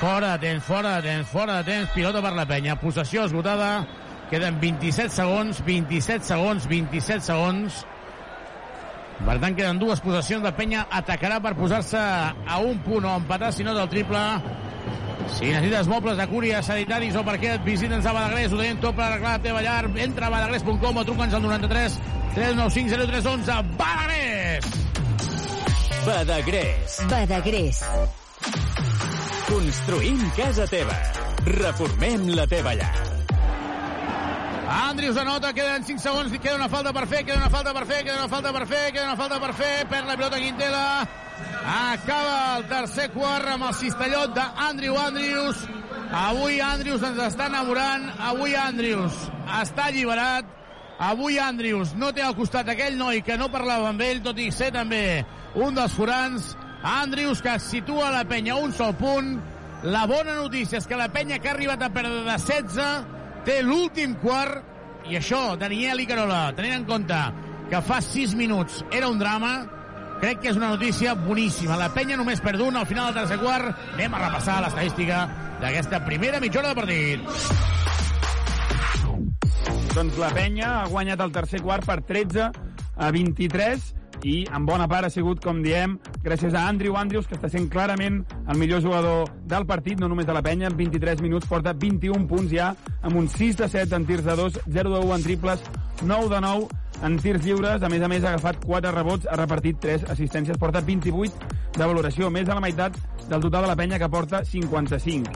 Speaker 6: fora de temps, fora de temps, fora de temps, pilota per la penya, possessió esgotada, queden 27 segons, 27 segons, 27 segons, per tant, queden dues possessions. La penya atacarà per posar-se a un punt o empatar, si no del triple. Si necessites mobles de cúria, sanitaris o parquet, visita'ns a Badagrés, ho tenim tot per arreglar la teva llar. Entra a badagrés.com o truca'ns al 93 395 0311. Badagrés!
Speaker 4: Badagrés.
Speaker 8: Badagrés.
Speaker 4: Construïm casa teva. Reformem la teva llar.
Speaker 6: Andrius anota, queden 5 segons, queda una falta per fer, queda una falta per fer, queda una falta per fer, queda una falta per fer, perd la pilota Quintela. Acaba el tercer quart amb el cistellot d'Andrew Andrius. Avui Andrius ens està enamorant, avui Andrius està alliberat, avui Andrius no té al costat aquell noi que no parlava amb ell, tot i ser també un dels forans. Andrius que situa la penya un sol punt. La bona notícia és que la penya que ha arribat a perdre de 16 té l'últim quart i això, Daniel i Carola, tenint en compte que fa 6 minuts era un drama, crec que és una notícia boníssima. La penya només perd un al final del tercer quart. Anem a repassar l'estadística d'aquesta primera mitja hora de partit.
Speaker 11: Doncs la penya ha guanyat el tercer quart per 13 a 23 i en bona part ha sigut, com diem, gràcies a Andrew Andrews, que està sent clarament el millor jugador del partit, no només de la penya, en 23 minuts porta 21 punts ja, amb un 6 de 7 en tirs de 2, 0 de 1 en triples, 9 de 9 en tirs lliures, a més a més ha agafat 4 rebots, ha repartit 3 assistències, porta 28 de valoració, més de la meitat del total de la penya que porta 55.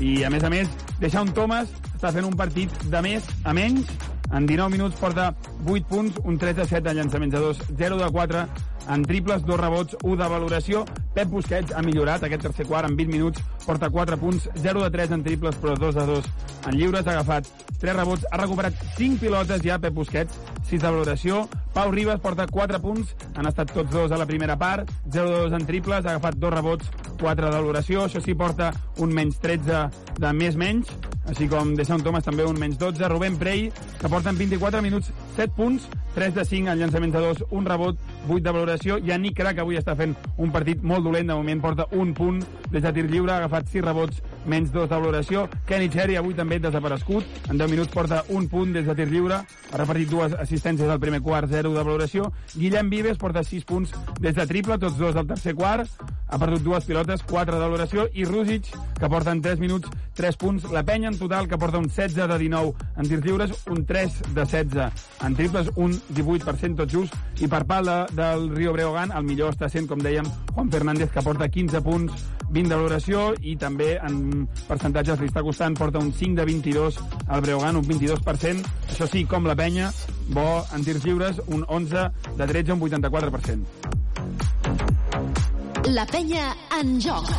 Speaker 11: I a més a més, Deixaun Thomas està fent un partit de més a menys, en 19 minuts porta 8 punts, un 3 de 7 en llançaments de 2, 0 de 4 en triples, dos rebots, 1 de valoració. Pep Busquets ha millorat aquest tercer quart en 20 minuts, porta 4 punts, 0 de 3 en triples, però 2 de 2 en lliures. Ha agafat 3 rebots, ha recuperat 5 pilotes ja Pep Busquets, 6 de valoració. Pau Ribas porta 4 punts, han estat tots dos a la primera part, 0 de 2 en triples, ha agafat 2 rebots, 4 de valoració. Això sí, porta un menys 13 de més menys, així com Deixant Thomas també un menys 12. Rubén Prey, que porta en 24 minuts 7 punts, 3 de 5 en llançaments de 2, un rebot, 8 de valoració. I Nick Crac avui està fent un partit molt dolent, de moment porta un punt des de tir lliure, ha agafat 6 rebots, menys 2 de valoració. Kenny Cherry avui també desaparegut, en 10 minuts porta un punt des de tir lliure, ha repartit dues assistències al primer quart, 0 de valoració. Guillem Vives porta 6 punts des de triple, tots dos del tercer quart, ha perdut dues pilotes, 4 de valoració, i Rusic, que porta en 3 minuts 3 punts. La penya en total, que porta un 16 de 19 en tirs lliures, un 3 de 16 en triples, un 18% tot just, i per pal de, del Rio Breogán, el millor està sent, com dèiem, Juan Fernández, que porta 15 punts, 20 de valoració, i també en percentatges li està costant, porta un 5 de 22 al Breogán, un 22%. Això sí, com la penya, bo en tirs lliures, un 11 de 13, un 84%.
Speaker 3: La penya en joc.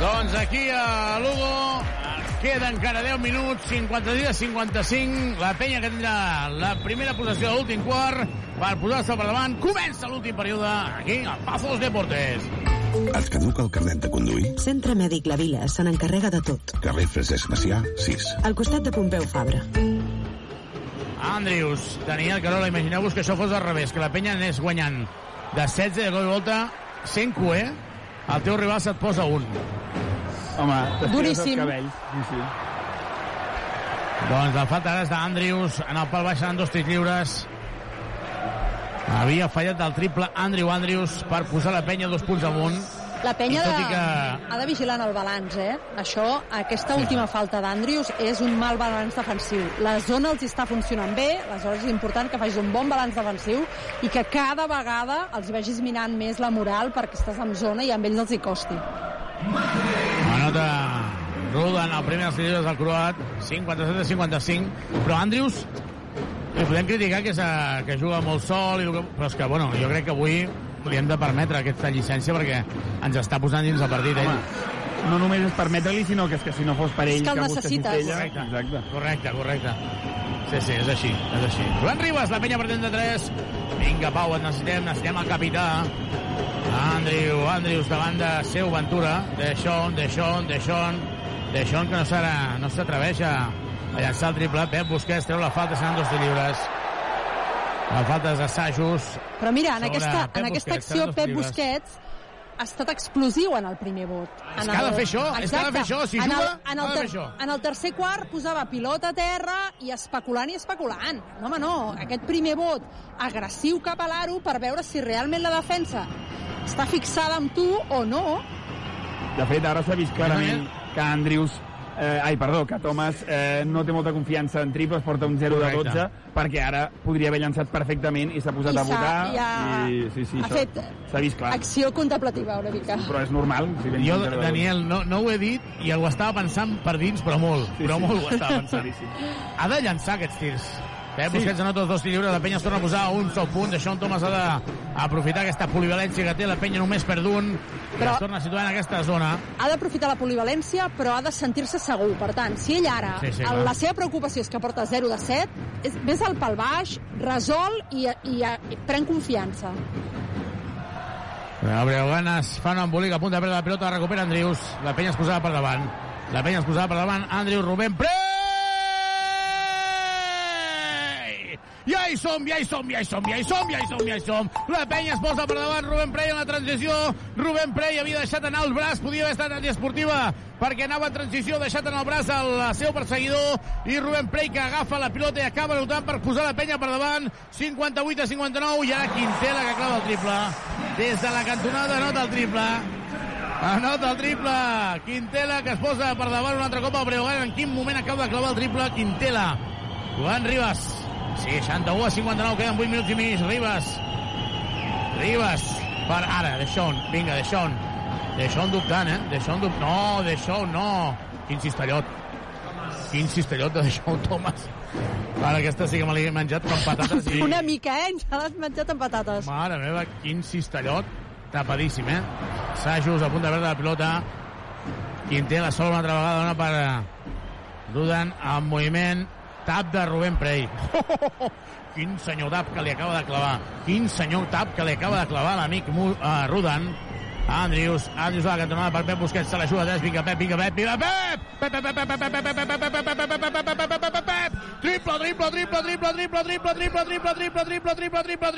Speaker 6: Doncs aquí a Lugo queda encara 10 minuts, 53 a 55. La penya que tindrà la primera possessió de l'últim quart per posar-se per davant. Comença l'últim període aquí a Pazos Deportes.
Speaker 18: Et caduca el carnet de conduir?
Speaker 19: Centre Mèdic La Vila se n'encarrega de tot.
Speaker 18: Carrer Francesc Macià, 6.
Speaker 19: Al costat de Pompeu Fabra.
Speaker 6: Andrius, Daniel Carola, imagineu-vos que això fos al revés, que la penya anés guanyant de 16 de cop i volta 100 cué, el teu rival se't posa un.
Speaker 11: Home,
Speaker 10: Duríssim.
Speaker 11: els cabells. Sí, sí.
Speaker 6: Doncs la falta ara és d'Andrius, en el pal baix seran dos tirs lliures. Havia fallat del triple Andrew Andrius per posar la penya dos punts amunt.
Speaker 10: La penya de,
Speaker 6: que-
Speaker 10: ha de vigilar en el balanç, eh? Això, aquesta última falta d'Andrius és un mal balanç defensiu. La zona els està funcionant bé, aleshores és important que facis un bon balanç defensiu i que cada vegada els vegis minant més la moral perquè estàs en zona i a ells els hi costi.
Speaker 6: Anota Ruda en el primer dels tirs del croat, 57 a 55, però Andrius li podem criticar que, és, eh, que juga molt sol, i que, però és que, bueno, jo crec que avui li hem de permetre aquesta llicència perquè ens està posant dins el partit ell.
Speaker 11: No només és permetre-li, sinó que és que si no fos per ell
Speaker 10: És que el
Speaker 11: busca
Speaker 10: necessites.
Speaker 11: cistella...
Speaker 6: Correcte.
Speaker 11: Exacte.
Speaker 6: Correcte, correcte. Sí, sí, és així, és així. Joan Ribas, la penya pretén de 3. Vinga, Pau, et necessitem, necessitem el capità. Andrew, Andrews davant de seu Ventura. De Sean, de Sean, de Sean. De Sean que no s'ara- no s'atreveix a, a llançar el triple. Pep Busquets treu la falta, seran dos tirs lliures. La falta de Sajus.
Speaker 10: Però mira, en aquesta,
Speaker 6: Pep
Speaker 10: en aquesta
Speaker 6: Busquets,
Speaker 10: acció Pep
Speaker 6: lliures.
Speaker 10: Busquets ha estat explosiu en el primer vot.
Speaker 6: És
Speaker 10: En
Speaker 6: que ha de fer això, és que ha de fer
Speaker 10: Exacte.
Speaker 6: això, si
Speaker 10: en
Speaker 6: juga,
Speaker 10: el, en
Speaker 6: ha
Speaker 10: el,
Speaker 6: de
Speaker 10: ter
Speaker 6: fer això.
Speaker 10: en el tercer quart posava pilota a terra i especulant i especulant. No, home, no. Aquest primer vot agressiu cap a l'aro per veure si realment la defensa està fixada amb tu o no.
Speaker 11: De fet, ara s'ha vist clarament que Andrius Eh, ai, perdó, que Thomas eh, no té molta confiança en triples, porta un 0 de 12, perquè ara podria haver llançat perfectament i s'ha posat
Speaker 10: I
Speaker 11: a votar.
Speaker 10: i ha-
Speaker 11: i, sí, sí,
Speaker 10: ha
Speaker 11: això
Speaker 10: fet
Speaker 11: S'ha vist clar.
Speaker 10: Acció contemplativa, una mica.
Speaker 11: Però és normal. Si
Speaker 6: Jo,
Speaker 11: un 0 de 12.
Speaker 6: Daniel, no, no ho he dit i ho estava pensant per dins, però molt,
Speaker 11: Sí,
Speaker 6: però
Speaker 11: sí.
Speaker 6: molt ho estava pensant.
Speaker 11: Sí, sí.
Speaker 6: Ha de llançar aquests tirs. Pep
Speaker 11: Sí.
Speaker 6: Busquets anota els dos lliures, la penya es torna a posar a un sol punt, Deixón Thomas ha d'aprofitar aquesta polivalència que té, la penya només perd un, però... Es torna a situar en aquesta zona.
Speaker 10: ha d'aprofitar la polivalència, però ha de sentir-se segur. Per tant, si ell ara,
Speaker 6: Sí, sí,
Speaker 10: el- la seva preocupació és que porta 0 de 7, és, ves al pal baix, resol i, i, i pren confiança.
Speaker 6: El Breogán es fa un embolic a punt de perdre la pilota, la recupera Andrius, la penya es posava per davant. La penya es posava per davant, Andrius, Rubén, Prey! Ja hi som, ja hi som, ja hi som, ja hi som, ja hi som, ja hi som. La penya es posa per davant, Rubén Prey en la transició. Rubén Prey havia deixat anar el braç, podia haver estat antiesportiva perquè anava en transició, deixat en el braç al seu perseguidor i Rubén Prey que agafa la pilota i acaba notant per posar la penya per davant. 58 a 59 i ara Quintela que clava el triple. Des de la cantonada anota el triple. Anota el triple. Quintela que es posa per davant un altre cop al Breogán. En quin moment acaba de clavar el triple Quintela? Joan Ribas 61 a 59, queden 8 minuts i mig. Ribas. Ribas. Per ara, De Sean. Vinga, De Sean. De Sean dubtant, eh? De Sean dubtant. No, De Sean, no. Quin cistellot. Quin cistellot de De Sean Thomas. Ara aquesta sí que me l'he menjat amb patates i...
Speaker 10: Una mica, eh? Ens l'has menjat amb patates.
Speaker 6: Mare meva, quin cistellot. Tapadíssim, eh? Sajus a punt de perdre la pilota. Quinté la sola una altra vegada, dona per Rudan en moviment. Tap de Rubén Prey. Quin senyor tap que li acaba de clavar. Quin senyor tap que li acaba de clavar l'amic uh, Rudan. Andrius, Andrius a la cantonada per Pep Busquets, se l'ajuda tres, vinga Pep, vinga Pep, vinga Pep! Pep, Pep, Pep, Pep, Pep, Pep, Pep, Pep, Pep, Pep, Pep, Pep, Pep, Pep, Pep, Pep, Pep, triple, triple, triple, triple, triple, triple, triple, triple, triple, triple, triple, triple, triple, triple,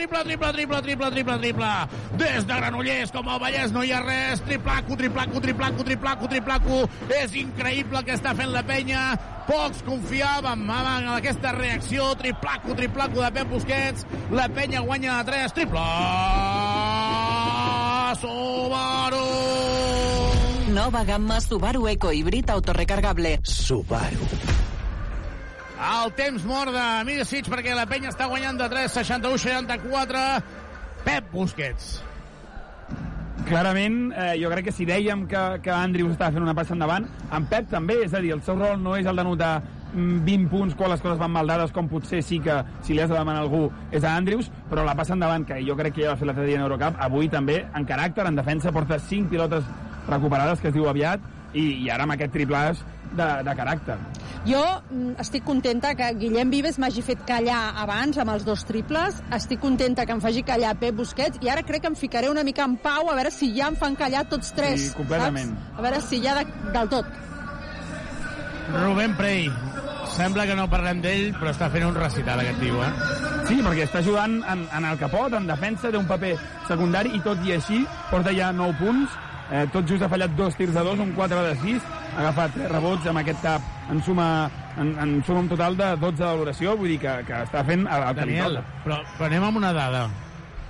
Speaker 6: triple, triple, triple, triple. Des de Granollers, com el Vallès, no hi ha res. Triplaco, triplaco, triplaco, triplaco, triplaco. És increïble el que està fent la penya. Pocs confiàvem en aquesta reacció. Triplaco, triplaco de Pep Busquets. La penya guanya de 3. Subaru!
Speaker 34: Nova gamma Subaru Eco Híbrid autorecargable.
Speaker 4: Subaru.
Speaker 6: El temps mort de Miricic perquè la penya està guanyant de 3, 61-64. Pep Busquets.
Speaker 11: Clarament, eh, jo crec que si dèiem que, que Andrius estava fent una passa endavant, en Pep també, és a dir, el seu rol no és el de notar 20 punts quan les coses van mal dades, com potser sí que si li has de demanar a algú és a Andrius, però la passa endavant, que jo crec que ja va fer l'altre dia en Eurocup, avui també, en caràcter, en defensa, porta 5 pilotes recuperades, que es diu aviat, i, i ara amb aquest triplàs de, de caràcter.
Speaker 10: Jo mm, estic contenta que Guillem Vives m'hagi fet callar abans amb els dos triples, estic contenta que em faci callar Pep Busquets i ara crec que em ficaré una mica en pau a veure si ja em fan callar tots tres,
Speaker 11: Sí, completament.
Speaker 10: saps? A veure si ja de, del tot.
Speaker 6: Rubén Prey. Sembla que no parlem d'ell, però està fent un recital aquest tio, eh?
Speaker 11: Sí, perquè està jugant en, en el capot, en defensa, té un paper secundari i tot i així porta ja 9 punts, eh, tot just ha fallat dos tirs de dos, un 4 de 6, ha agafat 3 rebots amb aquest tap, en suma, en, en suma un total de 12 de valoració, vull dir que, que està fent el, el que li
Speaker 6: Daniel, però, però anem amb una dada.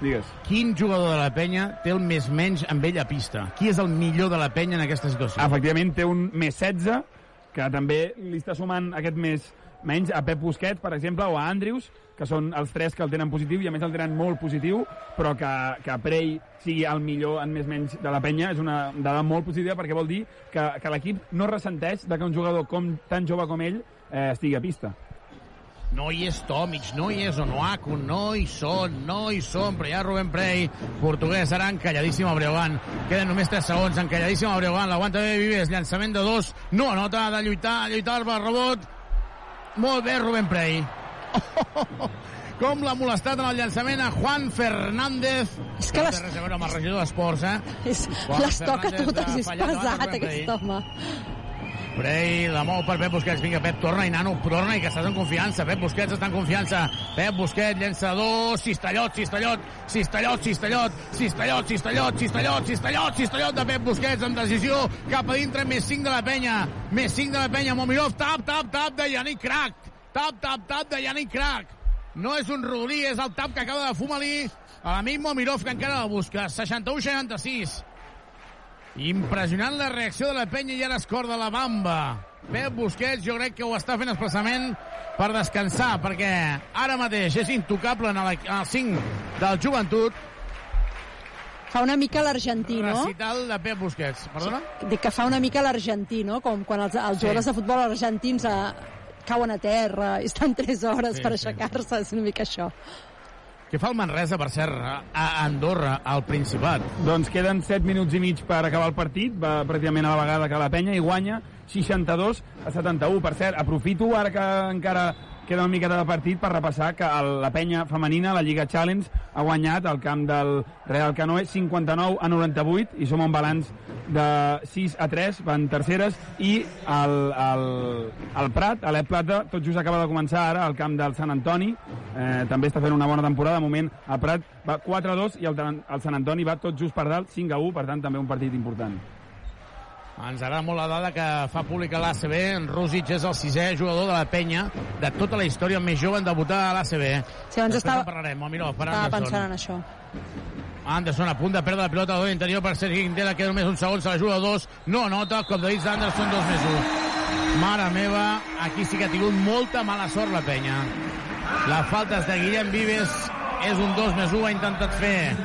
Speaker 11: Digues.
Speaker 6: Quin jugador de la penya té el més menys amb ell a pista? Qui és el millor de la penya en aquesta situació?
Speaker 11: Efectivament, té un més 16, que també li està sumant aquest més menys a Pep Busquets, per exemple, o a Andrius, que són els tres que el tenen positiu i a més el tenen molt positiu, però que, que Prey sigui el millor en més menys de la penya és una dada molt positiva perquè vol dir que, que l'equip no ressenteix de que un jugador com, tan jove com ell eh, estigui a pista.
Speaker 6: No hi és Tomic, no hi és Onoaku, no hi són, no hi són, però hi ha Rubén Prey, portuguès, ara encalladíssim a Breogán. Queden només 3 segons, encalladíssim a Breogán, l'aguanta bé Vives, llançament de dos, no anota, ha de lluitar, lluitar per rebot. Molt bé, Rubén Prey. Com l'ha molestat en el llançament a Juan Fernández.
Speaker 10: És que les-
Speaker 6: No amb el regidor d'Esports, eh?
Speaker 10: És,
Speaker 6: Juan
Speaker 10: les toca
Speaker 6: Fernández
Speaker 10: totes, és
Speaker 6: de
Speaker 10: pesat aquest home.
Speaker 6: Prey, la mou per Pep Busquets. Vinga, Pep, torna, i nano, torna, i que estàs en confiança. Pep Busquets està en confiança. Pep Busquets, llença dos, cistellot, cistellot, cistellot, cistellot, cistellot, cistellot, cistellot, cistellot, cistellot de Pep Busquets amb decisió cap a dintre, més 5 de la penya, més 5 de la penya, Momirov, tap, tap, tap de Yannick Crac, tap, tap, tap de Yannick Crac. No és un rodolí, és el tap que acaba de fumar-li a l'amic Momirov, que encara el busca. 61-66. Impressionant la reacció de la penya i ara es corda la bamba. Pep Busquets jo crec que ho està fent expressament per descansar, perquè ara mateix és intocable en el, en el 5 del joventut.
Speaker 10: Fa una mica l'argentí, no?
Speaker 6: Recital de Pep Busquets. Perdona?
Speaker 10: Dic que fa una mica l'argentí, no? Com quan els, els
Speaker 6: Sí.
Speaker 10: jugadors de futbol argentins a, cauen a terra i estan 3 hores
Speaker 6: Sí,
Speaker 10: per
Speaker 6: sí.
Speaker 10: aixecar-se, és una mica això.
Speaker 6: Què fa el Manresa, per cert, a Andorra, al Principat?
Speaker 11: Doncs queden 7 minuts i mig per acabar el partit, va pràcticament a la vegada que la penya, i guanya 62 a 71. Per cert, aprofito ara que encara queda una miqueta de partit per repassar que el, la penya femenina, la Lliga Challenge, ha guanyat al camp del Real Canoe 59 a 98 i som un balanç de 6 a 3, van terceres, i el, el, el Prat, a l'Ep Plata, tot just acaba de començar ara al camp del Sant Antoni, eh, també està fent una bona temporada, de moment el Prat va 4 a 2 i el, el Sant Antoni va tot just per dalt, 5 a 1, per tant també un partit important.
Speaker 6: Ens agrada molt la dada que fa pública l'ACB. En Rússic és el sisè jugador de la penya de tota la història més jove en debutar a l'ACB.
Speaker 10: Sí, abans
Speaker 6: Després
Speaker 10: estava-
Speaker 6: parlarem. Oh, mira, per
Speaker 10: Estava pensant en això.
Speaker 6: Anderson a punt de perdre la pilota a interior per Sergi Quintela, queda només un segon, se la juga a dos, no anota, com de dits d'Anderson, dos més un. Mare meva, aquí sí que ha tingut molta mala sort la penya. La falta és de Guillem Vives. És un 2 més 1. Ha intentat fer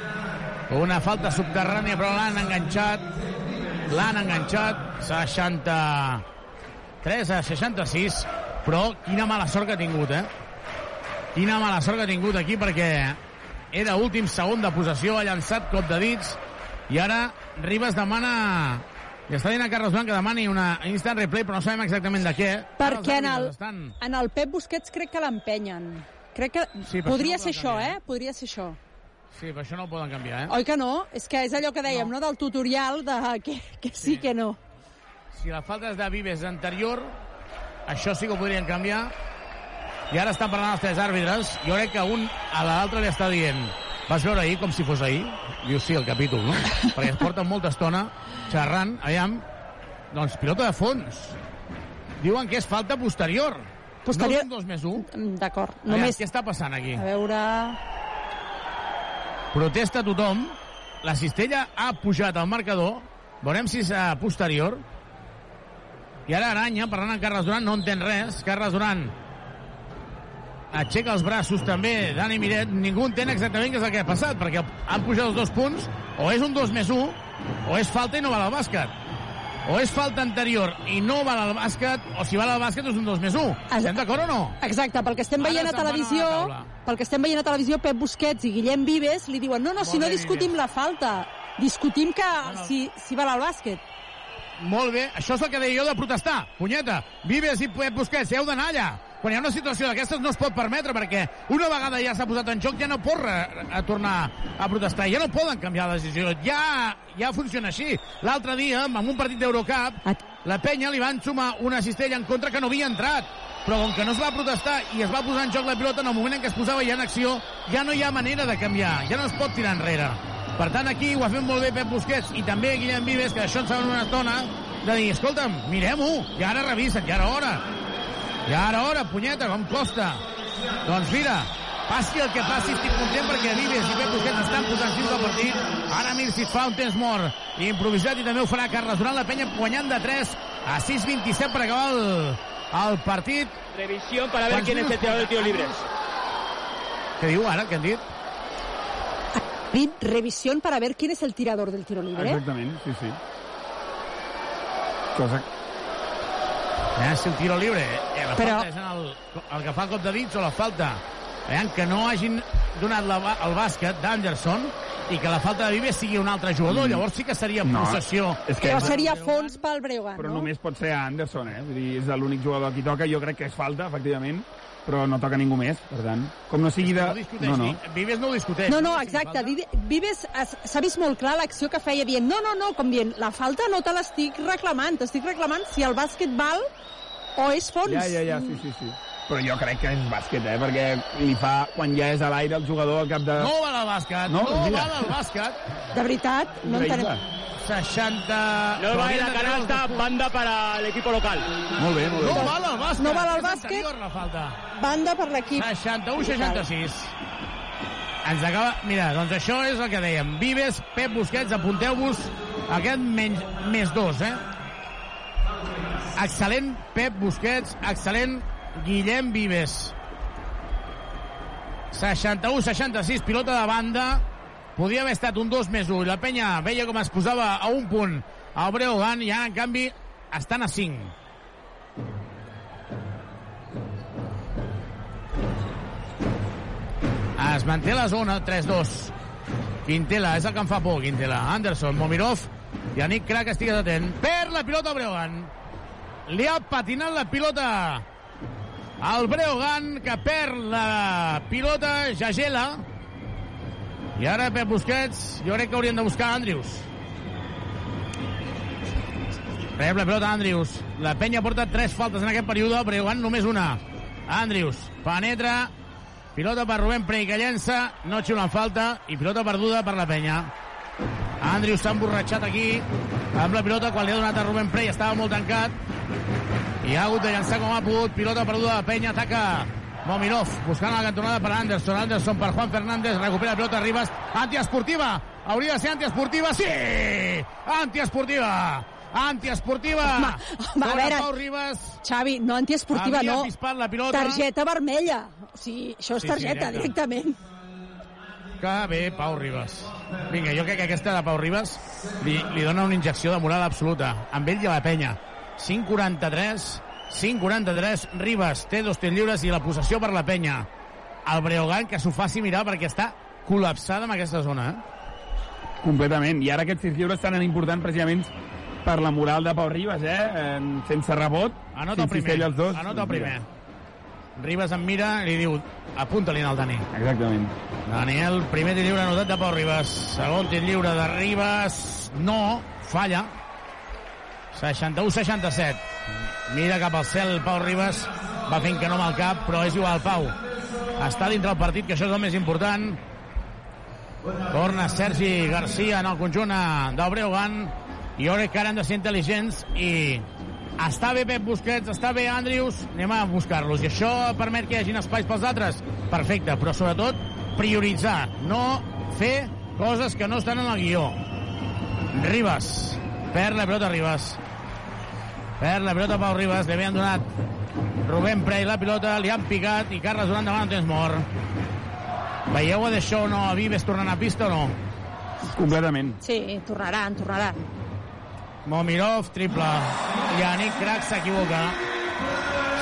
Speaker 6: una falta subterrània, però l'han enganxat. L'han enganxat. 63 a 66. Però quina mala sort que ha tingut, eh? Quina mala sort que ha tingut aquí, perquè era últim segon de possessió, ha llançat cop de dits, i ara Ribas demana li està dient a Carles Blanc que demani una instant replay, però no sabem exactament de què.
Speaker 10: Perquè en el,
Speaker 6: Estan...
Speaker 10: en el Pep Busquets crec que l'empenyen. Crec que
Speaker 6: Sí,
Speaker 10: podria
Speaker 6: no
Speaker 10: ser això, eh? Podria ser això.
Speaker 6: Sí, però això no ho poden canviar, eh?
Speaker 10: Oi que no? És que és allò que dèiem, no? Del tutorial de que, que sí,
Speaker 6: Sí.
Speaker 10: que no.
Speaker 6: Si la falta és de Vives anterior, això sí que ho podrien canviar. I ara estan parlant els tres àrbitres. Jo crec que un a l'altre li està dient vas veure ahir com si fos ahir? Diu sí, el capítol, no? Perquè es porten molta estona xerrant, aviam, doncs pilota de fons. Diuen que és falta posterior.
Speaker 10: Posterior-
Speaker 6: No és un 2 més 1.
Speaker 10: D'acord.
Speaker 6: Només...
Speaker 10: Només...
Speaker 6: Què està passant aquí?
Speaker 10: A veure...
Speaker 6: Protesta tothom. La cistella ha pujat al marcador. Veurem si és a posterior. I ara Aranya, parlant amb Carles Duran, no entén res. Carles Duran aixeca els braços també Dani Miret. Ningú entén exactament què és el que ha passat, perquè han pujat els dos punts. O és un 2 més 1, o és falta i no val al bàsquet. O és falta anterior i no val al bàsquet, o si val al bàsquet és un 2 més 1. Estem d'acord o no?
Speaker 10: Exacte, pel que estem veient a
Speaker 6: a
Speaker 10: televisió,
Speaker 6: taula.
Speaker 10: Pel que estem veient a televisió, Pep Busquets i Guillem Vives li diuen no, no, si
Speaker 6: Molt
Speaker 10: no
Speaker 6: bé,
Speaker 10: discutim la falta, discutim que
Speaker 6: no.
Speaker 10: si, si val al bàsquet.
Speaker 6: Molt bé, això és el que deia jo de protestar. Punyeta, Vives i Pep Busquets, heu d'anar allà. Quan hi ha una situació d'aquestes no es pot permetre, perquè una vegada ja s'ha posat en joc ja no pot a tornar a protestar. Ja no poden canviar la decisió. Ja, ja funciona així. L'altre dia, en un partit d'Eurocup, la penya li van sumar una cistella en contra que no havia entrat. Però com que no es va protestar i es va posar en joc la pilota, en el moment en què es posava ja en acció, ja no hi ha manera de canviar. Ja no es pot tirar enrere. Per tant, aquí ho ha fet molt bé Pep Busquets i també Guillem Vives, que d'això en saben una estona, de dir, escolta'm, mirem-ho, i ara revisen, ja era hora. Ja era hora, punyeta, com costa. Doncs mira, passi el que passi, estic content perquè Vives i Pep Busquets estan posant fins al partit. Ara Mircea fa un temps mort improvisat i també ho farà Carles Durant, la penya guanyant de 3 a 6-27 per acabar el, el partit.
Speaker 35: Revisión para ver
Speaker 6: Quants
Speaker 35: quién es el tirador de tiros
Speaker 6: porten?
Speaker 35: libres.
Speaker 6: Què diu ara? Què han dit?
Speaker 10: Dit revisión para ver quién es el tirador del tiro libre.
Speaker 11: Exactament, sí, sí. Cosa...
Speaker 6: Eh, si el tiro libre, eh, la
Speaker 10: Però-
Speaker 6: falta és en el, el que fa el cop de dits o la falta. Veiem que no hagin donat la, el bàsquet d'Anderson i que la falta de Vives sigui un altre jugador,
Speaker 11: Mm.
Speaker 6: llavors sí que seria
Speaker 11: No,
Speaker 6: possessió.
Speaker 11: és que-
Speaker 10: Però seria fons pel Breogán,
Speaker 11: Però
Speaker 10: no?
Speaker 11: només pot ser Anderson, eh? Vull dir, és l'únic jugador qui toca. Jo crec que és falta, efectivament, però no toca ningú més, per tant. Com no sigui de...
Speaker 6: No
Speaker 11: No, no.
Speaker 6: Vives no ho discuteix.
Speaker 10: No, no, exacte. Vive- Vives es- s'ha vist molt clar l'acció que feia dient no, no, no, com dient, la falta no te l'estic reclamant, t'estic reclamant si el bàsquet val o és fons.
Speaker 11: Ja, ja, ja, sí, sí, sí. Però jo crec que és bàsquet, eh? Perquè li fa, quan ja és a l'aire, el jugador al cap de...
Speaker 6: No val el bàsquet,
Speaker 11: No,
Speaker 6: no, val el bàsquet.
Speaker 10: De veritat, no entenem.
Speaker 11: Increïble.
Speaker 6: 60...
Speaker 35: No vale la canasta, banda para el equipo local.
Speaker 11: Molt bé, molt bé.
Speaker 6: No val el bàsquet.
Speaker 10: No val el bàsquet.
Speaker 6: la falta.
Speaker 10: Banda per l'equip.
Speaker 6: 61-66. Ens acaba... Mira, doncs això és el que dèiem. Vives, Pep Busquets, apunteu-vos aquest menys, més dos, eh? Excel·lent Pep Busquets, excel·lent Guillem Vives. 61-66, pilota de banda. Podia haver estat un 2 més 1 i la penya veia com es posava a un punt al Breogán i ara, en canvi, estan a 5. Es manté la zona, 3-2. Quintela, és el que em fa por, Quintela. Anderson, Momirov, Yannick Crac, estigues atent. Per la pilota al Breogán. Li ha patinat la pilota al Breogán, que perd la pilota Jagela. I ara Pep Busquets, jo crec que haurien de buscar Andrius. Rep la pilota Andrius. La penya porta tres faltes en aquest període, Breogán només una. Andrius penetra, pilota per Rubén Prey que llença, no xiulen falta i pilota perduda per la penya. Andrius s'ha emborratxat aquí amb la pilota quan li ha donat a Rubén Prey, estava molt tancat i ha hagut de llançar com ha pogut, pilota perduda de penya, ataca Mominov, buscant la cantonada per Anderson, Anderson per Juan Fernández, recupera la pilota Ribas, antiesportiva, hauria de ser antiesportiva, sí! Antiesportiva! Antiesportiva.
Speaker 10: Home, home, a veure,
Speaker 6: Pau Ribas.
Speaker 10: Xavi, no antiesportiva, no.
Speaker 6: la pilota.
Speaker 10: Targeta vermella. O sigui, això és
Speaker 6: Sí, sí,
Speaker 10: targeta,
Speaker 6: directe.
Speaker 10: directament.
Speaker 6: Que bé, Pau Ribas. Vinga, jo crec que aquesta de Pau Ribas li, li dona una injecció de moral absoluta. Amb ell i a la penya. 5'43, 5'43, Ribas té dos tirs lliures i la possessió per la penya. El Breogán que s'ho faci mirar perquè està col·lapsada en aquesta zona. Eh?
Speaker 11: Completament. I ara aquests tirs lliures seran importants precisament per la moral de Pau Ribas, eh? sense rebot,
Speaker 6: Anota el primer.
Speaker 11: els dos.
Speaker 6: Anota el primer. Ribas em mira i li diu apunta-li al Dani.
Speaker 11: Exactament.
Speaker 6: Daniel, primer tir lliure anotat de Pau Ribas. Segon tir lliure de Ribas. No, falla. 61-67. Mira cap al cel Pau Ribas. Va fent que no amb el cap, però és igual, Pau. Està dintre el partit, que això és el més important. Torna Sergi Garcia en el conjunt del Breogán. I crec que ara hem de ser intel·ligents i està bé Pep Busquets, està bé Andrius, anem a buscar-los. I això permet que hi hagin espais pels altres? Perfecte, però sobretot prioritzar, no fer coses que no estan en el guió. Ribas, perd la pelota Ribas. Perd la pelota Pau Ribas, li havien donat Rubén Prey la pilota, li han picat i Carles Durant davant temps mort. Veieu a d'això o no? A Vives tornant a pista o no?
Speaker 11: Completament.
Speaker 10: Sí, tornaran, tornaran.
Speaker 6: Momirov, triple. Yannick Crac s'equivoca.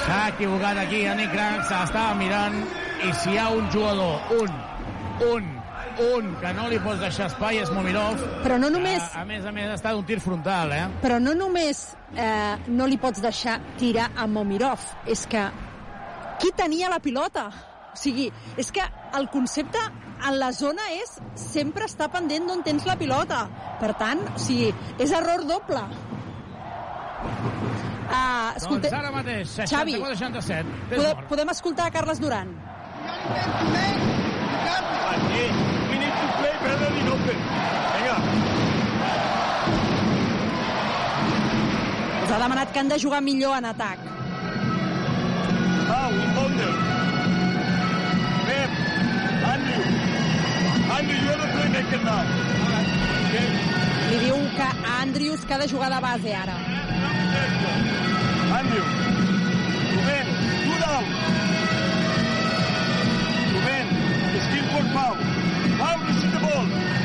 Speaker 6: S'ha equivocat aquí, Yannick Crac s'estava mirant i si hi ha un jugador, un, un, un, que no li pots deixar espai és Momirov.
Speaker 10: Però no només-
Speaker 6: A, a més a més, està d'un tir frontal, eh?
Speaker 10: Però no només eh, no li pots deixar tirar a Momirov, és que qui tenia la pilota? O sigui, és que el concepte en la zona és sempre estar pendent d'on tens la pilota. Per tant, o sigui, és error doble. Ah, escolta,
Speaker 6: Doncs ara mateix,
Speaker 10: Xavi,
Speaker 6: 64-67. Temps
Speaker 10: podem, podem escoltar Carles Duran.
Speaker 35: Aquí, we need to play better in open. Vinga.
Speaker 10: Els ha demanat que han de jugar millor en atac.
Speaker 35: Now, in bundle. Pep, Andrew. Andrew, you are the playmaker now. Okay.
Speaker 10: Li diu que a Andrius que ha de jugar de base ara.
Speaker 35: Andrew. Rubén, two down. Rubén, skill for Pau. Pau,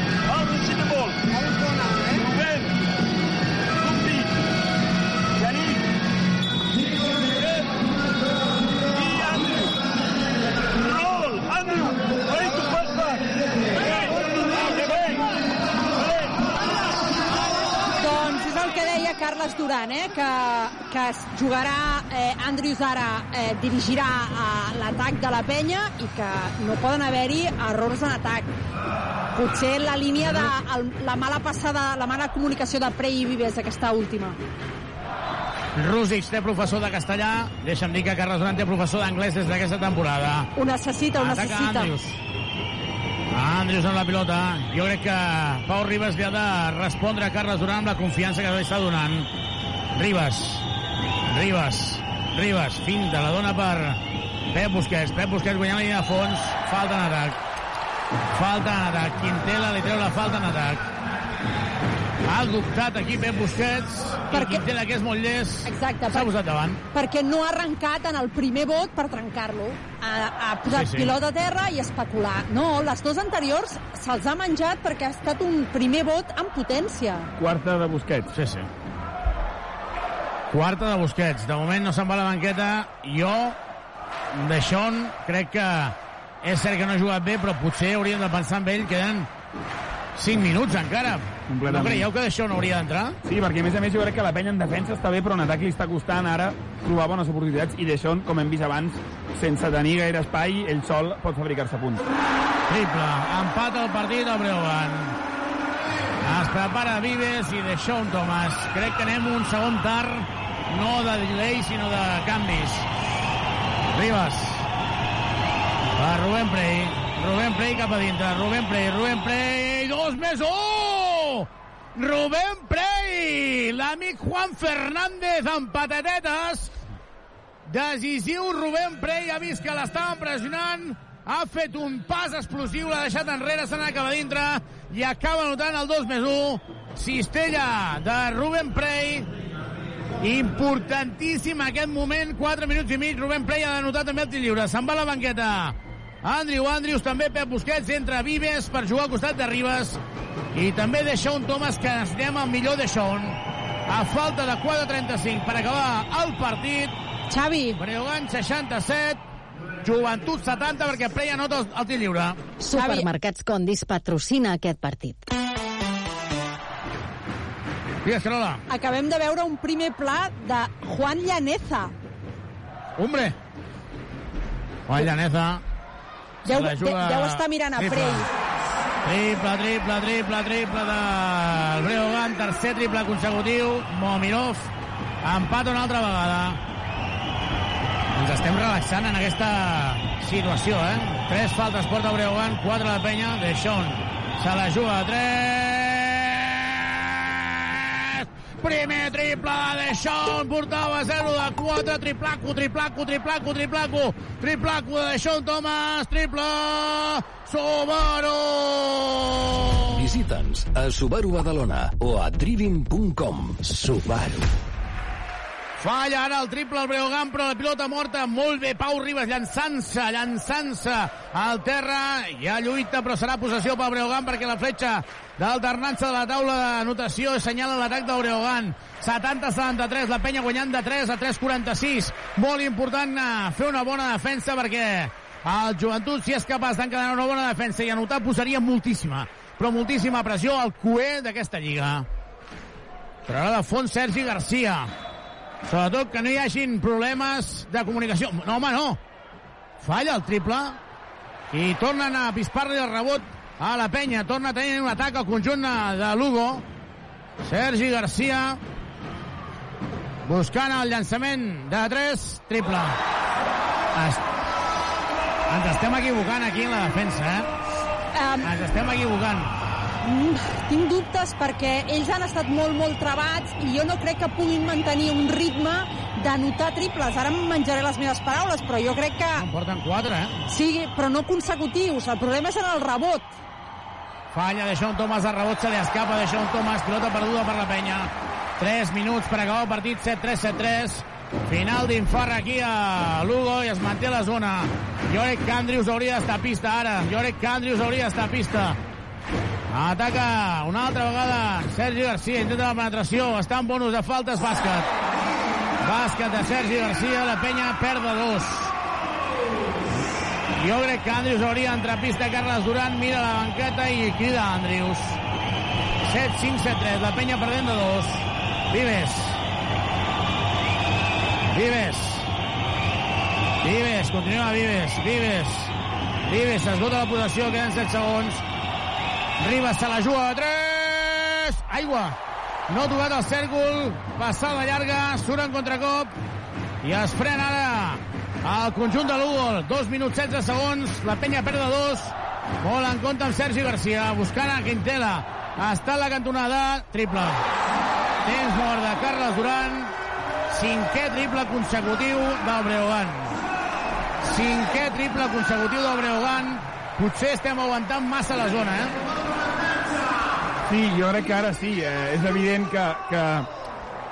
Speaker 10: Carles Duran, eh? que, que jugarà, eh, Andrius ara eh, dirigirà a l'atac de la penya i que no poden haver-hi errors en atac. Potser la línia de el, la mala passada, la mala comunicació de Prey i Vives, aquesta última.
Speaker 6: Rúsic té professor de castellà. Deixa'm dir que Carles Durant té professor d'anglès des d'aquesta temporada.
Speaker 10: Ho necessita, ho
Speaker 6: Ataca
Speaker 10: necessita.
Speaker 6: Andrius. Andrius amb la pilota. Jo crec que Pau Ribas li ha de respondre a Carles Durant amb la confiança que li està donant. Ribas. Ribas. Ribas. Finta, la dona per Pep Busquets. Pep Busquets guanyant la línia de fons. Falta en atac. Falta en atac. Quintela li treu la falta en atac. Ha dubtat aquí Pep Busquets. Perquè... I Quintela, que és molt llest, s'ha posat davant.
Speaker 10: perquè no ha arrencat en el primer vot per trencar-lo. Ha, ha posat
Speaker 6: Sí, sí.
Speaker 10: pilota a terra i especular. No, les dues anteriors se'ls ha menjat perquè ha estat un primer vot amb potència.
Speaker 11: Quarta de Busquets.
Speaker 6: Sí, sí. Quarta de Busquets. De moment no se'n va a la banqueta. Jo, d'això, crec que és cert que no ha jugat bé, però potser hauríem de pensar en ell. Queden 5 minuts encara. No
Speaker 11: Completament.
Speaker 6: creieu que d'això no hauria d'entrar?
Speaker 11: Sí, perquè a més a més jo crec que la penya en defensa està bé, però en atac li està costant ara trobar bones oportunitats i d'això, com hem vist abans, sense tenir gaire espai, ell sol pot fabricar-se punts.
Speaker 6: Triple. Empat el partit al Breogán. Es prepara Vives i de Sean Thomas. Crec que anem un segon tard, no de delay, sinó de canvis. Ribas. Per Rubén Prey. Rubén Prey cap a dintre. Rubén Prey, Rubén Prey. Dos més. Oh! Rubén Prey! L'amic Juan Fernández amb patatetes. Decisiu Rubén Prey ha vist que l'estaven pressionant ha fet un pas explosiu, l'ha deixat enrere, se n'ha cap a dintre i acaba notant el 2 més 1. Cistella de Ruben Prey. Importantíssim aquest moment, 4 minuts i mig. Ruben Prey ha de notar també el tir lliure. Se'n va a la banqueta. Andrew Andrews, també Pep Busquets, entra Vives per jugar al costat de Ribas. I també de Sean Thomas, que necessitem el millor de Sean. A falta de 4.35 per acabar el partit.
Speaker 10: Xavi.
Speaker 6: Breogán 67, Joventut 70 perquè Prey anota el, el tir lliure.
Speaker 8: Supermercats Condis patrocina aquest partit.
Speaker 6: Digues, Carola.
Speaker 10: Acabem de veure un primer pla de Juan Llaneza.
Speaker 6: Hombre. Juan Llaneza.
Speaker 10: Deu,
Speaker 6: la
Speaker 10: de,
Speaker 6: juga
Speaker 10: deu estar mirant a. Frey.
Speaker 6: Triple, triple, triple, triple del Breogán, tercer triple consecutiu. Momirov empata una altra vegada. Ens estem relaxant en aquesta situació, eh? Tres faltes porta Breogán, quatre de penya, de Sean. Se la juga a tres. Primer triple de Sean, portava 0 de 4, triplaco, triplaco, triplaco, triplaco, triplaco de Sean Thomas, triple Subaru!
Speaker 4: Visita'ns a Subaru Badalona o a driving.com. Subaru.
Speaker 6: Falla ara el triple al Breogán, però la pilota morta. Molt bé, Pau Ribas llançant-se, llançant-se al terra. Ha lluita, però serà possessió pel Breogán perquè la fletxa d'alternança de la taula d'anotació assenyala l'atac del Breogán. 70-73, la penya guanyant de 3 a 3-46. Molt important eh, fer una bona defensa perquè el joventut, si és capaç d'encadenar una bona defensa i anotar, posaria moltíssima, però moltíssima pressió al cué d'aquesta lliga. Però ara de fons Sergi Garcia. Sobretot que no hi hagin problemes de comunicació. No, home, no. Falla el triple i tornen a pispar-li el rebot a la penya. Torna a tenir un atac al conjunt de Lugo. Sergi Garcia buscant el llançament de 3, triple. Es... Ens estem equivocant aquí en la defensa, eh?
Speaker 10: Um,
Speaker 6: Ens estem equivocant.
Speaker 10: Mm, Tinc dubtes perquè ells han estat molt, molt trebats i jo no crec que puguin mantenir un ritme d'anotar triples. Ara em menjaré les meves paraules, però jo crec que...
Speaker 6: En porten 4, eh?
Speaker 10: Sí, però no consecutius. El problema és en el rebot.
Speaker 6: Falla de Sean Thomas, el rebot se li escapa de Sean Thomas, pilota perduda per la penya. 3 minuts per acabar el partit, 7-3, 7-3. Final d'infart aquí a Lugo i es manté la zona. Jo crec que Andrius hauria d'estar a pista ara. Jo crec que Andrius hauria d'estar a pista. Ataca una altra vegada Sergi Garcia, intenta la penetració. Està en bonus de faltes, bàsquet. Bàsquet de Sergi Garcia, la penya perd de dos. Jo crec que Andrius hauria d'entrar pista. Carles Duran mira la banqueta i crida Andrius. 7, 5, 7, 3. La penya perdent de dos. Vives. Vives. Vives, continua Vives. Vives. Vives, s'esgota la possessió, queden 7 segons. Ribas se la juga a 3. Aigua. No ha tocat el cèrcol. Passada llarga, surt en contracop. I es frena ara el conjunt de Lugo. 2 minuts 16 segons. La penya perd de 2. Molt en compte amb Sergi Garcia. Buscant a Quintela. Està a la cantonada. Triple. Temps mort de Carles Duran. Cinquè triple consecutiu del Breogán. Cinquè triple consecutiu del Breogán. Potser estem aguantant massa la zona, eh?
Speaker 11: Sí, jo crec que ara sí. Eh, és evident que, que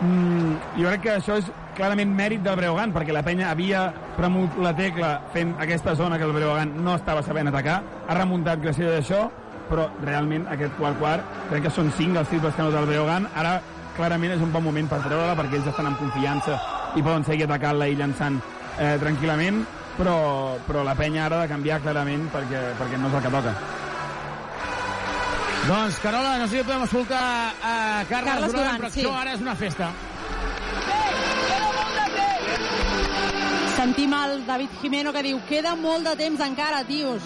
Speaker 11: mm, jo crec que això és clarament mèrit del Breogán, perquè la penya havia premut la tecla fent aquesta zona que el Breogán no estava sabent atacar, ha remuntat gràcies a això, però realment aquest quart quart, crec que són cinc els triples que ha notat el Breogán, ara clarament és un bon moment per treure-la perquè ells estan amb confiança i poden seguir atacant-la i llançant eh, tranquil·lament, però, però la penya ara ha de canviar clarament perquè, perquè no és el que toca.
Speaker 6: Doncs, Carola, no sé si podem escoltar a Carles,
Speaker 10: Carles
Speaker 6: Duran,
Speaker 10: Duran,
Speaker 6: però
Speaker 10: sí.
Speaker 6: això ara és una festa.
Speaker 10: Sentim el David Jimeno que diu queda molt de temps encara, tios.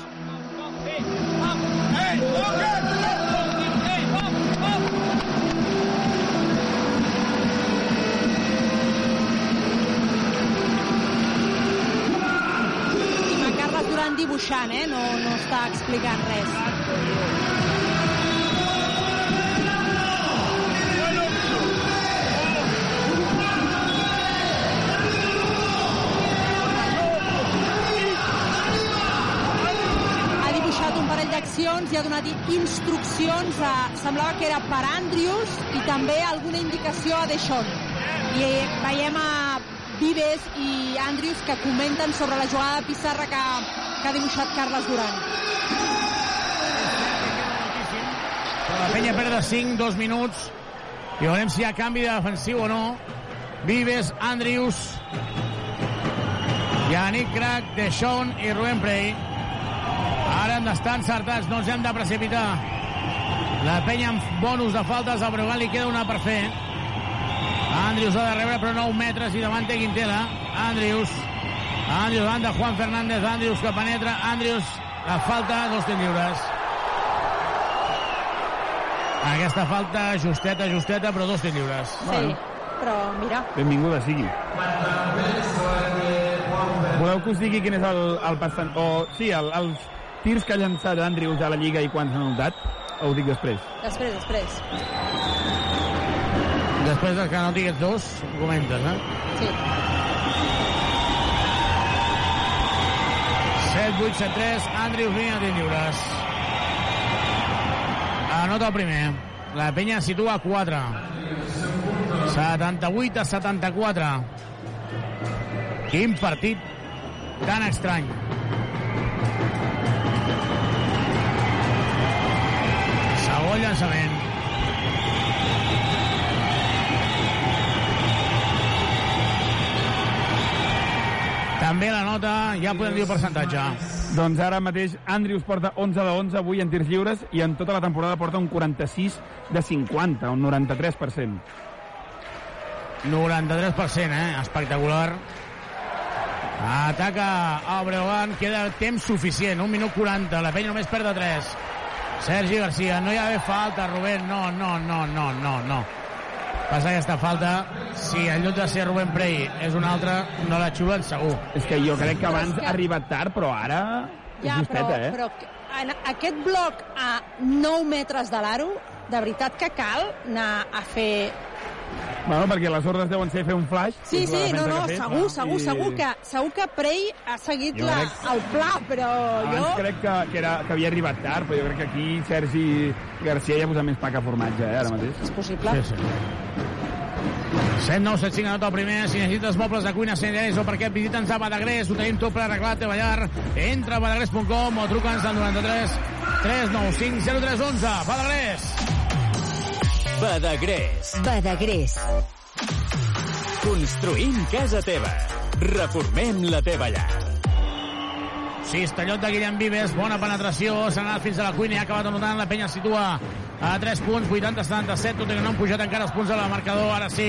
Speaker 10: Carles Duran dibuixant, eh? No, no està explicant res. D'accions i ha donat instruccions, a, semblava que era per Andrius i també alguna indicació a Deixón. I veiem a Vives i Andrius que comenten sobre la jugada de pissarra que, que ha dibuixat Carles Duran.
Speaker 6: La penya perd de 5, 2 minuts. I veurem si hi ha canvi de defensiu o no. Vives, Andrius, Yannick Crac, Deixón i Rubén Prey. Ara han d'estar encertats, no ens hem de precipitar. La penya amb bonus de faltes, al Breogán li queda una per fer. Andrius ha de rebre, però 9 metres, i davant té Quintela. Andrius. Andrius davant de Juan Fernández. Andrius que penetra. Andrius, la falta, dos temps lliures. Aquesta falta, justeta, justeta, però dos temps lliures.
Speaker 10: Sí, però mira,
Speaker 11: Benvinguda sigui. Voleu que us digui quin és el, el percent... O, sí, el, els tirs que ha llançat Andrius a la Lliga i quants han notat? O ho dic després?
Speaker 10: després, després.
Speaker 6: Després del que anoti aquests dos, ho comentes, eh?
Speaker 10: Sí.
Speaker 6: 7, 8, 7, 3, Andrius línia de lliures. Anota el primer. La penya situa a 4. 78 a 74. Quin partit tan estrany. Llançament. També la nota, ja podem dir el percentatge.
Speaker 11: Doncs ara mateix Andrius porta 11 de 11 avui en tirs lliures i en tota la temporada porta un 46 de 50, un 93%.
Speaker 6: 93%, eh? Espectacular. Ataca el Breogán, queda temps suficient, 1 minut 40, la penya només perd de 3. Sergi Garcia, no hi ha d'haver falta, Rubén, no, no, no, no, no, no. Passa aquesta falta, si en lloc de ser Rubén Prey és un altre, no la xulen segur.
Speaker 11: És que jo crec que abans ha arribat tard, però ara és
Speaker 10: Ja, però,
Speaker 11: justeta, eh?
Speaker 10: però en aquest bloc a 9 metres de l'aro, de veritat que cal anar a fer...
Speaker 11: Bueno, perquè les ordres deuen ser fer un flash.
Speaker 10: Sí,
Speaker 11: la
Speaker 10: sí, no, no,
Speaker 11: fet,
Speaker 10: segur, segur,
Speaker 11: i-
Speaker 10: segur que, segur que Prey ha seguit
Speaker 11: Jo
Speaker 10: la,
Speaker 11: crec-
Speaker 10: el pla, però
Speaker 11: Abans
Speaker 10: jo...
Speaker 11: crec que, que, era, que havia arribat tard, però jo crec que aquí Sergi Garcia ja posa més pa que formatge, eh, ara mateix.
Speaker 10: És possible.
Speaker 6: Sí, sí. 7 9 7 5 anota el primer. Si necessites mobles de cuina, sanitaris o perquè visita'ns a Badagrés. Ho tenim tot per arreglar a ballar. Entra a badagrés.com o truca'ns al 93 395 0311. Badagrés!
Speaker 4: Badagrés.
Speaker 8: Badagrés.
Speaker 4: Construïm casa teva. Reformem la teva llar.
Speaker 6: Cistellot de Guillem Vives, bona penetració, s'ha anat fins a la cuina i ha acabat anotant, la penya situa a 3 punts, 80-77, tot i que no han pujat encara els punts a la marcador, ara sí,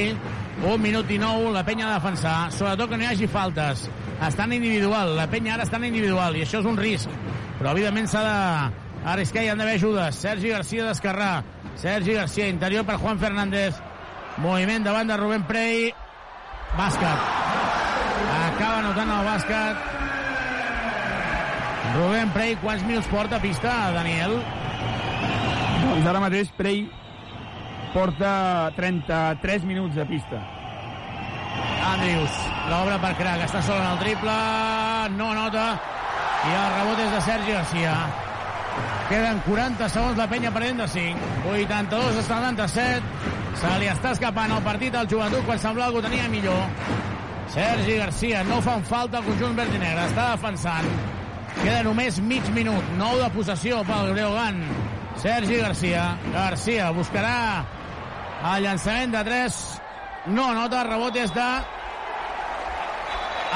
Speaker 6: un minut i nou, la penya ha de defensar, sobretot que no hi hagi faltes, estan individual, la penya ara està en individual, i això és un risc, però evidentment s'ha de arriscar i han d'haver ajudes, Sergi Garcia d'esquerrà, Sergi Garcia, interior per Juan Fernández, moviment davant de Rubén Prey, bàsquet, acaba anotant el bàsquet, Rubén Prey, quants minuts porta a pista, Daniel?
Speaker 11: Doncs ara mateix Prey porta 33 minuts de pista.
Speaker 6: Andrius, l'obra per Crac, està sol en el triple, no nota, i el rebot és de Sergi Garcia. Queden 40 segons, la penya perdent de 5. 82 a 77. Se li està escapant el partit al joventut quan semblava que ho tenia millor. Sergi Garcia, no fan falta al conjunt verd i negre, està defensant. Queda només mig minut, nou de possessió pel Breogán. Sergi Garcia, Garcia buscarà el llançament de 3, no nota, rebot és de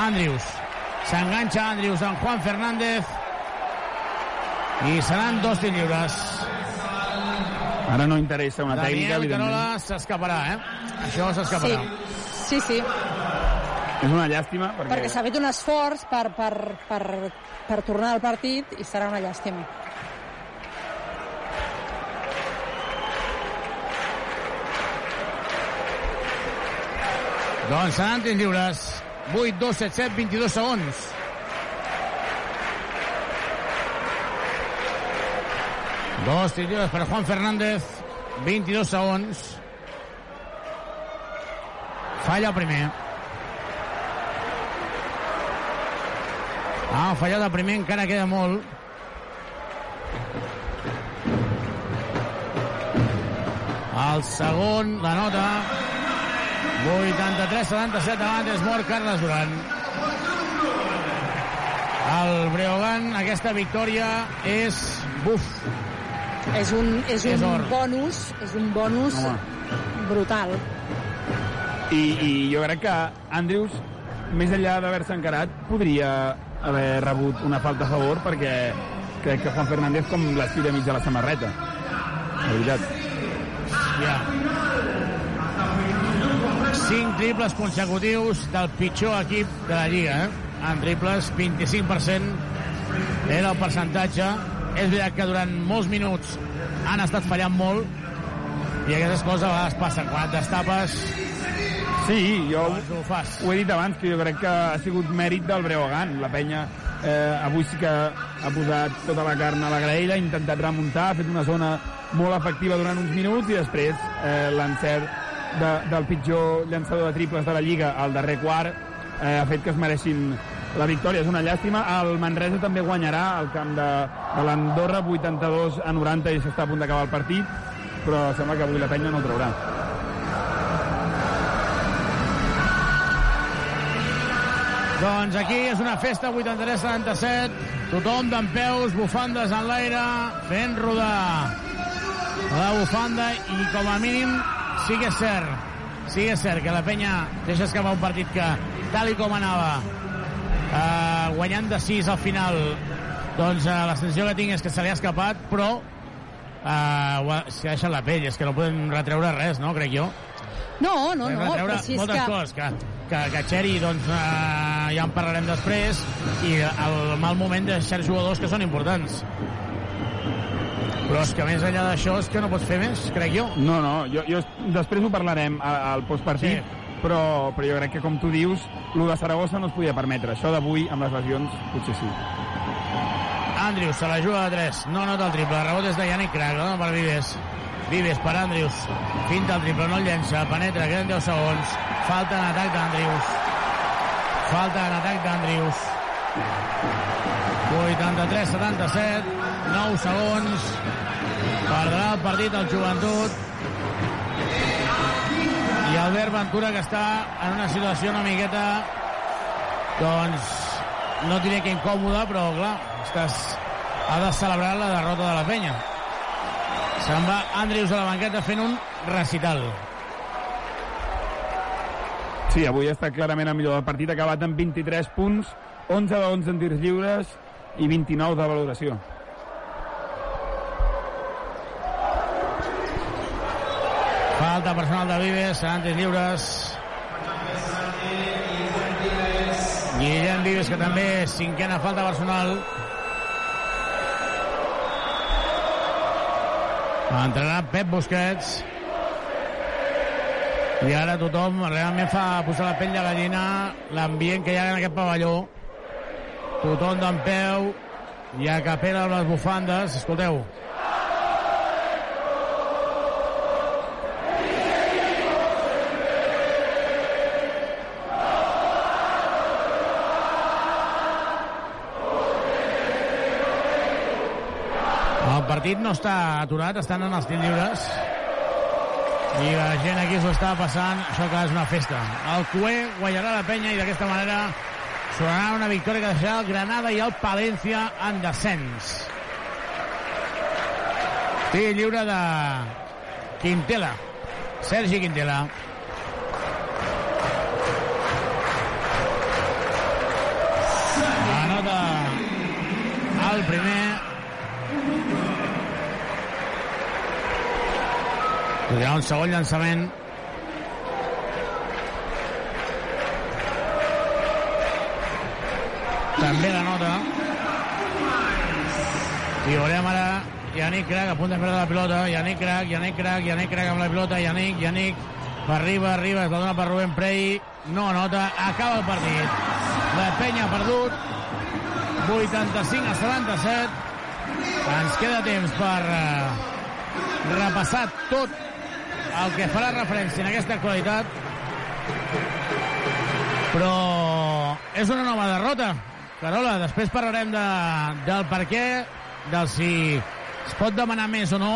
Speaker 6: Andrius. S'enganxa Andrius amb Juan Fernández i seran dos tirs lliures.
Speaker 11: Ara no interessa una tècnica,
Speaker 6: Daniel
Speaker 11: evidentment.
Speaker 6: Carola s'escaparà, eh? Això s'escaparà.
Speaker 10: Sí, sí,
Speaker 11: És una llàstima, perquè...
Speaker 10: perquè s'ha fet un esforç per, per, per, per tornar al partit i serà una llàstima.
Speaker 6: Doncs seran tirs lliures. 8, 2, 7, 7, 22 segons. Dos tiros per Juan Fernández. 22 segons. Falla el primer. Ah, fallat el primer, encara queda molt. El segon, la nota. 83-77 davant és mort Carles Duran. El Breogan, aquesta victòria és buf.
Speaker 10: És un, és
Speaker 6: És
Speaker 10: un
Speaker 6: or.
Speaker 10: bonus, és un bonus brutal.
Speaker 11: I, I jo crec que Andrews, més enllà d'haver-se encarat, podria haver rebut una falta a favor perquè crec que Juan Fernández com l'estira mig de la samarreta. La veritat.
Speaker 6: Ja. Cinc triples consecutius del pitjor equip de la Lliga, eh? En triples, 25% era el percentatge. És veritat que durant molts minuts han estat fallant molt i aquestes coses a vegades passen. Quan et destapes,
Speaker 11: Sí, jo
Speaker 6: ho fas.
Speaker 11: ho he dit abans, que jo crec que ha sigut mèrit del Breogán. La penya eh, avui sí que ha posat tota la carn a la graella, ha intentat remuntar, ha fet una zona molt efectiva durant uns minuts i després eh, l'encert de, del pitjor llançador de triples de la Lliga al darrer quart eh, ha fet que es mereixin la victòria. És una llàstima. El Manresa també guanyarà al camp de, de l'Andorra 82 a 90 i s'està a punt d'acabar el partit, però sembla que avui la penya no ho traurà.
Speaker 6: Doncs aquí és una festa 83-77, tothom d'en peus, bufandes en l'aire, fent rodar la bufanda i com a mínim sí que és cert, sí que és cert que la penya deixa escapar un partit que tal i com anava eh, guanyant de 6 al final doncs eh, la sensació que tinc és que se li ha escapat però eh, s'hi ha deixat la pell, és que no podem retreure res, no? Crec jo.
Speaker 10: No, no,
Speaker 6: Podem
Speaker 10: no,
Speaker 6: retreure
Speaker 10: però si és
Speaker 6: moltes
Speaker 10: que...
Speaker 6: coses, que, que, que Xeri, doncs, eh, ja en parlarem després, i el mal moment de certs jugadors que són importants. Però és que més enllà d'això és que no pots fer més, crec jo.
Speaker 11: No, no, jo, jo després ho parlarem a- al postpartit,
Speaker 6: Sí.
Speaker 11: Però, però jo crec que, com tu dius, el de Saragossa no es podia permetre. Això d'avui, amb les lesions, potser sí.
Speaker 6: Andrius se la juga de 3, no nota el triple, rebot és de Yannick Crac, no per Vives. Vives per Andrius, finta el triple, no el llença, penetra, queden 10 segons, falta en atac d'Andrius. Falta en atac d'Andrius. 83-77, 9 segons, perdrà el partit el joventut, i Albert Ventura que està en una situació una miqueta doncs no diré que incòmoda però clar, estàs, ha de celebrar la derrota de la penya se'n va Andrius a la banqueta fent un recital
Speaker 11: Sí, avui està clarament el millor del partit, ha acabat amb 23 punts, 11 de 11 en tirs lliures i 29 de valoració.
Speaker 6: Falta personal de Vives seran tres lliures. Guillem Vives que també és cinquena falta personal. Entrarà Pep Busquets. I ara tothom realment fa posar la pell de gallina l'ambient que hi ha en aquest pavelló. Tothom d'en peu i a capella amb les bufandes. Escolteu partit no està aturat, estan en els tirs lliures. I la gent aquí s'ho està passant, això que és una festa. El Cué guanyarà la penya i d'aquesta manera sonarà una victòria que deixarà el Granada i el Palencia en descens. Tir lliure de Quintela. Sergi Quintela. Anota el primer Hi un segon llançament. També la nota. I veurem ara Yannick Crac a punt de perdre la pilota. Yannick Crac, Yannick Crac, Yannick Crac amb la pilota. Yannick, Yannick, arriba, arriba, es la dona per Rubén Prey. No anota, acaba el partit. La penya ha perdut. 85 a 77. Ens queda temps per eh, repassar tot el que farà referència en aquesta actualitat però és una nova derrota Carola, després parlarem de, del per què del si es pot demanar més o no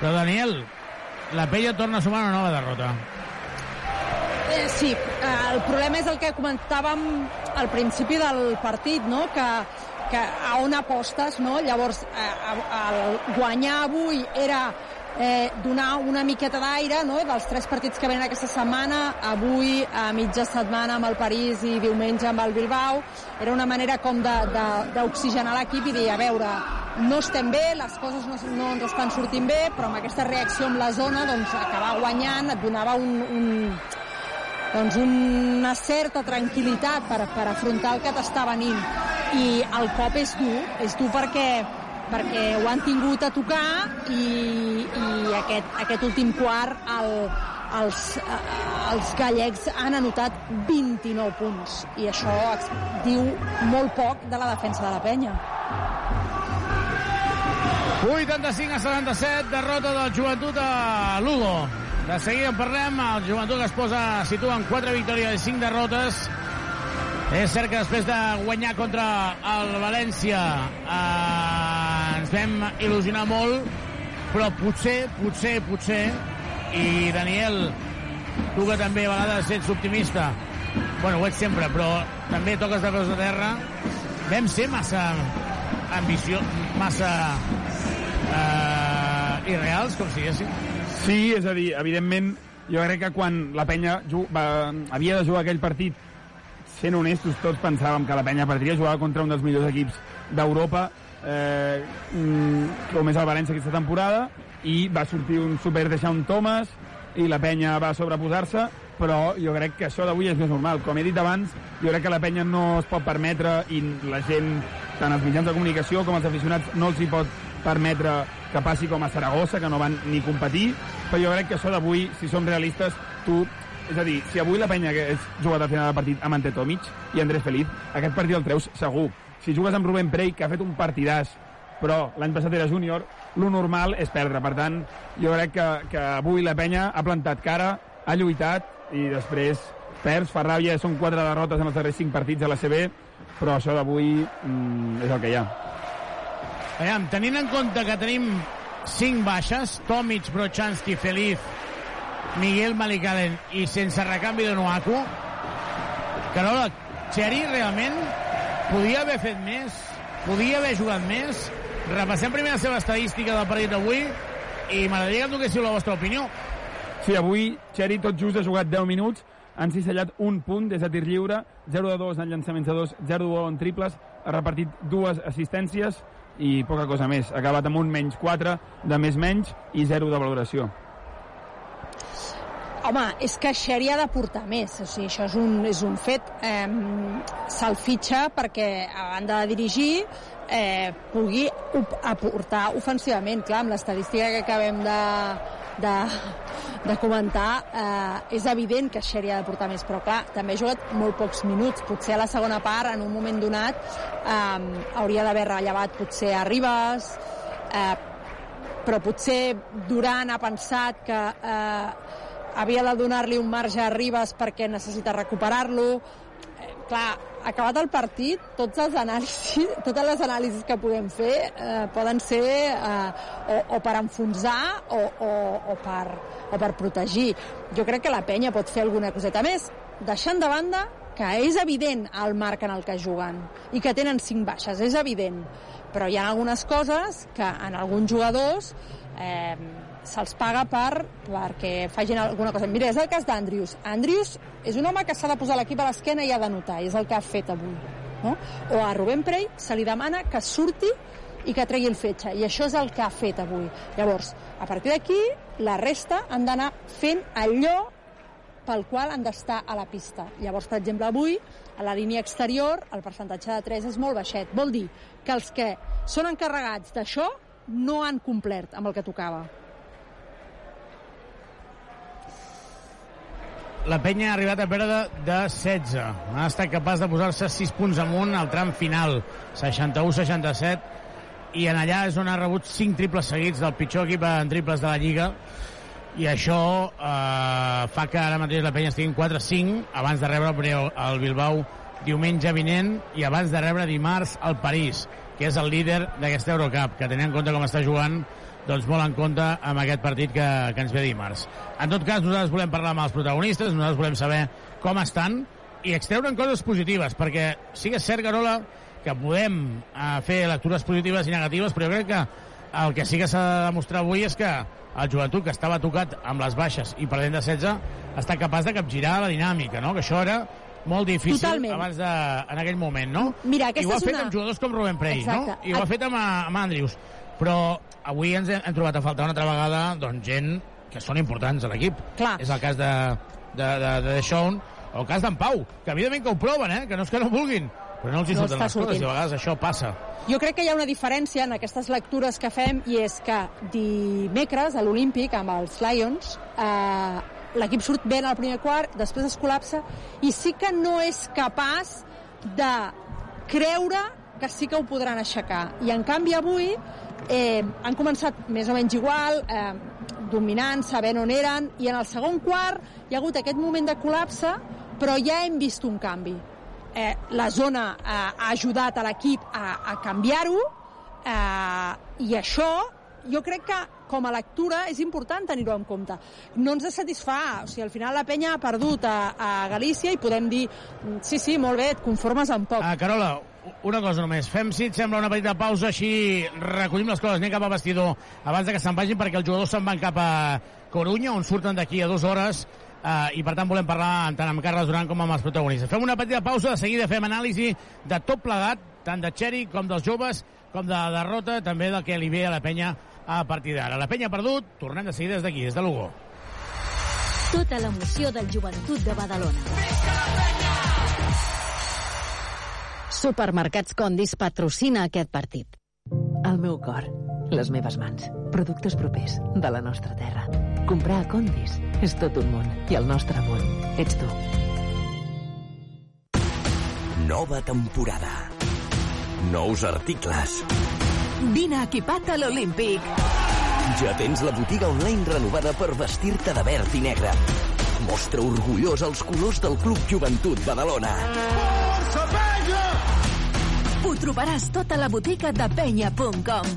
Speaker 6: però Daniel la Pella torna a sumar una nova derrota.
Speaker 10: Eh, sí, eh, el problema és el que comentàvem al principi del partit, no? que, que a on apostes, no? Llavors, eh, el guanyar avui era eh, donar una miqueta d'aire no? dels tres partits que venen aquesta setmana, avui a mitja setmana amb el París i diumenge amb el Bilbao, era una manera com d'oxigenar l'equip i dir, a veure, no estem bé, les coses no, no ens estan sortint bé, però amb aquesta reacció amb la zona, doncs acabar guanyant et donava un, un, doncs una certa tranquil·litat per, per afrontar el que t'està venint. I el cop és dur, és dur perquè perquè ho han tingut a tocar i, i aquest, aquest últim quart el, els, els gallecs han anotat 29 punts i això diu molt poc de la defensa de la penya.
Speaker 6: 85 a 77, derrota del joventut a Lugo. De seguida en parlem, el joventut es posa, situa en 4 victòries i 5 derrotes. És cert que després de guanyar contra el València eh, ens vam il·lusionar molt, però potser, potser, potser, i Daniel, tu que també a vegades ets optimista, bueno, ho ets sempre, però també toques de peus a terra, vam ser massa ambició, massa eh, irreals, com siguéssim.
Speaker 11: Sí, és a dir, evidentment, jo crec que quan la penya va, havia de jugar aquell partit, sent honestos, tots pensàvem que la penya perdria, jugava contra un dels millors equips d'Europa, eh, mm, com és el València aquesta temporada, i va sortir un super Deixant Thomas, i la penya va sobreposar-se, però jo crec que això d'avui és més normal. Com he dit abans, jo crec que la penya no es pot permetre, i la gent, tant els mitjans de comunicació com els aficionats, no els hi pot permetre que passi com a Saragossa, que no van ni competir, però jo crec que això d'avui, si som realistes, tu és a dir, si avui la penya hagués jugat al final del partit amb Ante Tomic i Andrés Feliz, aquest partit el treus segur. Si jugues amb Rubén Prey, que ha fet un partidàs, però l'any passat era júnior, lo normal és perdre. Per tant, jo crec que, que avui la penya ha plantat cara, ha lluitat i després perds, fa ràbia, són quatre derrotes en els darrers cinc partits a la CB, però això d'avui mm, és el que hi ha.
Speaker 6: Aviam, tenint en compte que tenim cinc baixes, Tomic, Brochanski, Feliz, Miguel Malicalen i sense recanvi de Nuaku, Carola, Xeri realment podia haver fet més, podia haver jugat més. Repassem primer la seva estadística del partit d'avui i m'agradaria que em donéssiu la vostra opinió.
Speaker 11: Sí, avui Xeri tot just ha jugat 10 minuts, han cisellat un punt des de tir lliure, 0 de 2 en llançaments de 2, 0 de 2 en triples, ha repartit dues assistències i poca cosa més. Ha acabat amb un menys 4 de més menys i 0 de valoració.
Speaker 10: Home, és que Xeri ha de portar més, o sigui, això és un, és un fet. Eh, Se'l fitxa perquè, a banda de dirigir, eh, pugui aportar ofensivament. Clar, amb l'estadística que acabem de, de, de comentar, eh, és evident que Xeri ha de portar més, però clar, també ha jugat molt pocs minuts. Potser a la segona part, en un moment donat, eh, hauria d'haver rellevat potser a Ribas, eh, però potser Duran ha pensat que eh, havia de donar-li un marge a Ribas perquè necessita recuperar-lo. Eh, clar, acabat el partit, tots els anàlisis, totes les anàlisis que podem fer eh, poden ser eh, o, o per enfonsar o, o, o, per, o per protegir. Jo crec que la penya pot fer alguna coseta més, deixant de banda que és evident el marc en el que juguen i que tenen cinc baixes, és evident. Però hi ha algunes coses que en alguns jugadors eh, se'ls paga per, perquè facin alguna cosa. Mira, és el cas d'Andrius. Andrius és un home que s'ha de posar l'equip a l'esquena i ha de notar, i és el que ha fet avui. No? O a Rubén Prey se li demana que surti i que tregui el fetge, i això és el que ha fet avui. Llavors, a partir d'aquí, la resta han d'anar fent allò pel qual han d'estar a la pista. Llavors, per exemple, avui, a la línia exterior, el percentatge de 3 és molt baixet. Vol dir que els que són encarregats d'això no han complert amb el que tocava.
Speaker 6: La penya ha arribat a perdre de 16. Ha estat capaç de posar-se 6 punts amunt al tram final, 61-67, i en allà és on ha rebut 5 triples seguits del pitjor equip en triples de la Lliga, i això eh, fa que ara mateix la penya estigui 4-5, abans de rebre el, el Bilbao diumenge vinent i abans de rebre dimarts al París. que és el líder d'aquesta Eurocup, que tenint en compte com està jugant, doncs molt en compte amb aquest partit que, que ens ve dimarts. En tot cas, nosaltres volem parlar amb els protagonistes, nosaltres volem saber com estan i extreure'n coses positives, perquè sí que és cert, Carola, que podem eh, fer lectures positives i negatives, però jo crec que el que sí que s'ha de demostrar avui és que el joventut que estava tocat amb les baixes i perdent de 16 està capaç de capgirar la dinàmica, no? que això era molt difícil
Speaker 10: Totalment.
Speaker 6: abans de, en aquell moment, no?
Speaker 10: Mira,
Speaker 6: I ho ha fet
Speaker 10: una-
Speaker 6: amb jugadors com Rubén Prey, no?
Speaker 10: Exacte.
Speaker 6: I ho ha fet amb, amb Andrius. Però avui ens hem, hem trobat a faltar una altra vegada doncs, gent que són importants a l'equip. És el cas de, de, de, de Sean o el cas d'en Pau, que evidentment que ho proven, eh? que no és que no vulguin, però no els hi
Speaker 10: No
Speaker 6: surten les coses
Speaker 10: sortint.
Speaker 6: i a vegades això passa.
Speaker 10: Jo crec que hi ha una diferència en aquestes lectures que fem i és que dimecres a l'Olímpic amb els Lions eh, l'equip surt bé en el primer quart, després es col·lapsa i sí que no és capaç de creure que sí que ho podran aixecar. I en canvi avui eh, han començat més o menys igual, eh, dominant, sabent on eren, i en el segon quart hi ha hagut aquest moment de col·lapse, però ja hem vist un canvi. Eh, la zona eh, ha ajudat a l'equip a, a canviar-ho, eh, i això jo crec que com a lectura és important tenir-ho en compte. No ens satisfà, o sigui, al final la penya ha perdut a, a Galícia i podem dir, "Mm, sí, sí, molt bé, et conformes amb poc.
Speaker 6: Ah, Carola, una cosa només. Fem, si et sembla, una petita pausa, així recollim les coses, anem cap a vestidor abans de que se'n vagin, perquè els jugadors se'n van cap a Corunya, on surten d'aquí a dues hores, eh, i per tant volem parlar tant amb Carles Duran com amb els protagonistes. Fem una petita pausa, de seguida fem anàlisi de tot plegat, tant de Txeri com dels joves, com de la derrota, també del que li ve a la penya a partir d'ara. La penya perdut, tornem de seguida des d'aquí, des de Lugo.
Speaker 36: Tota l'emoció del joventut de Badalona.
Speaker 8: Supermercats Condis patrocina aquest partit.
Speaker 7: El meu cor, les meves mans, productes propers de la nostra terra. Comprar a Condis és tot un món i el nostre món ets tu.
Speaker 4: Nova temporada. Nous articles.
Speaker 34: Vine equipat a l'Olímpic.
Speaker 4: Ja tens la botiga online renovada per vestir-te de verd i negre. Mostra orgullós els colors del Club Joventut Badalona.
Speaker 16: Força!
Speaker 34: Ho trobaràs tot a la botiga de penya.com.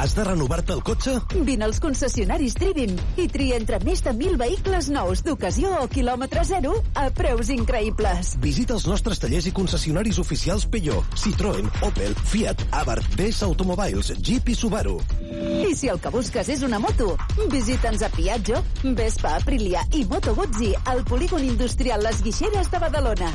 Speaker 37: Has de renovar-te el cotxe?
Speaker 34: Vine als concessionaris Trivim i tria entre més de 1.000 vehicles nous d'ocasió o quilòmetre zero a preus increïbles.
Speaker 37: Visita els nostres tallers i concessionaris oficials Peugeot, Citroën, Opel, Fiat, Abarth, DS Automobiles, Jeep i Subaru.
Speaker 34: I si el que busques és una moto, visita'ns a Piaggio, Vespa, Aprilia i Moto Guzzi al polígon industrial Les Guixeres de Badalona.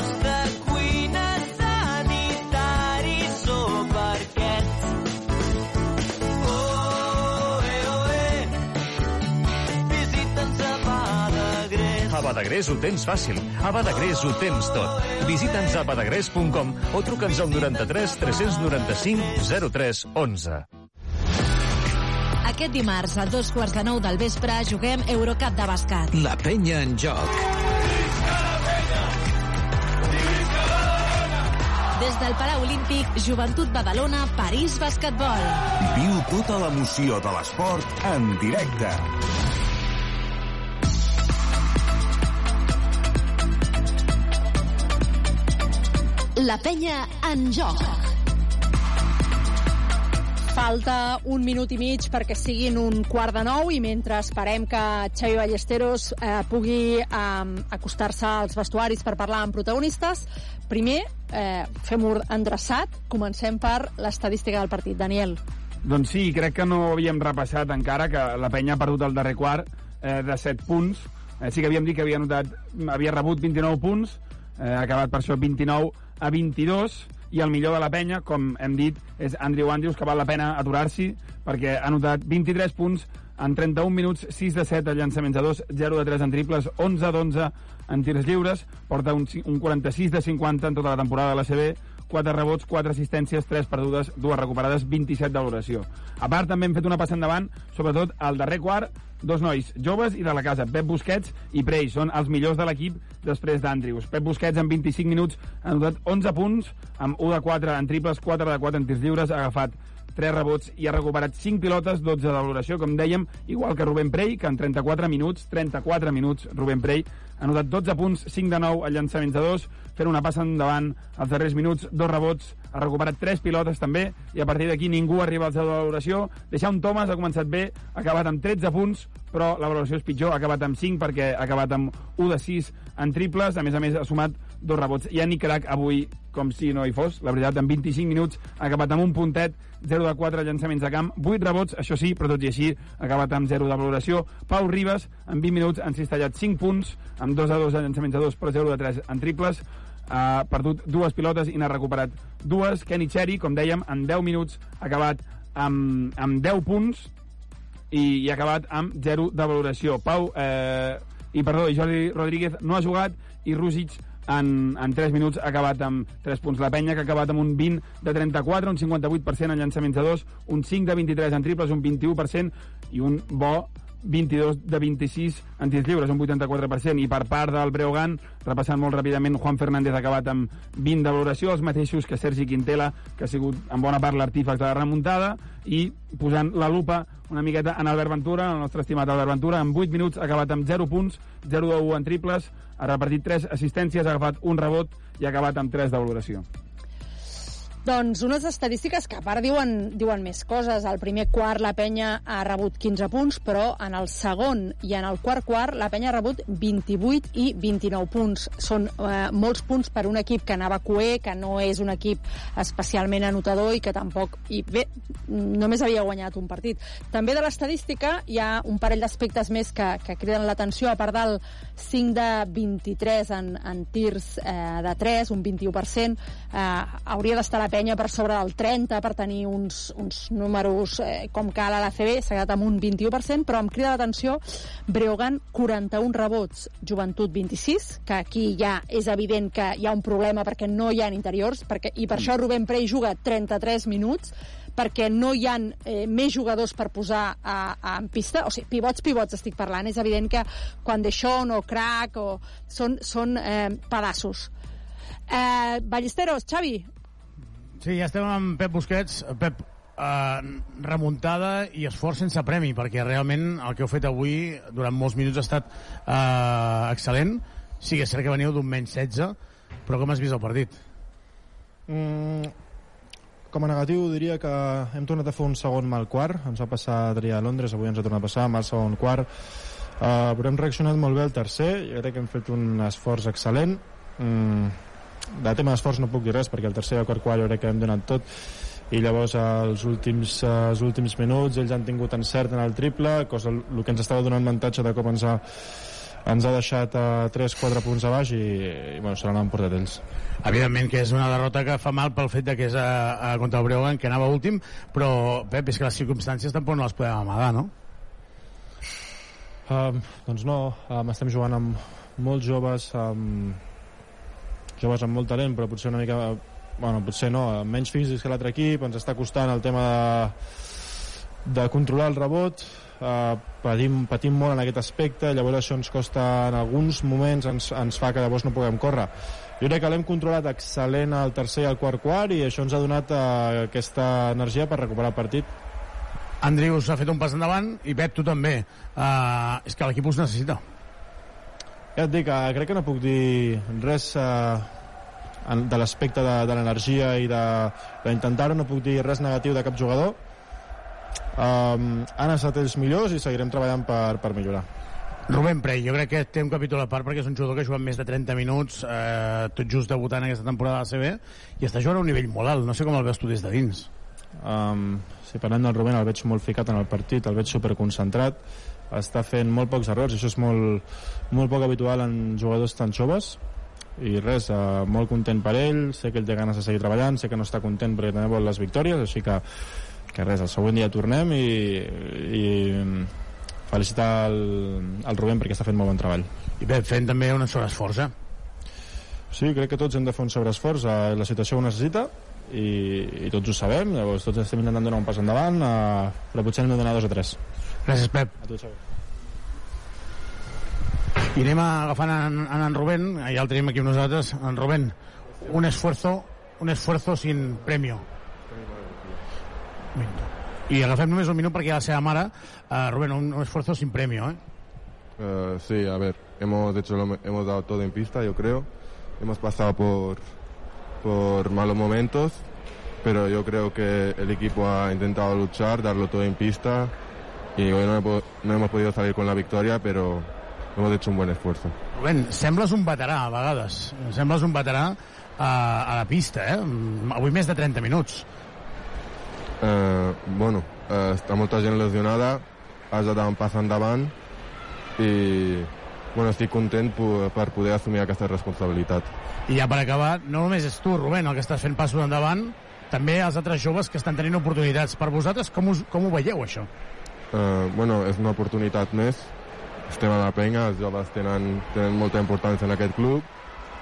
Speaker 16: Badagrés.
Speaker 9: Ho tens fàcil. A Badagrés ho tens tot. Visita'ns a badagrés.com o truca'ns al 93 395 03 11.
Speaker 3: Aquest dimarts, a dos quarts de nou del vespre, juguem Eurocup de bàsquet.
Speaker 4: La penya en joc.
Speaker 3: Des del Palau Olímpic, Joventut Badalona, París Basquetbol.
Speaker 5: Viu tota l'emoció de l'esport en directe.
Speaker 3: La penya en joc.
Speaker 10: Falta un minut i mig perquè siguin un quart de nou i mentre esperem que Xavi Ballesteros eh, pugui eh, acostar-se als vestuaris per parlar amb protagonistes, primer eh, fem-ho endreçat, comencem per l'estadística del partit. Daniel.
Speaker 11: Doncs sí, crec que no havíem repassat encara que la penya ha perdut el darrer quart eh, de 7 punts. Eh, sí que havíem dit que havia, notat, havia rebut 29 punts, eh, ha acabat per això 29 a 22, i el millor de la penya, com hem dit, és Andrew Andrews, que val la pena aturar-s'hi, perquè ha notat 23 punts en 31 minuts, 6 de 7 a llançaments a 2, 0 de 3 en triples, 11 d'11 en tirs lliures, porta un, un 46 de 50 en tota la temporada de la CB, 4 rebots, 4 assistències, 3 perdudes, 2 recuperades, 27 de valoració. A part, també hem fet una passa endavant, sobretot al darrer quart, dos nois joves i de la casa, Pep Busquets i Prey, són els millors de l'equip després d'Andrius. Pep Busquets en 25 minuts ha anotat 11 punts, amb 1 de 4 en triples, 4 de 4 en tirs lliures, ha agafat 3 rebots i ha recuperat 5 pilotes, 12 de valoració, com dèiem, igual que Rubén Prey, que en 34 minuts, 34 minuts, Rubén Prey, ha anotat 12 punts, 5 de 9 a llançaments de 2, fent una passa endavant als darrers minuts, dos rebots, ha recuperat 3 pilotes també, i a partir d'aquí ningú arriba al 0 de valoració. Deixar un Thomas ha començat bé, ha acabat amb 13 punts, però la valoració és pitjor, ha acabat amb 5 perquè ha acabat amb 1 de 6 en triples, a més a més ha sumat dos rebots. I Nick Crack avui, com si no hi fos, la veritat, en 25 minuts ha acabat amb un puntet, 0 de 4 llançaments de camp, 8 rebots, això sí, però tot i així ha acabat amb 0 de valoració. Pau Ribas, en 20 minuts, han cistellat 5 punts, amb 2 a 2 de llançaments de 2, però 0 de 3 en triples, ha perdut dues pilotes i n'ha recuperat dues. Kenny Cherry, com dèiem, en 10 minuts ha acabat amb, amb 10 punts i, i ha acabat amb 0 de valoració. Pau, eh, i perdó, Jordi Rodríguez no ha jugat i Rússic en, en 3 minuts ha acabat amb 3 punts. La penya que ha acabat amb un 20 de 34, un 58% en llançaments de 2, un 5 de 23 en triples, un 21% i un bo 22 de 26 en tirs lliures, un 84%. I per part del Breogán, repassant molt ràpidament, Juan Fernández ha acabat amb 20 de valoració, els mateixos que Sergi Quintela, que ha sigut en bona part l'artífex de la remuntada, i posant la lupa una miqueta en Albert Ventura, el nostre estimat Albert Ventura, en 8 minuts ha acabat amb 0 punts, 0 de 1 en triples, ha repartit 3 assistències, ha agafat un rebot i ha acabat amb 3 de valoració.
Speaker 10: Doncs unes estadístiques que a part diuen, diuen més coses. Al primer quart la penya ha rebut 15 punts, però en el segon i en el quart quart la penya ha rebut 28 i 29 punts. Són eh, molts punts per un equip que anava coer, que no és un equip especialment anotador i que tampoc... I bé, només havia guanyat un partit. També de l'estadística hi ha un parell d'aspectes més que, que criden l'atenció, a part del 5 de 23 en, en tirs eh, de 3, un 21%, eh, hauria d'estar la penya per sobre del 30 per tenir uns, uns números eh, com cal a l'ACB, s'ha quedat amb un 21%, però em crida l'atenció Breogan 41 rebots, Joventut 26, que aquí ja és evident que hi ha un problema perquè no hi ha interiors, perquè, i per això Rubén Prey juga 33 minuts, perquè no hi ha eh, més jugadors per posar a, a, en pista, o sigui, pivots, pivots estic parlant, és evident que quan Deixón o Crack o, són, són eh, pedaços. Eh, Ballesteros, Xavi,
Speaker 6: Sí, ja estem amb Pep Busquets. Pep, eh, remuntada i esforç sense premi, perquè realment el que heu fet avui durant molts minuts ha estat eh, excel·lent. Sí que és cert que veniu d'un menys 16, però com has vist el partit?
Speaker 38: Mm, com a negatiu diria que hem tornat a fer un segon mal quart. Ens va passar Adrià a Londres, avui ens ha tornat a passar mal segon quart. Uh, però hem reaccionat molt bé al tercer. Jo crec que hem fet un esforç excel·lent. Mm, de tema d'esforç no puc dir res perquè el tercer i el quart quart jo crec que hem donat tot. I llavors als últims, als últims minuts ells han tingut encert en el triple cosa el que ens estava donant avantatge de ha, ens ha deixat a 3-4 punts a baix i, i bueno, se l'han emportat ells
Speaker 6: Evidentment que és una derrota que fa mal pel fet de que és a, a contra el Breogán, que anava últim, però Pep, és que les circumstàncies tampoc no les podem amagar, no?
Speaker 38: Um, doncs no, um, estem jugant amb molts joves, amb joves amb molt talent, però potser una mica bueno, potser no, menys físics que l'altre equip, ens està costant el tema de, de controlar el rebot, uh, patim, patim molt en aquest aspecte, llavors això ens costa en alguns moments, ens, ens fa que llavors no puguem córrer. Jo crec que l'hem controlat excel·lent al tercer i al quart quart i això ens ha donat uh, aquesta energia per recuperar el partit.
Speaker 6: Andrius ha fet un pas endavant i Pep, tu també. Uh, és que l'equip us necessita.
Speaker 38: Ja et dic, uh, crec que no puc dir res uh, de l'aspecte de, de l'energia i d'intentar-ho, no puc dir res negatiu de cap jugador. Um, han estat ells millors i seguirem treballant per, per millorar.
Speaker 6: Rubén Prey, jo crec que té un capítol a part perquè és un jugador que ha jugat més de 30 minuts, eh, tot just debutant aquesta temporada a CB, i està jugant a un nivell molt alt. No sé com el veus tu des de dins.
Speaker 38: Um, si parlem del Rubén, el veig molt ficat en el partit, el veig superconcentrat, està fent molt pocs errors, això és molt, molt poc habitual en jugadors tan joves, i res, uh, molt content per ell, sé que ell té ganes de seguir treballant, sé que no està content perquè també vol les victòries, així que, que res, el següent dia tornem i, i felicitar el, el Rubén perquè està fent molt bon treball.
Speaker 6: I bé, fent també un sobreesforç, eh?
Speaker 38: Sí, crec que tots hem de fer un sobreesforç, eh, la situació ho necessita i, i tots ho sabem, llavors tots estem intentant donar un pas endavant, eh, però potser hem de donar dos o tres.
Speaker 6: Gràcies, Pep.
Speaker 38: A tu, Xavi.
Speaker 6: I anem agafant en, en, en Rubén, ja el tenim aquí amb nosaltres. En Rubén, un esfuerzo, un esfuerzo sin premio. I agafem només un minut perquè la seva mare, uh, Rubén, un, un esfuerzo sin premio, ¿eh?
Speaker 39: Eh, sí, a ver, hemos hecho lo, hemos dado todo en pista, yo creo. Hemos pasado por, por malos momentos, pero yo creo que el equipo ha intentado luchar, darlo todo en pista y hoy no, he no hemos podido salir con la victoria, pero hemos hecho un buen esfuerzo.
Speaker 6: Rubén, sembles un veterà a vegades. Sembles un veterà a, a la pista, eh? Avui més de 30 minuts.
Speaker 39: Eh, bueno, eh, està molta gent lesionada, has de dar un pas endavant i bueno, estic content per poder assumir aquesta responsabilitat.
Speaker 6: I ja per acabar, no només és tu, Rubén, el que estàs fent passos endavant, també els altres joves que estan tenint oportunitats. Per vosaltres, com, us, com ho veieu, això?
Speaker 39: Eh, bueno, és una oportunitat més. Estem a la penya, els joves tenen, tenen molta importància en aquest club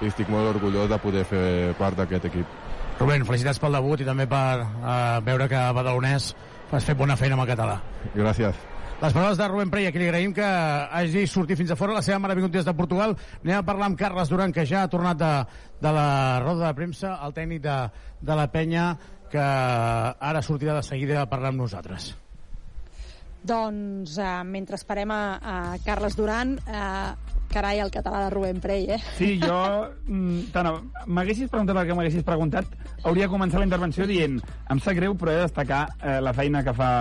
Speaker 39: i estic molt orgullós de poder fer part d'aquest equip.
Speaker 6: Rubén, felicitats pel debut i també per uh, veure que a Badalonès has fet bona feina amb el català.
Speaker 39: Gràcies.
Speaker 6: Les paraules de Rubén Prey, a qui li agraïm que hagi sortit fins a fora. La seva mare ha vingut des de Portugal. Anem a parlar amb Carles Duran, que ja ha tornat de, de la roda de premsa, el tècnic de, de la penya, que ara sortirà de seguida a parlar amb nosaltres.
Speaker 10: Doncs eh, mentre esperem a, a Carles Duran, eh, carai, el català de Rubén Prey, eh?
Speaker 11: Sí, jo... mm, m'haguessis preguntat el que m'haguessis preguntat, hauria començat la intervenció dient em sap greu, però he de destacar eh, la feina que fa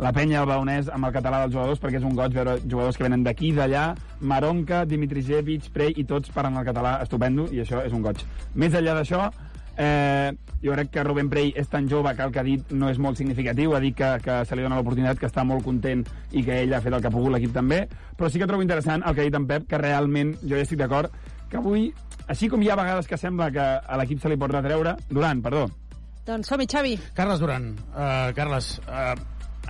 Speaker 11: la penya al Baonès amb el català dels jugadors, perquè és un goig veure jugadors que venen d'aquí, d'allà, Maronca, Dimitrijevic, Prey, i tots parlant el català estupendo, i això és un goig. Més enllà d'això, eh, jo crec que Rubén Prey és tan jove que el que ha dit no és molt significatiu, ha dit que, que se li dona l'oportunitat, que està molt content i que ell ha fet el que ha pogut, l'equip també, però sí que trobo interessant el que ha dit en Pep, que realment jo ja estic d'acord, que avui, així com hi ha vegades que sembla que a l'equip se li pot retreure, Durant, perdó,
Speaker 10: Doncs som-hi, Xavi.
Speaker 6: Carles Duran, uh, Carles, uh,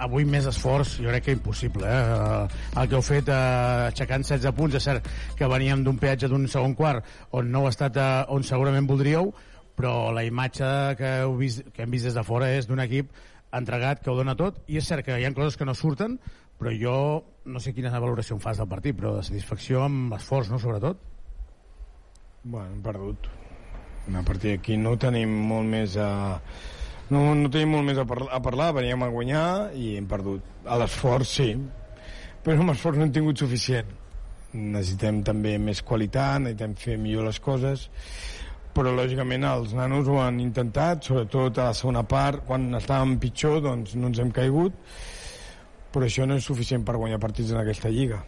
Speaker 6: avui més esforç, jo crec que impossible. Eh? Uh, el que heu fet uh, aixecant 16 punts, és cert que veníem d'un peatge d'un segon quart on no heu estat uh, on segurament voldríeu, però la imatge que, heu vist, que hem vist des de fora és d'un equip entregat que ho dona tot, i és cert que hi ha coses que no surten, però jo no sé quina valoració em fas del partit, però de satisfacció amb esforç, no?, sobretot.
Speaker 40: Bueno, hem perdut. A partir d'aquí no tenim molt més a... No, no tenim molt més a, parlar, a parlar, veníem a guanyar i hem perdut. A l'esforç, sí, però amb esforç no hem tingut suficient. Necessitem també més qualitat, necessitem fer millor les coses, però lògicament els nanos ho han intentat, sobretot a la segona part, quan estàvem pitjor, doncs no ens hem caigut, però això no és suficient per guanyar partits en aquesta lliga.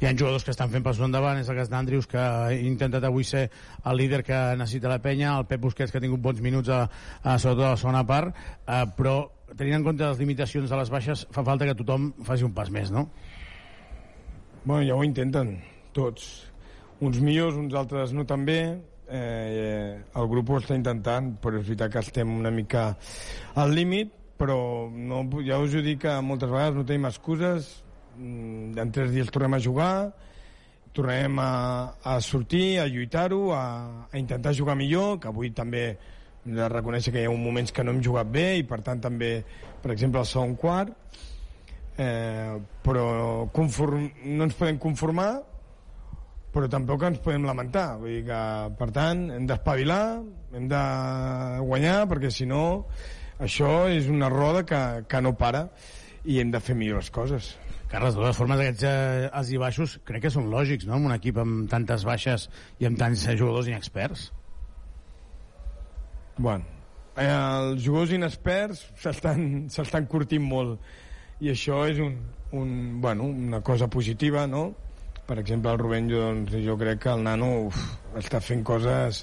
Speaker 6: Hi ha jugadors que estan fent passos endavant, és el cas d'Andrius, que ha intentat avui ser el líder que necessita la penya, el Pep Busquets, que ha tingut bons minuts, a, a, sobretot a la segona part, eh, però tenint en compte les limitacions de les baixes, fa falta que tothom faci un pas més, no?
Speaker 40: Bueno, ja ho intenten, tots. Uns millors, uns altres no tan bé. Eh, el grup ho està intentant, però és veritat que estem una mica al límit, però no, ja us ho dic que moltes vegades no tenim excuses, Mm, en tres dies tornem a jugar, tornem a, a sortir, a lluitar-ho, a, a intentar jugar millor, que avui també de reconèixer que hi ha moments que no hem jugat bé i per tant també, per exemple, el segon quart, eh, però conform, no ens podem conformar però tampoc ens podem lamentar vull dir que, per tant, hem d'espavilar hem de guanyar perquè si no, això és una roda que, que no para i hem de fer millor les coses
Speaker 6: Carles, de totes formes, aquests eh, alts i baixos crec que són lògics, no?, en un equip amb tantes baixes i amb tants jugadors inexperts.
Speaker 40: Bueno, eh, els jugadors inexperts s'estan curtint molt i això és un, un, bueno, una cosa positiva, no? Per exemple, el Rubén, doncs, jo crec que el nano uf, està fent coses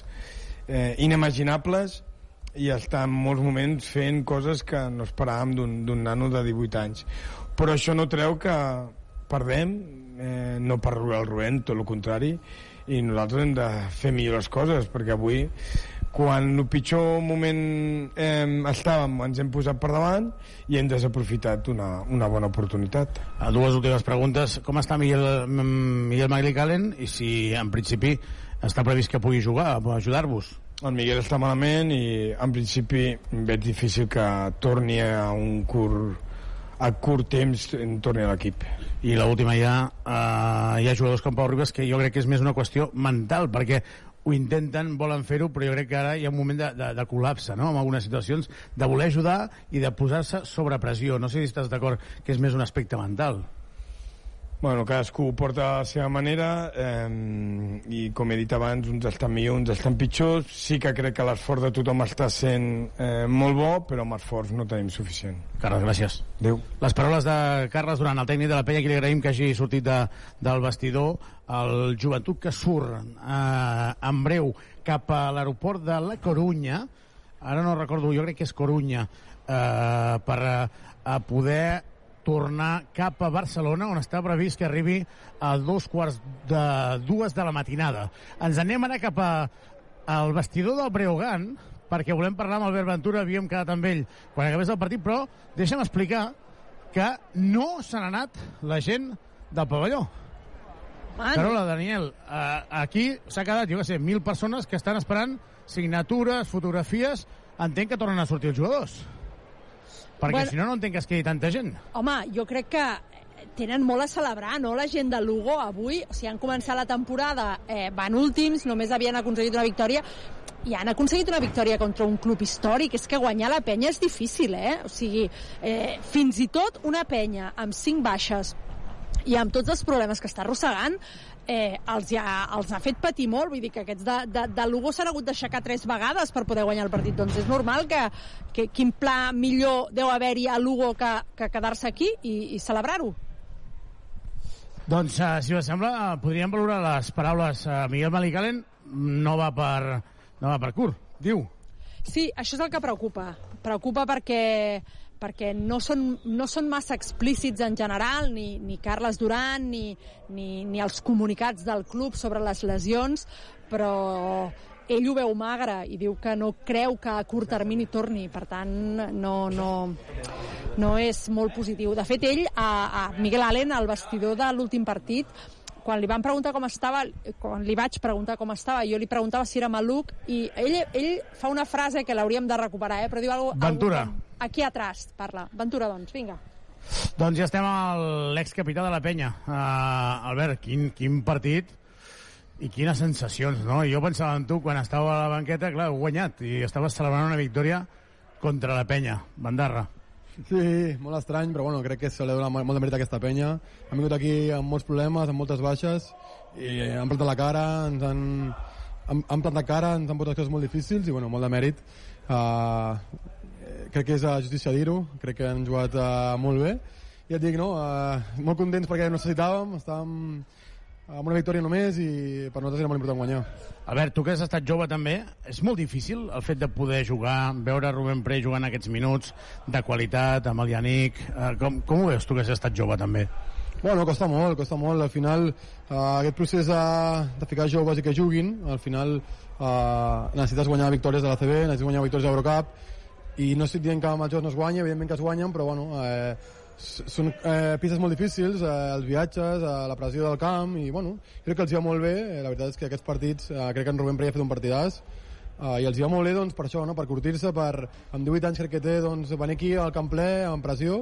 Speaker 40: eh, inimaginables i està en molts moments fent coses que no esperàvem d'un nano de 18 anys. Però això no treu que perdem, eh, no per el Rubén, tot el contrari, i nosaltres hem de fer millor les coses, perquè avui quan el pitjor moment eh, estàvem ens hem posat per davant i hem desaprofitat una, una bona oportunitat.
Speaker 6: A dues últimes preguntes. Com està Miguel, Miguel Maglicalen i si en principi està previst que pugui jugar, ajudar-vos?
Speaker 40: El Miguel està malament i en principi veig difícil que torni a un curt a curt temps en torni a l'equip.
Speaker 6: I l'última ja, eh, hi ha jugadors com Pau Ribas que jo crec que és més una qüestió mental, perquè ho intenten, volen fer-ho, però jo crec que ara hi ha un moment de, de, de col·lapse, no?, en algunes situacions, de voler ajudar i de posar-se sobre pressió. No sé si estàs d'acord que és més un aspecte mental.
Speaker 40: Bueno, cadascú ho porta a la seva manera eh, i com he dit abans, uns estan millor, uns estan pitjors. Sí que crec que l'esforç de tothom està sent eh, molt bo, però amb esforç no tenim suficient.
Speaker 6: Carles, gràcies.
Speaker 40: Adéu.
Speaker 6: Les paraules de Carles Duran, el tècnic de la penya, que li agraïm que hagi sortit de, del vestidor. El joventut que surt eh, en breu cap a l'aeroport de la Corunya, ara no recordo, jo crec que és Corunya, eh, per eh, a poder tornar cap a Barcelona, on està previst que arribi a dos quarts de dues de la matinada. Ens anem ara cap a, al vestidor del Breogán, perquè volem parlar amb Albert Ventura, havíem quedat amb ell quan acabés el partit, però deixa'm explicar que no se n'ha anat la gent del pavelló.
Speaker 10: Man.
Speaker 6: Carola, Daniel, eh, aquí s'ha quedat, jo què sé, mil persones que estan esperant signatures, fotografies, entenc que tornen a sortir els jugadors. Perquè
Speaker 10: Bueno-
Speaker 6: si no, no entenc que es quedi tanta gent.
Speaker 10: Home, jo crec que tenen molt a celebrar, no?, la gent de Lugo avui. O sigui, han començat la temporada, eh, van últims, només havien aconseguit una victòria, i han aconseguit una victòria contra un club històric. És que guanyar la penya és difícil, eh? O sigui, eh, fins i tot una penya amb cinc baixes i amb tots els problemes que està arrossegant, eh, els, ha, els ha fet patir molt. Vull dir que aquests de, de, de Lugo s'han hagut d'aixecar tres vegades per poder guanyar el partit. Doncs és normal que, que quin pla millor deu haver-hi a Lugo que, que quedar-se aquí i, i celebrar-ho.
Speaker 6: Doncs, uh, si us sembla, uh, podríem valorar les paraules. Uh, Miguel Malicalen no va per, no va per curt, diu.
Speaker 10: Sí, això és el que preocupa. Preocupa perquè perquè no són, no són massa explícits en general, ni, ni Carles Duran, ni, ni, ni els comunicats del club sobre les lesions, però ell ho veu magre i diu que no creu que a curt termini torni, per tant no, no, no és molt positiu. De fet, ell, a, a Miguel Allen, al vestidor de l'últim partit, quan li van preguntar com estava, quan li vaig preguntar com estava, jo li preguntava si era maluc, i ell, ell fa una frase que l'hauríem de recuperar, eh? però diu algo,
Speaker 6: Ventura.
Speaker 10: Algo, aquí atrás, parla. Ventura, doncs, vinga.
Speaker 6: Doncs ja estem amb l'excapità de la penya. Uh, Albert, quin, quin partit i quines sensacions, no? Jo pensava en tu quan estava a la banqueta, clar, heu guanyat i estaves celebrant una victòria contra la penya. Bandarra.
Speaker 41: Sí, molt estrany, però bueno, crec que se li dona molt de mèrit a aquesta penya. Han vingut aquí amb molts problemes, amb moltes baixes, i han plantat la cara, ens han, han, han plantat cara, ens han posat coses molt difícils, i bueno, molt de mèrit. Uh, crec que és a justícia dir-ho, crec que han jugat uh, molt bé. I et dic, no, uh, molt contents perquè necessitàvem, estàvem amb una victòria només i per nosaltres era molt important guanyar.
Speaker 6: Albert, tu que has estat jove també, és molt difícil el fet de poder jugar, veure Rubén Pre jugant aquests minuts de qualitat, amb el Yannick. Eh, com, com ho veus tu que has estat jove també?
Speaker 41: Bueno, costa molt, costa molt. Al final, eh, aquest procés de, de ficar joves i que juguin, al final eh, necessites guanyar victòries de la CB, necessites guanyar victòries de l'Eurocup, i no estic dient que amb jocs no es guanya, evidentment que es guanyen, però bueno, eh, són eh, pistes molt difícils, eh, els viatges, eh, la pressió del camp, i bueno, crec que els hi va molt bé. Eh, la veritat és que aquests partits, eh, crec que en Rubén Prey ha fet un partidàs, Uh, I els hi va molt bé doncs, per això, no? per curtir-se, per, amb 18 anys crec que té, doncs, venir aquí al camp ple, amb pressió,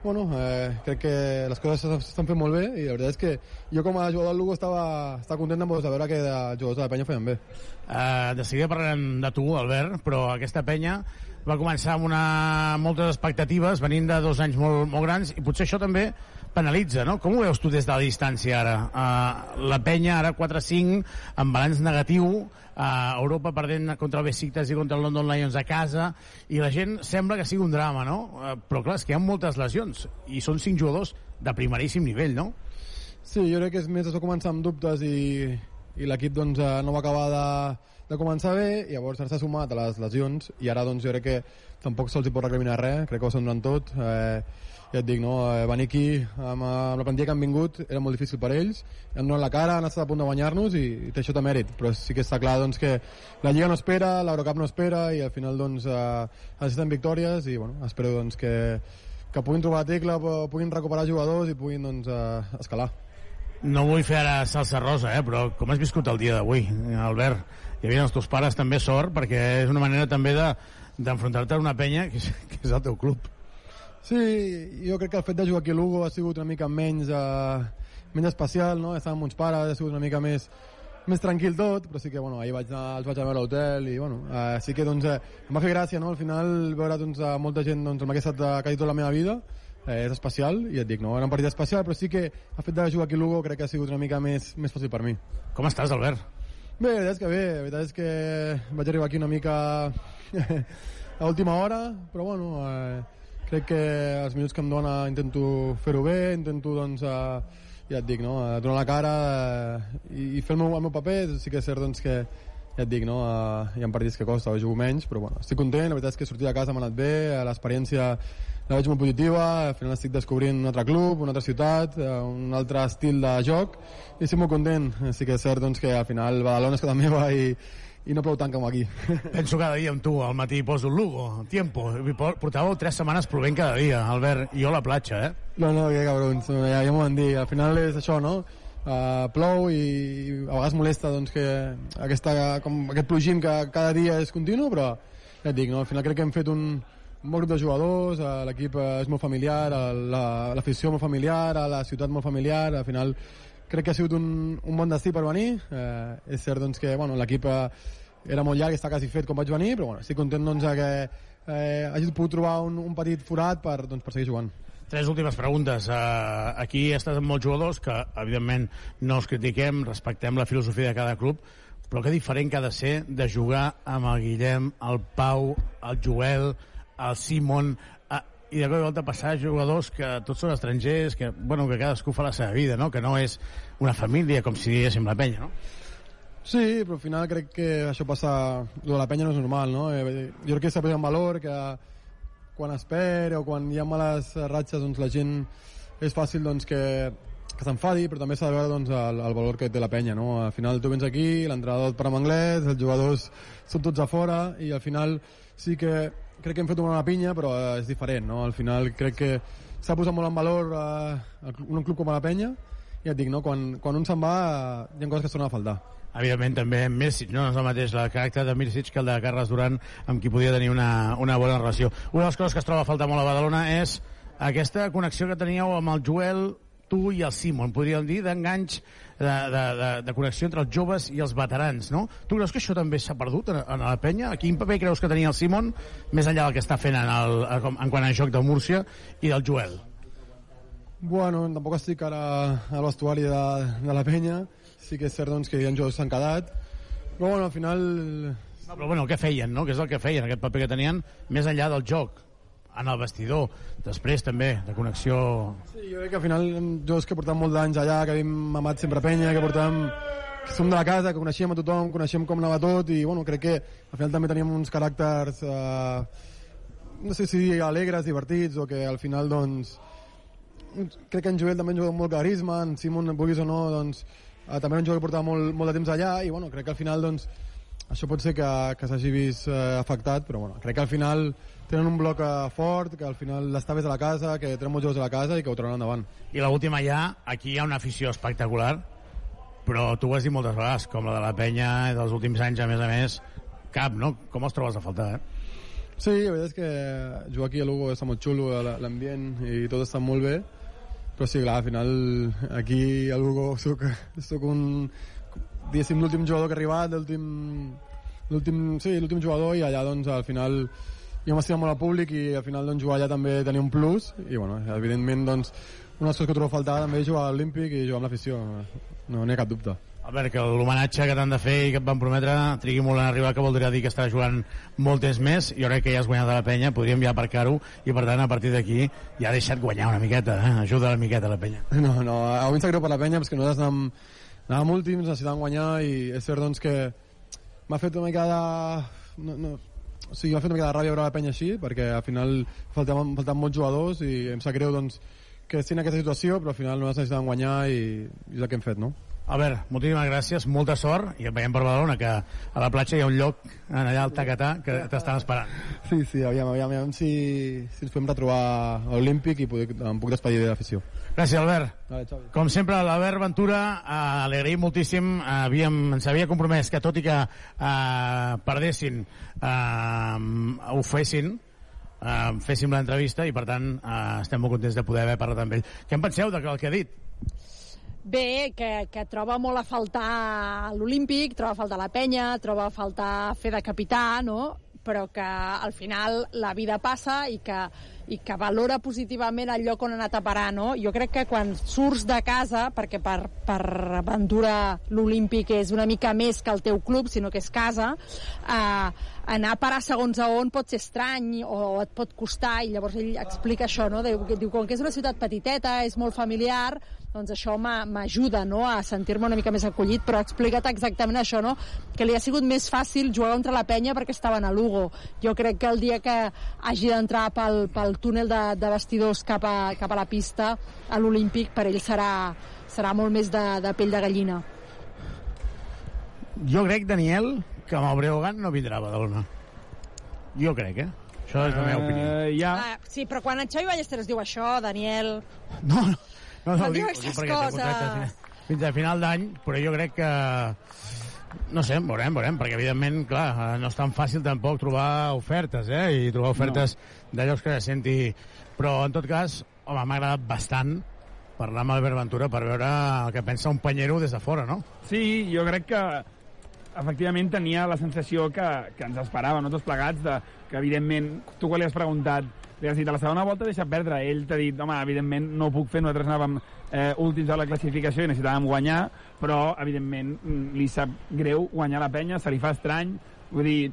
Speaker 41: bueno, eh, crec que les coses s'estan fent molt bé i la veritat és que jo com a jugador del Lugo estava, estava content doncs, de veure que els jugadors de la penya feien bé.
Speaker 6: Uh, de seguida parlarem de tu, Albert, però aquesta penya va començar amb una, moltes expectatives, venint de dos anys molt, molt grans, i potser això també penalitza, no? Com ho veus tu des de la distància ara? Uh, la penya ara 4-5, amb balanç negatiu, uh, Europa perdent contra el Besiktas i contra el London Lions a casa, i la gent sembla que sigui un drama, no? Uh, però clar, és que hi ha moltes lesions, i són cinc jugadors de primeríssim nivell, no?
Speaker 41: Sí, jo crec que és més va començar amb dubtes i, i l'equip doncs, no va acabar de, de començar bé i llavors s'ha sumat a les lesions i ara doncs, jo crec que tampoc se'ls hi pot recriminar res, crec que ho estan donant tot. Eh, ja et dic, no, eh, venir aquí amb, eh, amb la plantilla que han vingut era molt difícil per ells, han donat la cara, han estat a punt de guanyar-nos i, i té això de mèrit, però sí que està clar doncs, que la Lliga no espera, l'Eurocup no espera i al final doncs, eh, necessiten victòries i bueno, espero doncs, que, que puguin trobar la tecla, pu- puguin recuperar jugadors i puguin doncs, eh, escalar.
Speaker 6: No vull fer ara salsa rosa, eh, però com has viscut el dia d'avui, Albert? Hi havia els teus pares també sort, perquè és una manera també de d'enfrontar-te a una penya que és, que és el teu club.
Speaker 41: Sí, jo crec que el fet de jugar aquí a Lugo ha sigut una mica menys, eh, menys especial, no? Estava amb uns pares, ha sigut una mica més, més tranquil tot, però sí que bueno, ahir vaig anar, els vaig anar a veure a l'hotel i bueno, eh, sí que doncs, eh, em va fer gràcia no? al final veure doncs, molta gent doncs, amb aquesta estat quasi tota la meva vida eh, és especial i et dic, no, era un partit especial però sí que el fet de jugar aquí a Lugo crec que ha sigut una mica més, més fàcil per mi
Speaker 6: Com estàs, Albert?
Speaker 41: Bé, la veritat és que bé, la veritat és que vaig arribar aquí una mica a última hora, però bueno, eh, crec que els minuts que em dona intento fer-ho bé, intento doncs, eh, ja et dic, no, eh, donar la cara eh, i, i fer el meu, el meu paper, sí que és cert doncs, que ja et dic, no, eh, hi ha partits que costa, jugo menys, però bueno, estic content, la veritat és que sortir de casa m'ha anat bé, eh, l'experiència la veig molt positiva, al final estic descobrint un altre club, una altra ciutat, eh, un altre estil de joc, i estic molt content. Sí que és cert doncs, que al final Badalona és casa meva i, i no plou tant com aquí.
Speaker 6: Penso cada dia amb tu, al matí poso el Lugo, tiempo. Portàveu tres setmanes plovent cada dia, Albert, i jo a la platja, eh?
Speaker 41: No, no, que cabrons, ja, ja m'ho van dir. Al final és això, no? Uh, plou i, i a vegades molesta doncs, que aquesta, com aquest plogim que cada dia és continu, però ja et dic, no? al final crec que hem fet un, un bon grup de jugadors, uh, l'equip eh, és molt familiar, eh, la- l'afició molt familiar, eh, la ciutat molt familiar, al final crec que ha sigut un, un bon destí per venir. Eh, és cert doncs, que bueno, l'equip eh, era molt llarg, està quasi fet com vaig venir, però bueno, estic content doncs, que eh, hagi pogut trobar un, un petit forat per, doncs, per seguir jugant.
Speaker 6: Tres últimes preguntes. Uh, aquí estàs amb molts jugadors que, evidentment, no els critiquem, respectem la filosofia de cada club, però que diferent que ha de ser de jugar amb el Guillem, el Pau, el Joel, el Simon, uh, i de cop i volta passar jugadors que tots són estrangers, que, bueno, que cadascú fa la seva vida, no? que no és una família, com si diguéssim la penya, no?
Speaker 41: Sí, però al final crec que això passa... Lo de la penya no és normal, no? Eh, jo crec que s'ha posat en valor que quan es perd o quan hi ha males ratxes, doncs la gent és fàcil doncs, que, que s'enfadi, però també s'ha de veure doncs, el, el valor que té la penya, no? Al final tu vens aquí, l'entrenador et parla en anglès, els jugadors són tots a fora i al final sí que crec que hem fet una bona pinya, però eh, és diferent, no? Al final crec que s'ha posat molt en valor eh, un club com a la penya i et dic, no? Quan, quan un se'n va eh, hi ha coses que es tornen a faltar.
Speaker 6: Evidentment també Mircic, no? no és el mateix el caràcter de Mircic que el de Carles Duran amb qui podia tenir una, una bona relació. Una de les coses que es troba a faltar molt a Badalona és aquesta connexió que teníeu amb el Joel, tu i el Simon, podríem dir, d'enganys de, de, de, de connexió entre els joves i els veterans, no? Tu creus que això també s'ha perdut en, en la penya? Quin paper creus que tenia el Simon, més enllà del que està fent en, el, en quant a joc del Múrcia i del Joel?
Speaker 41: Bueno, tampoc estic ara al vestuari de, de la penya. Sí que és cert doncs, que hi ha jocs que s'han quedat. Però bueno, al final...
Speaker 6: No, però bueno, què feien, no? Què és el que feien, aquest paper que tenien, més enllà del joc? En el vestidor, després també, de connexió...
Speaker 41: Sí, jo crec que al final jocs que portem molt d'anys allà, que havíem mamat sempre penya, que portem que som de la casa, que coneixíem a tothom, coneixíem com anava tot i bueno, crec que al final també teníem uns caràcters eh, no sé si alegres, divertits o que al final doncs crec que en Joel també juga amb molt carisma, en Simon, vulguis o no, doncs eh, també era un jugador que portava molt, molt de temps allà i bueno, crec que al final doncs això pot ser que, que s'hagi vist eh, afectat, però bueno, crec que al final tenen un bloc eh, fort, que al final l'està més a la casa, que tenen molts jocs a la casa i que ho trauran endavant.
Speaker 6: I l'última ja, aquí hi ha una afició espectacular, però tu ho has dit moltes vegades, com la de la penya dels últims anys, a més a més, cap, no? Com els trobes a faltar, eh?
Speaker 41: Sí, la veritat és que jugar aquí a Lugo està molt xulo, l'ambient i tot està molt bé, però sí, clar, al final aquí a Lugo soc, soc un, diguéssim, l'últim jugador que ha arribat, l'últim l'últim sí, l'últim jugador i allà doncs al final jo m'estima molt al públic i al final doncs jugar allà també tenia un plus i bueno, evidentment doncs una coses que trobo a faltar també és jugar a l'Olímpic i jugar amb l'afició no n'hi ha cap dubte
Speaker 6: A veure, que l'homenatge que t'han de fer i que et van prometre trigui molt en arribar, que voldria dir que estaràs jugant molt temps més. Jo crec que ja has guanyat a la penya, podríem ja aparcar-ho, i per tant, a partir d'aquí, ja ha deixat guanyar una miqueta, eh? ajuda una miqueta a la penya.
Speaker 41: No, no, a mi sap greu per la penya, perquè nosaltres anàvem, anàvem últims, necessitàvem guanyar i és cert doncs que m'ha fet una mica de... No, no, sigui, m'ha fet una mica de ràbia veure la penya així, perquè al final faltaven, faltaven molts jugadors i em sap greu doncs, que estiguin en aquesta situació, però al final no necessitaven guanyar i, i és el que hem fet, no?
Speaker 6: Albert, moltíssimes gràcies, molta sort i et veiem per Badalona, que a la platja hi ha un lloc en allà al Tacatà que t'estan esperant.
Speaker 41: Sí, sí, aviam, aviam, aviam si, si ens podem retrobar a l'Olímpic i poder, em puc despedir de l'afició.
Speaker 6: Gràcies, Albert.
Speaker 41: Vale.
Speaker 6: Com sempre, l'Albert Ventura, eh, li agraïm moltíssim. Eh, havíem, ens havia compromès que tot i que eh, perdessin, eh, ho fessin, eh, féssim l'entrevista i per tant eh, estem molt contents de poder haver parlat amb ell. Què en penseu del que ha dit?
Speaker 10: Bé, que, que troba molt a faltar l'Olímpic, troba a faltar la penya, troba a faltar fer de capità, no? però que al final la vida passa i que, i que valora positivament el lloc on ha anat a parar, no? Jo crec que quan surts de casa, perquè per, per aventura l'Olímpic és una mica més que el teu club, sinó que és casa, eh, anar a parar segons a on pot ser estrany o et pot costar, i llavors ell explica això, no? Diu, diu com que és una ciutat petiteta, és molt familiar, doncs això m'ajuda no? a sentir-me una mica més acollit, però ha explicat exactament això, no? que li ha sigut més fàcil jugar contra la penya perquè estaven a Lugo. Jo crec que el dia que hagi d'entrar pel, pel túnel de, de vestidors cap a, cap a la pista a l'Olímpic, per ell serà, serà molt més de, de pell de gallina.
Speaker 6: Jo crec, Daniel, que amb el Breogan no vindrà a Badalona. Jo crec, eh? Això és la meva opinió.
Speaker 11: Uh, ja.
Speaker 10: Ah, sí, però quan en Xavi Ballesteros diu això, Daniel...
Speaker 6: No, no, no,
Speaker 10: No
Speaker 6: ho dic, ho dic perquè té contracte fins- fins a final d'any, però jo crec que no sé, veurem, veurem, perquè evidentment, clar, eh, no és tan fàcil tampoc trobar ofertes, eh, i trobar ofertes no. de llocs que se senti... Però, en tot cas, home, m'ha agradat bastant parlar amb Albert Ventura per veure el que pensa un panyero des de fora, no?
Speaker 11: Sí, jo crec que efectivament tenia la sensació que, que ens esperava, no tots plegats, de, que evidentment tu quan li has preguntat li has dit a la segona volta deixa perdre, ell t'ha dit home, evidentment no ho puc fer, nosaltres anàvem eh, últims a la classificació i necessitàvem guanyar però evidentment mm, li sap greu guanyar la penya, se li fa estrany vull dir,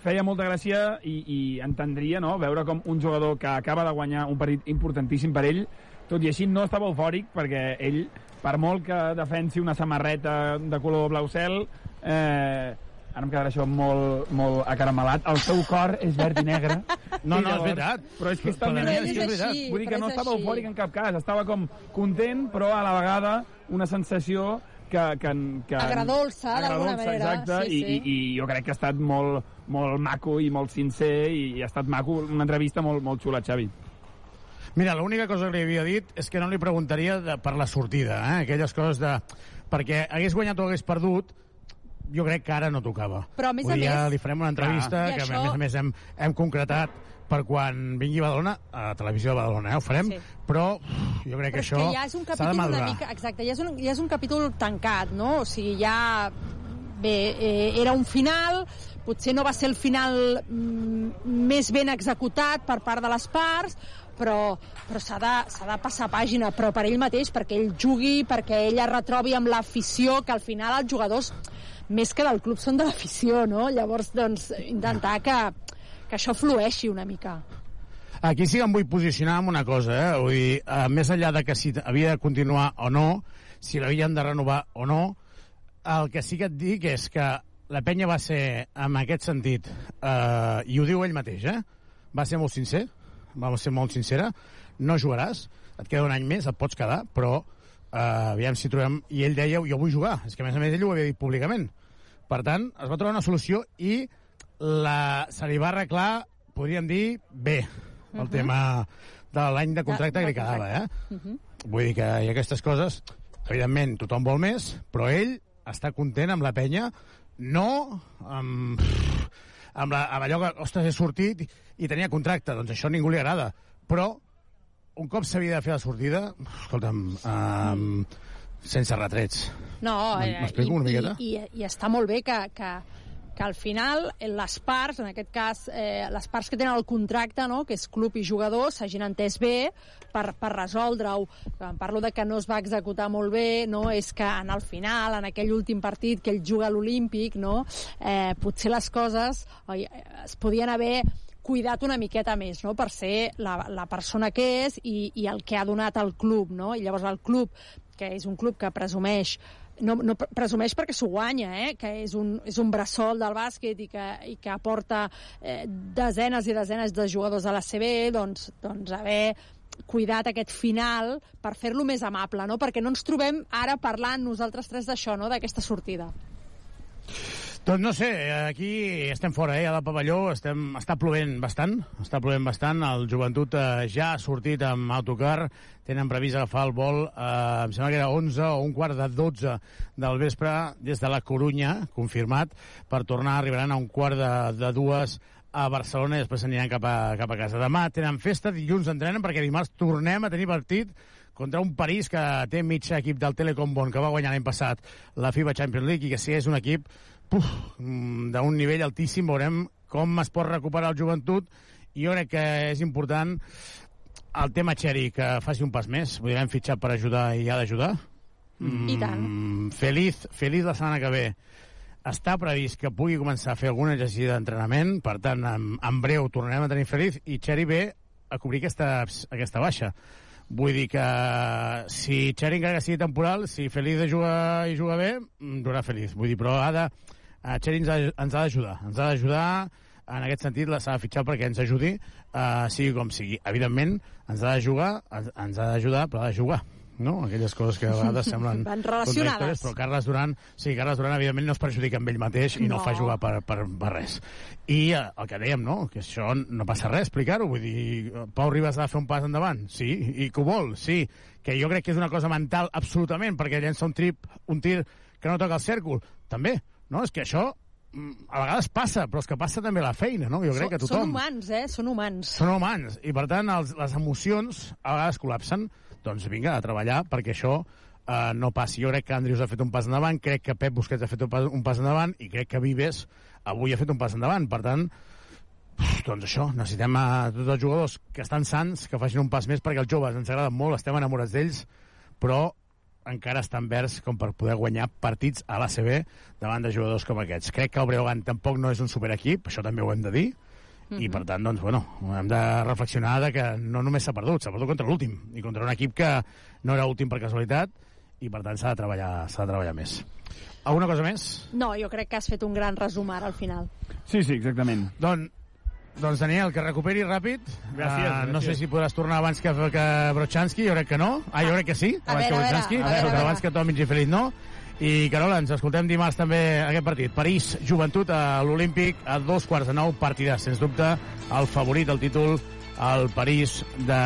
Speaker 11: feia molta gràcia i, i entendria no? veure com un jugador que acaba de guanyar un partit importantíssim per ell, tot i així no estava eufòric perquè ell, per molt que defensi una samarreta de color blau cel, eh, ara em quedarà això molt, molt acaramelat, el seu cor és verd i negre.
Speaker 6: No,
Speaker 11: I
Speaker 6: no, és veritat.
Speaker 11: Però és que també...
Speaker 6: Daniel, és que és veritat.
Speaker 10: així,
Speaker 11: Vull dir que no estava
Speaker 10: així.
Speaker 11: eufòric en cap cas, estava com content, però a la vegada una sensació que... que, que
Speaker 10: Agradolça, d'alguna
Speaker 11: agradolça,
Speaker 10: manera.
Speaker 11: Exacte,
Speaker 10: Sí,
Speaker 11: i,
Speaker 10: sí.
Speaker 11: I, i jo crec que ha estat molt, molt maco i molt sincer i, i ha estat maco, una entrevista molt, molt xula, Xavi.
Speaker 6: Mira, l'única cosa que li havia dit és que no li preguntaria de, per la sortida, eh? aquelles coses de... Perquè hagués guanyat o hagués perdut, jo crec que ara no tocava.
Speaker 10: Però, a més a
Speaker 6: Vull ja
Speaker 10: més-
Speaker 6: li farem una entrevista.
Speaker 10: I
Speaker 6: que,
Speaker 10: això-
Speaker 6: a més a més, hem, hem concretat per quan vingui a Badalona, a la televisió de Badalona, eh? ho farem,
Speaker 10: Sí.
Speaker 6: però jo crec
Speaker 10: Però
Speaker 6: que això
Speaker 10: ja és un
Speaker 6: s'ha de
Speaker 10: capítol una
Speaker 6: madurar.
Speaker 10: mica... Exacte, ja és, un, ja és un capítol tancat, no? O sigui, ja... Bé, eh, era un final, potser no va ser el final mm, més ben executat per part de les parts, però, però s'ha de, de passar pàgina, però per ell mateix, perquè ell jugui, perquè ell es retrobi amb l'afició, que al final els jugadors, més que del club, són de l'afició, no? Llavors, doncs, intentar que, que això flueixi una mica.
Speaker 6: Aquí sí que em vull posicionar amb una cosa, eh? Vull dir, eh, més enllà de que si havia de continuar o no, si l'havien de renovar o no, el que sí que et dic és que la penya va ser, en aquest sentit, eh, i ho diu ell mateix, eh? va ser molt sincer, va ser molt sincera, no jugaràs, et queda un any més, et pots quedar, però eh, aviam si trobem... I ell deia, jo vull jugar, és que a més a més ell ho havia dit públicament. Per tant, es va trobar una solució i la, se li va arreglar, podríem dir, bé, el
Speaker 10: Mhm.
Speaker 6: tema de l'any de contracte que li quedava, eh?
Speaker 10: Uh -huh.
Speaker 6: Vull dir que hi ha aquestes coses, evidentment, tothom vol més, però ell està content amb la penya, no amb, amb, la, amb allò que, ostres, he sortit i, i tenia contracte, doncs això a ningú li agrada. Però, un cop s'havia de fer la sortida, escolta'm, um, sense retrets.
Speaker 10: No, eh,
Speaker 6: m'explico
Speaker 10: i,
Speaker 6: una miqueta?
Speaker 10: I, i, i està molt bé que, que, que al final eh, les parts, en aquest cas eh, les parts que tenen el contracte, no, que és club i jugador, s'hagin entès bé per, per resoldre-ho. Quan parlo de que no es va executar molt bé, no, és que en el final, en aquell últim partit que ell juga a l'Olímpic, no, eh, potser les coses oi, es podien haver cuidat una miqueta més, no?, per ser la, la persona que és i, i el que ha donat al club, no? I llavors el club que és un club que presumeix no, no pre- presumeix perquè s'ho guanya, eh? que és un, és un bressol del bàsquet i que, i que aporta eh, desenes i desenes de jugadors a la CB, doncs, doncs haver cuidat aquest final per fer-lo més amable, no? perquè no ens trobem ara parlant nosaltres tres d'això, no? d'aquesta sortida.
Speaker 6: Doncs no sé, aquí estem fora, eh, a la pavelló, estem, està plovent bastant, està plovent bastant, el joventut eh, ja ha sortit amb autocar, tenen previst agafar el vol, eh, em sembla que era 11 o un quart de 12 del vespre des de la Corunya, confirmat, per tornar, arribaran a un quart de, de dues a Barcelona i després s'aniran cap, a, cap a casa. Demà tenen festa, dilluns entrenen perquè dimarts tornem a tenir partit contra un París que té mig equip del Telecom Bon, que va guanyar l'any passat la FIBA Champions League i que si és un equip d'un nivell altíssim, veurem com es pot recuperar el joventut i jo crec que és important el tema Xeri, que faci un pas més. Vull dir, l'hem fitxat per ajudar i ha d'ajudar.
Speaker 10: I tant.
Speaker 6: Mm, Feliz, feliz la setmana que ve. Està previst que pugui començar a fer algun exercici d'entrenament, per tant, en, en breu tornarem a tenir Feliz i Xeri ve a cobrir aquesta, aquesta baixa. Vull dir que si Xeri encara que sigui temporal, si Feliz juga i juga bé, mm, durarà Feliz. Vull dir, però ha de, eh, Xeri ens ha, ens ha d'ajudar. Ens ha d'ajudar, en aquest sentit la s'ha de fitxar perquè ens ajudi, eh, sigui com sigui. Evidentment, ens ha de jugar, ens, ens ha d'ajudar, però ha de jugar no? aquelles coses que a vegades semblen
Speaker 10: Van relacionades.
Speaker 6: però Carles Duran, sí, Carles Duran evidentment no es perjudica amb ell mateix i no,
Speaker 10: No.
Speaker 6: fa jugar per, per, per res. I eh, el que dèiem, no?, que això no passa res explicar-ho, vull dir, Pau Ribas ha de fer un pas endavant, sí, i que ho vol, sí, que jo crec que és una cosa mental absolutament, perquè llença un trip, un tir que no toca el cèrcol, també, no? És que això mm, a vegades passa, però és que passa també la feina, no? Jo crec que
Speaker 10: Són
Speaker 6: tothom...
Speaker 10: humans, eh? Són humans.
Speaker 6: Són humans, i per tant els, les emocions a vegades col·lapsen. Doncs vinga, a treballar perquè això eh, no passi. Jo crec que Andrius ha fet un pas endavant, crec que Pep Busquets ha fet un pas, un pas endavant i crec que Vives avui ha fet un pas endavant. Per tant, doncs això, necessitem a tots els jugadors que estan sants, que facin un pas més perquè els joves ens agraden molt, estem enamorats d'ells, però encara estan verds com per poder guanyar partits a l'ACB davant de jugadors com aquests. Crec que el Breogán tampoc no és un superequip, això també ho hem de dir, i per tant, doncs, bueno, hem de reflexionar de que no només s'ha perdut, s'ha perdut contra l'últim, i contra un equip que no era últim per casualitat, i per tant s'ha de treballar, s'ha de treballar més. Alguna cosa més?
Speaker 10: No, jo crec que has fet un gran resum ara al final.
Speaker 11: Sí, sí, exactament.
Speaker 6: Doncs, doncs Daniel, que recuperi ràpid.
Speaker 11: Gràcies,
Speaker 6: Ah, no
Speaker 11: gràcies.
Speaker 6: sé si podràs tornar abans que, que Brochanski, jo crec que no. Ah, jo crec que sí,
Speaker 10: A
Speaker 6: abans
Speaker 10: veure,
Speaker 6: que
Speaker 10: a veure,
Speaker 6: Brochanski,
Speaker 10: a veure, a
Speaker 6: però
Speaker 10: veure.
Speaker 6: abans que Tomic i Feliz no. I, Carola, ens escoltem dimarts també aquest partit. París, joventut a l'Olímpic, a dos quarts de nou, partidàs, sens dubte, el favorit del títol, el París de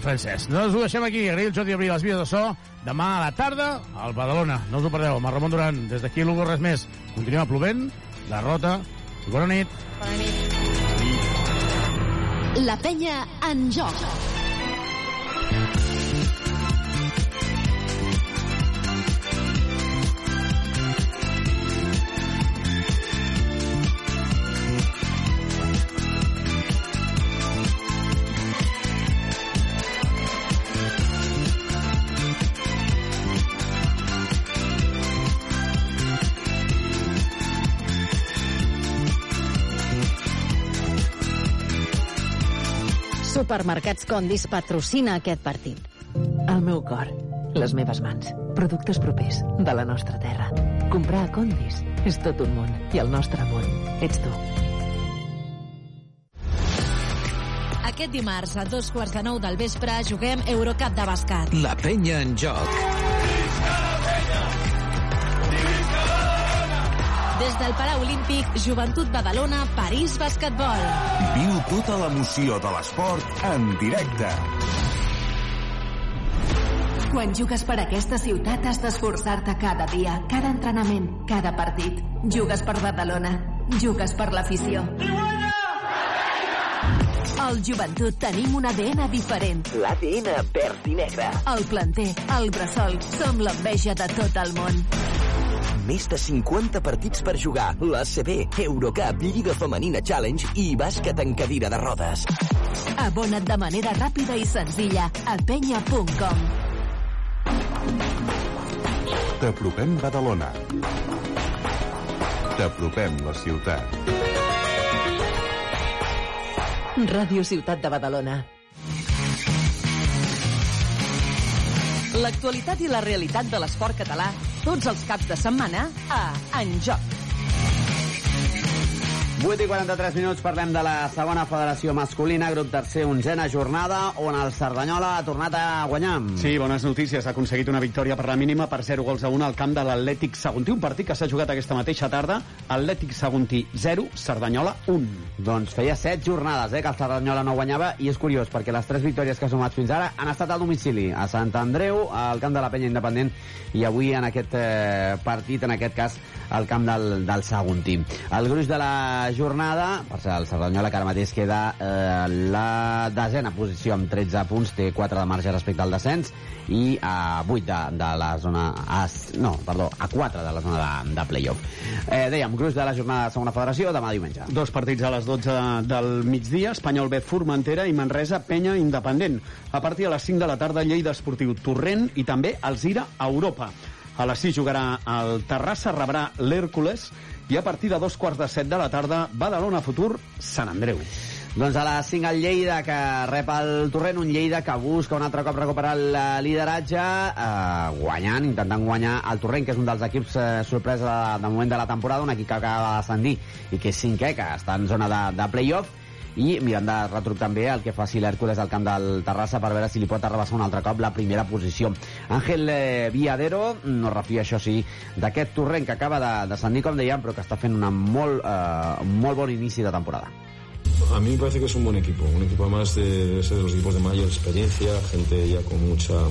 Speaker 6: Francesc. No us ho deixem aquí, agrair el Jordi Abril, les vies de so, demà a la tarda, al Badalona. No us ho perdeu, amb el Ramon Duran, des d'aquí Lugo, res més. Continua plovent, derrota, i bona nit.
Speaker 3: La penya en joc.
Speaker 8: Supermercats Condis patrocina aquest partit.
Speaker 7: El meu cor, les meves mans, productes propers de la nostra terra. Comprar a Condis és tot un món i el nostre món ets tu.
Speaker 3: Aquest dimarts a dos quarts de nou del vespre juguem Eurocup de bàsquet.
Speaker 4: La penya en joc.
Speaker 3: Des del Palau Olímpic, Joventut Badalona, París Basquetbol.
Speaker 5: Viu tota l'emoció de l'esport en directe.
Speaker 34: Quan jugues per aquesta ciutat has d'esforçar-te cada dia, cada entrenament, cada partit. Jugues per Badalona, jugues per l'afició. Al Joventut tenim un ADN diferent.
Speaker 4: L'ADN verd i negre.
Speaker 34: El planter, el bressol, som l'enveja de tot el món.
Speaker 4: Més de 50 partits per jugar, l'ACB, Eurocup, Lliga Femenina Challenge i bàsquet en cadira de rodes.
Speaker 34: Abona't de manera ràpida i senzilla a penya.com.
Speaker 5: T'apropem Badalona. T'apropem la ciutat.
Speaker 7: Ràdio Ciutat de Badalona.
Speaker 42: L'actualitat i la realitat de l'esport català tots els caps de setmana a En Joc.
Speaker 43: 8 i 43 minuts parlem de la segona federació masculina, grup tercer, onzena jornada, on el Cerdanyola ha tornat a guanyar.
Speaker 44: Sí, bones notícies. Ha aconseguit una victòria per la mínima per 0 gols a 1 al camp de l'Atlètic Saguntí. Un partit que s'ha jugat aquesta mateixa tarda. Atlètic Saguntí 0, Cerdanyola 1.
Speaker 43: Doncs feia 7 jornades eh, que el Cerdanyola no guanyava i és curiós perquè les 3 victòries que ha sumat fins ara han estat al domicili, a Sant Andreu, al camp de la Penya Independent i avui en aquest eh, partit, en aquest cas, al camp del, del Saguntí. El gruix de la jornada, per ser el Cerdanyola que ara mateix queda eh, la desena posició amb 13 punts, té 4 de marge respecte al descens i a 8 de, de la zona a, no, perdó, a 4 de la zona de, de playoff. Eh, dèiem, gruix de la jornada de segona federació demà diumenge.
Speaker 44: Dos partits a les 12 del migdia, Espanyol B Formentera i Manresa Penya Independent. A partir de les 5 de la tarda, Lleida Esportiu Torrent i també Alzira Europa. A les 6 jugarà el Terrassa, rebrà l'Hèrcules i a partir de dos quarts de set de la tarda, Badalona Futur, Sant Andreu.
Speaker 43: Doncs a les 5 el Lleida, que rep el Torrent, un Lleida que busca un altre cop recuperar el eh, lideratge, eh, guanyant, intentant guanyar el Torrent, que és un dels equips eh, sorpresa de, de moment de la temporada, un equip que acaba d'ascendir i que és cinquè, que està en zona de, de play-off, i mirant de retruc també el que faci l'Hèrcules al camp del Terrassa per veure si li pot arrabassar un altre cop la primera posició. Àngel eh, Viadero no refia, això sí, d'aquest torrent que acaba de descendir, com dèiem, però que està fent una molt, eh, molt bon inici de temporada.
Speaker 45: A mí me parece que es un buen equipo, un equipo más de, debe ser de los equipos de mayor experiencia, gente ya con mucha